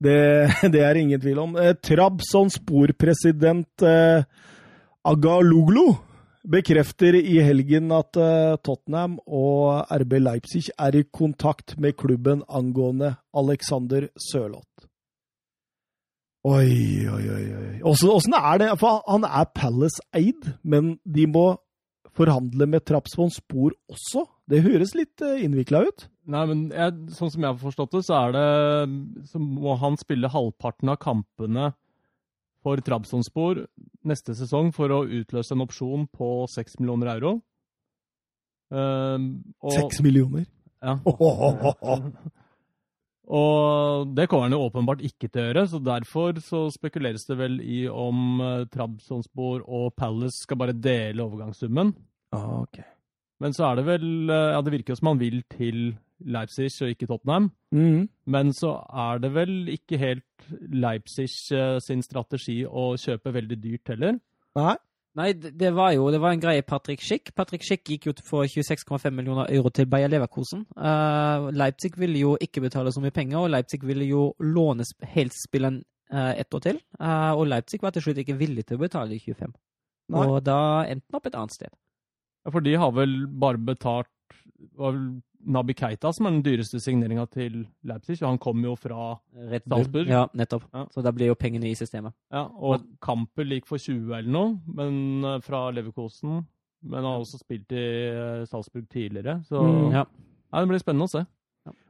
Det, det er ingen tvil om. Eh, Trabzonspor-president eh, Agaluglu bekrefter i helgen at eh, Tottenham og RB Leipzig er i kontakt med klubben angående Alexander Sørloth. Oi, oi, oi. oi. Åssen er det? For han er Palace-eid, men de må forhandle med Trabzonspor også? Det høres litt eh, innvikla ut. Nei, men jeg, sånn som jeg har forstått det, så er det Så må han spille halvparten av kampene for Trabzonspor neste sesong for å utløse en opsjon på 6 millioner euro. Ehm, Seks millioner. Ja. Ohohoho. Og det kommer han jo åpenbart ikke til å gjøre, så derfor så spekuleres det vel i om uh, Trabzonspor og Palace skal bare dele overgangssummen. Ah, ok. Men så er det vel eh, Ja, det virker jo som han vil til Leipzig og ikke Tottenham. Mm. Men så er det vel ikke helt Leipzig eh, sin strategi å kjøpe veldig dyrt heller. Nei. Nei, det var jo det var en greie Patrick Schick. Patrick Schick gikk jo for 26,5 millioner euro til Bayer Leverkusen. Uh, Leipzig ville jo ikke betale så mye penger, og Leipzig ville jo låne sp- helst spilleren uh, ett år til. Uh, og Leipzig var til slutt ikke villig til å betale 25. Nei. Og da endte han opp et annet sted. Ja, For de har vel bare betalt var vel Nabi Keita som er den dyreste signeringa til Leipzig, og han kom jo fra Red Salzburg. Ja, nettopp. Ja. Så da blir jo pengene i systemet. Ja, og Campbell gikk for 20 eller noe, men eh, fra Leverkosen. Men han har også spilt i eh, Salzburg tidligere, så Mm. Ja. ja. det blir spennende å se.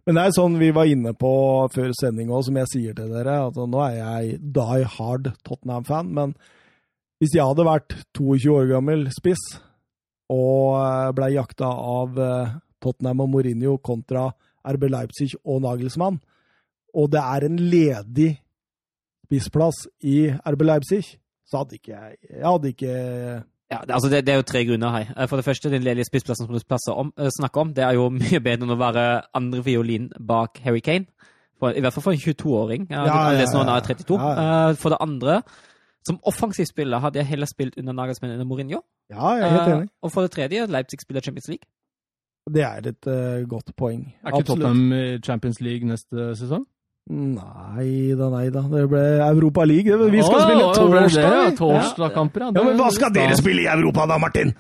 Men det er sånn vi var inne på før sending òg, som jeg sier til dere. at Nå er jeg die hard Tottenham-fan, men hvis jeg hadde vært 22 år gammel spiss og ble blei jakta av eh, Tottenham og Mourinho kontra RB Leipzig og Nagelsmann, og det er en ledig spissplass i RB Leipzig, så hadde ikke jeg Jeg hadde ikke Ja, det, altså det, det, er jo tre grunner her. Eh, for det første, den ledige spissplassen som du om, snakker om, det er jo mye bedre enn å være andre fiolin bak Harry Kane. For, I hvert fall for en 22-åring. Ja, ja, ja, ja, ja. 32. For det andre, som offensiv spiller hadde jeg heller spilt under Nagelsmann enn Mourinho. Ja, jeg er helt enig. Uh, og for det tredje, Leipzig spiller Champions League. Det er et godt poeng. Er ikke Tottenham i Champions League neste sesong? Nei da, nei da. Det ble Europa League. Vi skal oh, spille torsdag. Ja, Torsdagkamper, ja. ja. Men hva skal dere spille i Europa da, Martin?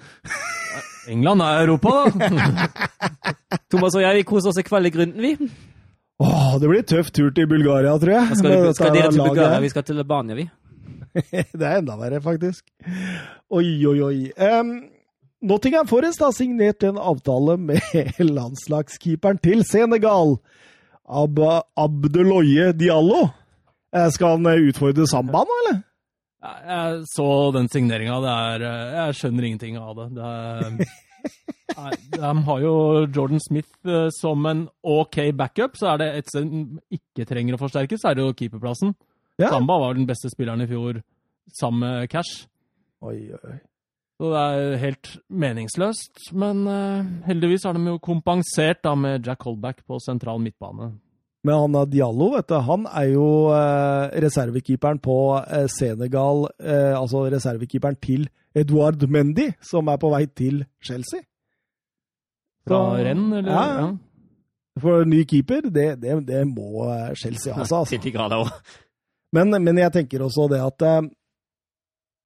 England er Europa, da. Thomas og jeg vi koser oss i kveld i grunnen, vi. Åh, det blir tøff tur til Bulgaria, tror jeg. Skal, du, skal dere til Bulgaria? Vi skal til Albania, vi. det er enda verre, faktisk. Oi, oi, oi. Um, Nottingham Forest har signert en avtale med landslagskeeperen til Senegal. Ab Abdeloye Diallo. Eh, skal han eh, utfordre Samba nå, eller? Jeg så den signeringa. Eh, jeg skjønner ingenting av det. det er, de har jo Jordan Smith som en OK backup. Så er det et sted de ikke trenger å forsterke, så er det jo keeperplassen. Ja. Samba var den beste spilleren i fjor sammen med Cash. Oi, oi. Så det er helt meningsløst. Men uh, heldigvis har de jo kompensert da med Jack Holback på sentral midtbane. Men han Diallo, vet du, han er jo uh, reservekeeperen på uh, Senegal, altså reservekeeperen til Eduard Mendy, som er på vei til Chelsea. Fra renn, eller? Ja. ja. For ny keeper, det, det, det må Chelsea ha, altså. Til de grader òg. Men, men, jeg tenker også det at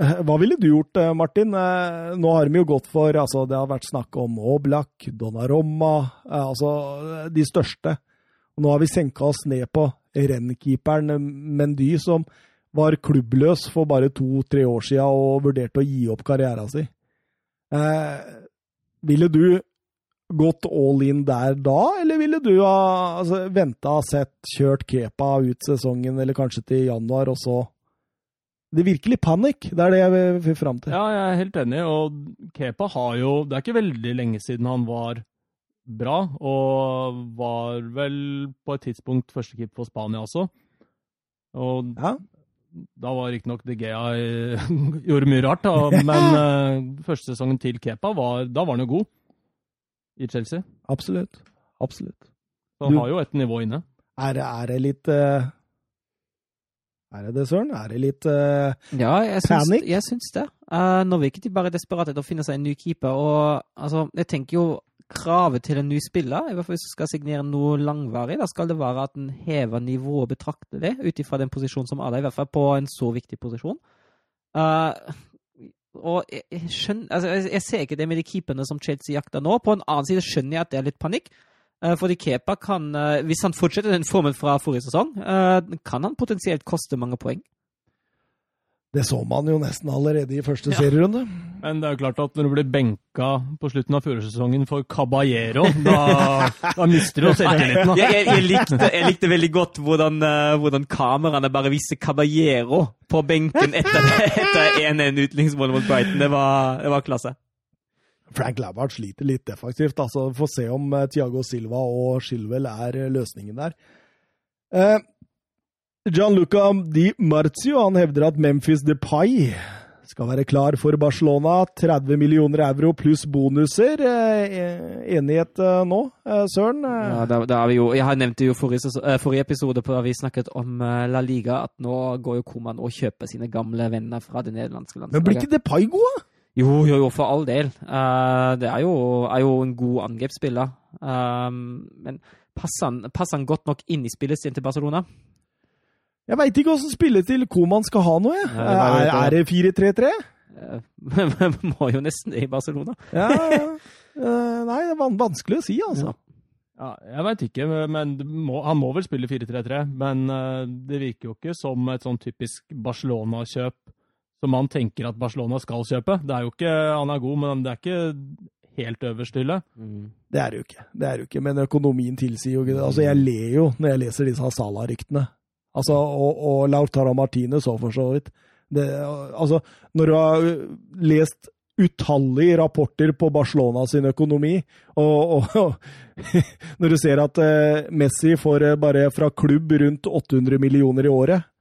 Eh, hva ville du gjort, eh, Martin? Eh, nå har de jo gått for altså Det har vært snakk om Oblak, Donnaromma, altså de største. Nå har vi senka oss ned på rennkeeperen Mendy, som var klubbløs for bare to-tre år siden og vurderte å gi opp karrieren sin. Eh, ville du gått all in der da, eller ville du ha altså, venta sett kjørt Kepa ut sesongen, eller kanskje til januar, og så det er virkelig panikk. Det er det jeg vil fram til. Ja, jeg er helt enig. Og Kepa har jo Det er ikke veldig lenge siden han var bra, og var vel på et tidspunkt førstekeeper for Spania også. Og ja. da var riktignok De Gea gjorde mye rart, da, men uh, første sesongen til Kepa, var, da var han jo god i Chelsea. Absolutt. Absolutt. Så han du, har jo et nivå inne. Er, er det litt uh er det det, Søren? Er det litt uh, ja, jeg syns, panikk? jeg syns det. Uh, nå virker de bare desperate etter å finne seg en ny keeper. Og altså, jeg tenker jo kravet til en ny spiller, i hvert fall hvis du skal signere noe langvarig, da skal det være at en hever nivået betraktelig ut ifra den posisjonen som er der, i hvert fall på en så viktig posisjon. Uh, og jeg, skjønner, altså, jeg, jeg, ser ikke det med de keeperne som Chelsea jakter nå. På en annen side skjønner jeg at det er litt panikk. Eh, fordi Kepa kan, eh, hvis han fortsetter den formen fra forrige sesong, eh, kan han potensielt koste mange poeng. Det så man jo nesten allerede i første ja. serierunde. Men det er jo klart at når du blir benka på slutten av fjorårssesongen for Caballero, da, da mister du selvtilliten. Jeg, jeg, jeg, likte, jeg likte veldig godt hvordan, uh, hvordan kameraene bare viste Caballero på benken etter, etter 1-1-utligningsmålet mot Brighton. Det var, det var klasse. Frank Labbard sliter litt defensivt. altså Få se om Tiago Thiago Silva og Shilwell er uh, løsningen der. Uh, Gianluca Di Marzio han hevder at Memphis Depay skal være klar for Barcelona. 30 millioner euro pluss bonuser. Enighet nå, Søren? Ja, da, da vi jo, jeg nevnte jo forrige, forrige episode på da vi snakket om La Liga, at nå går jo Koman og kjøper sine gamle venner fra det nederlandske landslaget. Men blir ikke Depay god? Jo, jo, jo, for all del. Det er jo, er jo, en god angrepsspiller. Men passer han, passer han, godt nok inn i spillestilen til Barcelona? Jeg veit ikke åssen spillestil Koman skal ha nå, jeg. Ja, det er, er, det 4-3-3? Vi må jo nesten det i Barcelona. ja, uh, nei, det er vanskelig å si, altså. Ja, jeg veit ikke, men må, han må vel spille 4-3-3. Men det virker jo ikke som et sånn typisk Barcelona-kjøp som man tenker at Barcelona skal kjøpe. Det er jo ikke, Han er god, men det er ikke helt øverst hylle. Mm. Det er det jo ikke. Det er det jo ikke, Men økonomien tilsier jo ikke det. Altså, Jeg ler jo når jeg leser disse Salah-ryktene. Altså, og, og Lautaro Martinez òg, for så vidt. Det, altså, når du har lest utallige rapporter på Barcelona sin økonomi, og, og, og når du ser at uh, Messi får uh, bare fra klubb rundt 800 millioner i året Eh,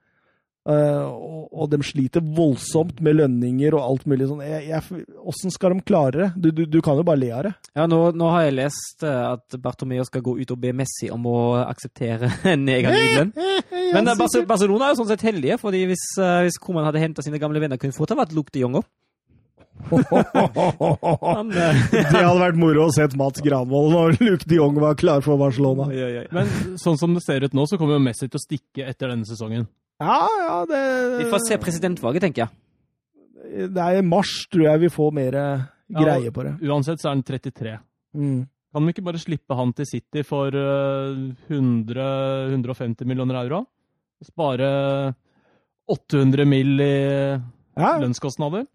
og, og de sliter voldsomt med lønninger og alt mulig sånn. Hvordan skal de klare det? Du, du, du kan jo bare le av det. Ja, nå, nå har jeg lest eh, at Bartomeo skal gå ut og be Messi om å akseptere nedgang i lønn. Men eh, Barce- Barcelona er jo sånn sett heldige, fordi hvis, eh, hvis Koman hadde henta sine gamle venner, kunne fort ha vært Luke de Jong. Han, eh, Det hadde vært moro å se Mats Granvold når Luke de Jong var klar for Barcelona. Men sånn som det ser ut nå, så kommer jo Messi til å stikke etter denne sesongen. Ja, ja, det Vi får se presidentvalget, tenker jeg. Det er i mars, tror jeg vi får mer eh, Ja. greie på det. Uansett så er han 33. Mm. Kan de ikke bare slippe han til City for eh, 100-150 millioner euro? Spare 800 mill. i Ja, lønnskostnader?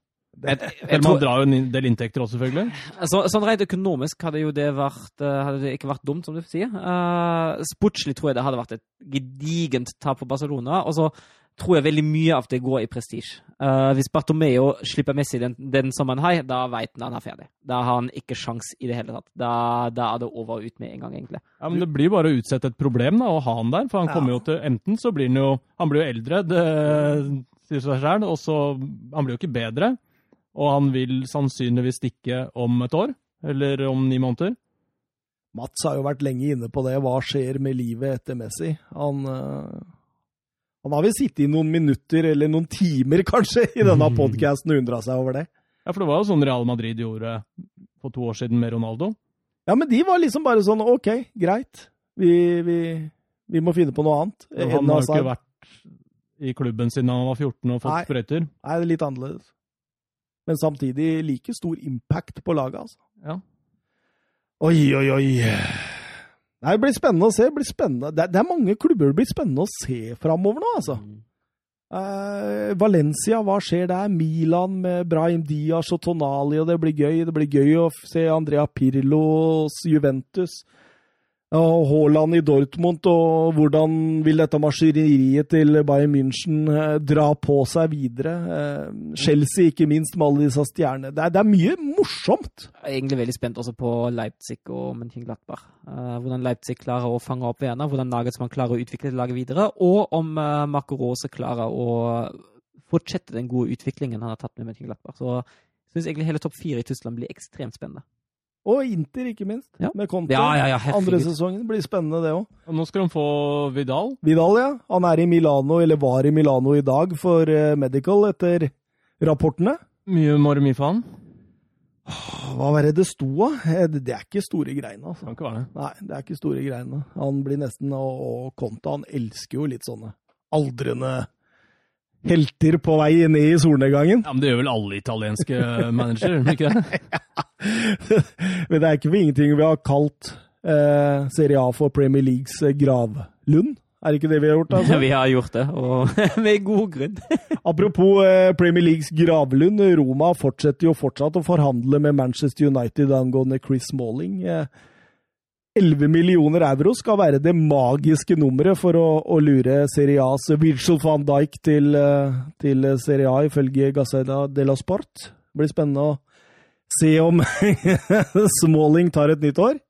Jeg, jeg, jeg man tror, drar jo en del inntekter også, selvfølgelig. så, sånn rent økonomisk hadde jo det vært eh, Hadde det ikke vært dumt, som du sier. Uh, sportslig tror jeg det hadde vært et gedigent tap for Barcelona. Og så tror jeg veldig mye av det går i prestisje. Uh, hvis Bartomeo slipper Messi den, den sommeren her, da veit han han er ferdig. Da har han ikke sjans i det hele tatt. Da, da er det over og ut med en gang, egentlig. Ja, men Det blir bare å utsette et problem da, å ha han der. For han Ja. kommer jo til Enten så blir han jo Han blir jo eldre, det sier seg sjøl, og så Han blir jo ikke bedre. Og han vil sannsynligvis stikke om et år, eller om ni måneder. Mats har jo vært lenge inne på det. Hva skjer med livet etter Messi? Han, eh, han har vel sittet i noen minutter, eller noen timer kanskje, i denne podkasten og undra seg over det. Ja, For det var jo sånn Real Madrid gjorde for to år siden med Ronaldo. Ja, men de var liksom bare sånn OK, greit. Vi, vi, vi må finne på noe annet. Han har jo ikke vært i klubben siden han var 14 og fått sprøyter. Nei, det er litt annerledes. Men samtidig like stor impact på laget, altså. Ja. Oi, oi, oi. Nei, det blir spennende å se. Det, blir spennende. Det, det er mange klubber det blir spennende å se framover nå, altså. Eh, Valencia, hva skjer der? Milan med Brahim Diaz og Tonali, og det blir gøy. Det blir gøy å se Andrea Pirlos Juventus. Og Haaland i Dortmund, og hvordan vil dette maskineriet til Bayern München eh, dra på seg videre? Eh, Chelsea, ikke minst, med alle disse stjernene. Det det er mye morsomt. Jeg er egentlig veldig spent også på Leipzig og Mönchenglattbach. Uh, hvordan Leipzig klarer å fange opp Werner, hvordan Nagelsmann klarer å utvikle laget videre, og om Marco Rose klarer å fortsette den gode utviklingen han har tatt med Mönchenglattbach. Så jeg syns egentlig hele topp fire i Tyskland blir ekstremt spennende. Og Inter, ikke minst, Ja. med Conte. Ja, ja, ja. Andre sesongen blir spennende, det òg. Nå skal de få Vidal. Vidal, ja. Han er i Milano, eller var i Milano i dag for eh, medical, etter rapportene. Mye han. Hva var det det sto av? Eh, Det det er ikke store greiene, altså. Kan ikke være det. Nei, det er ikke store greiene. Han blir nesten og Conte, han elsker jo litt sånne aldrende helter på vei ned i solnedgangen. Ja, Men det gjør vel alle italienske managere, ikke det? Men det er ikke for ingenting vi har kalt eh, Serie A for Premier Leagues eh, gravlund. Er det ikke det vi har gjort? altså? Vi har gjort det, og med god grunn. Apropos eh, Premier Leagues gravlund. Roma fortsetter jo fortsatt å forhandle med Manchester United angående Chris Smalling. Eh, 11 millioner euro skal være det magiske nummeret for å, å lure Serie A's Virgil van Dijk til, eh, til Serie A, ifølge Gazzetta la Sport. Det blir spennende å se om Smalling tar et nytt år.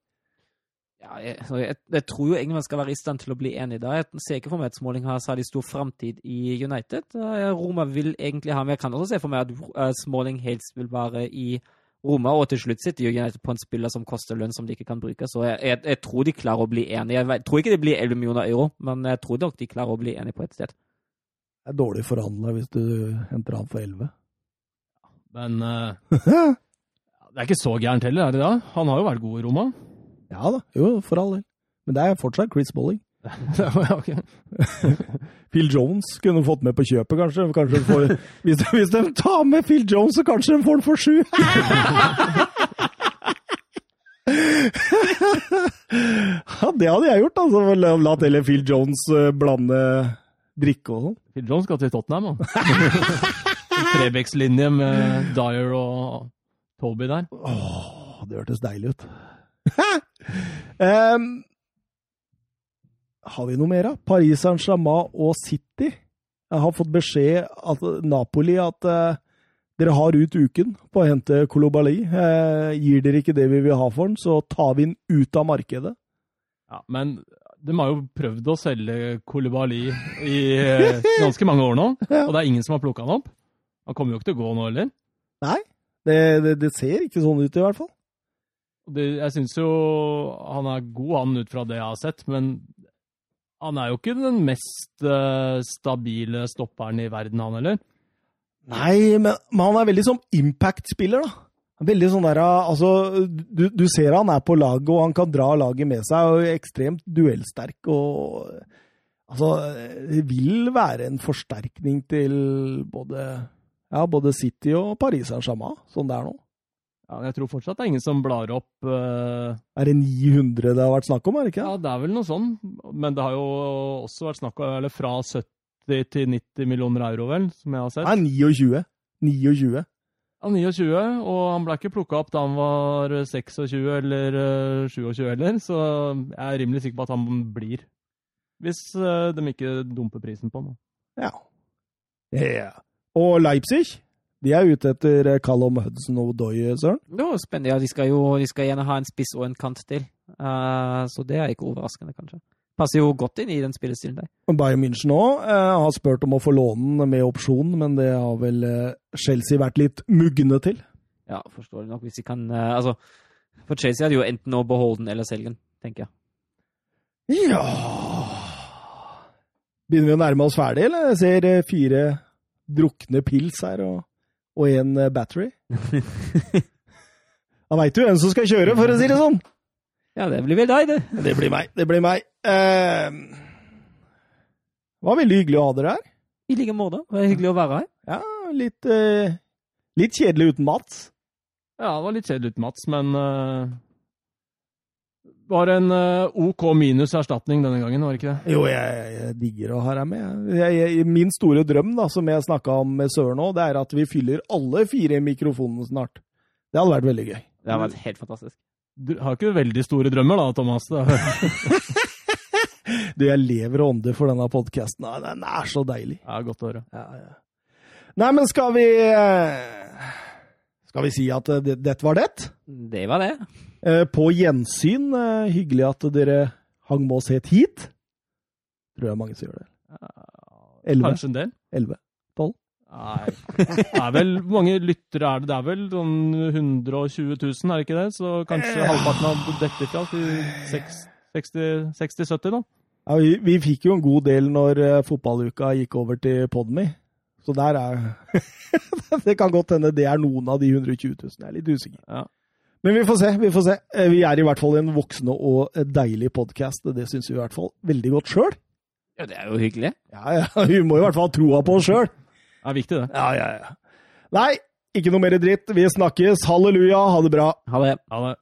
Ja, jeg, jeg, jeg tror jo egentlig man skal være i stand til å bli enig da. Jeg ser ikke for meg at Smalling har særlig stor framtid i United. Roma vil egentlig ha med. Jeg kan også se for meg at eh, Smalling helst vil være i Roma, og til slutt sitter United på en spiller som koster lønn som de ikke kan bruke. Så jeg, jeg, jeg tror de klarer å bli enige. Jeg tror ikke det blir 11 millioner euro, men jeg tror nok de klarer å bli enige på et sted. Det er dårlig forhandla hvis du henter han for 11. Men uh, det er ikke så gærent heller, er det da? Han har jo vært god i Roma. Ja da, jo, for all del. Men det er fortsatt Chris Smalling. Phil Jones kunne fått med på kjøpet, kanskje. kanskje får, hvis, de, hvis de tar med Phil Jones, så kanskje de får den for sju! ja, det hadde jeg gjort, altså. La- Latt heller Phil Jones eh, blande drikke og sånn. Phil Jones skal til Tottenham, han. Trebekslinje med Dyer og Toby der. Åh, det hørtes deilig ut. Em, har vi noe mer, da? Paris Saint-Germain og City. Jeg har fått beskjed at Napoli at eh, dere har ut uken på å hente Kolobali. Eh, gir dere ikke det vi vil ha for den, så tar vi den ut av markedet. Ja, men De har jo prøvd å selge Kolobali i eh, ganske mange år nå, Ja. og det er ingen som har plukka han opp. Han kommer jo ikke til å gå nå heller. Nei, det, det, det ser ikke sånn ut i hvert fall. Det, jeg syns jo han er god, han, ut fra det jeg har sett, men han er jo ikke den mest eh, stabile stopperen i verden, han heller. Nei, men, men han er veldig sånn impact-spiller, da. Veldig sånn der, altså, du, du ser han er på laget, og han kan dra laget med seg, og er ekstremt duellsterk. og altså, Det vil være en forsterkning til både, ja, både City og Paris Saint-Germain, sånn det er nå. Ja, jeg tror fortsatt det er ingen som blar opp uh... Er det 900 det har vært snakk om, er det ikke? Ja, det er vel noe sånn, men det har jo også vært snakk om eller fra 70 til 90 millioner euro, vel, som jeg har sett. Nei, 29. 29. Ja, 29, og han ble ikke plukka opp da han var 26 eller eh, 27 heller, så jeg er rimelig sikker på at han blir. Hvis eh, de ikke dumper prisen på ham. Ja. ja. Og Leipzig, de er ute etter Callum Hudson og Doy, Søren. Det var spennende. Ja, de skal jo de skal gjerne ha en spiss og en kant til. Uh, så det er ikke overraskende, kanskje. Passer jo godt inn i den spillestilen der. Bayern München òg uh, har spurt om å få låne med opsjon, men det har vel uh, Chelsea vært litt mugne til. Ja, forstår du nok. Hvis de kan eh, Altså, for Chelsea er det jo enten å beholde den eller selge den, tenker jeg. Ja Begynner vi å nærme oss ferdig, eller? Jeg ser eh, fire drukne pils her og, og en eh, battery. Da veit du hvem som skal kjøre, for å si det sånn! Ja, det blir vel deg, det. Det blir meg. Det blir meg. Uh, det var veldig hyggelig å ha dere her. I like måte. Det var hyggelig å være her. Ja, litt, uh, litt kjedelig uten Mats. Ja, det var litt kjedelig uten Mats, men uh, var en eh, OK minus erstatning denne gangen, var det ikke det? Jo, jeg, jeg digger å ha deg med. Jeg, jeg, min store drøm, da, som jeg snakka om med Søren nå, det er at vi fyller alle fire mikrofonene snart. Det hadde vært veldig gøy. Det hadde vært helt fantastisk. Du har ikke veldig store drømmer da, Thomas? Du, jeg lever og ånder for denne podkasten. Den er så deilig. Ja, godt å høre. Ja, ja. Nei, men skal vi eh, Skal vi si at eh, det, dette var det? Det var det. Eh, På gjensyn. eh, Hyggelig at dere hang med oss helt hit. Tror jeg mange som gjør det. Elleve? Kanskje en del? 11. 12. Nei. Det er vel, Hvor mange lyttere er det? Det er vel sånn 120 000, er det ikke det? Så kanskje halvparten av dette fra til 60-70, da? Ja, vi, vi fikk jo en god del når eh, fotballuka gikk over til Podme. Så der er Det kan godt hende det er noen av de 120 000. Jeg er litt usikker. Ja. Men vi får se. vi får se. Eh, Vi er i hvert fall en voksende og eh, deilig podkast. Det syns vi i hvert fall veldig godt sjøl. Ja, det er jo hyggelig. Ja, ja, vi må i hvert fall ha troa på oss sjøl. Det er viktig, det. Ja, ja, ja. Nei, ikke noe mer dritt. Vi snakkes. Halleluja. Ha det bra. Ha det. Ha det.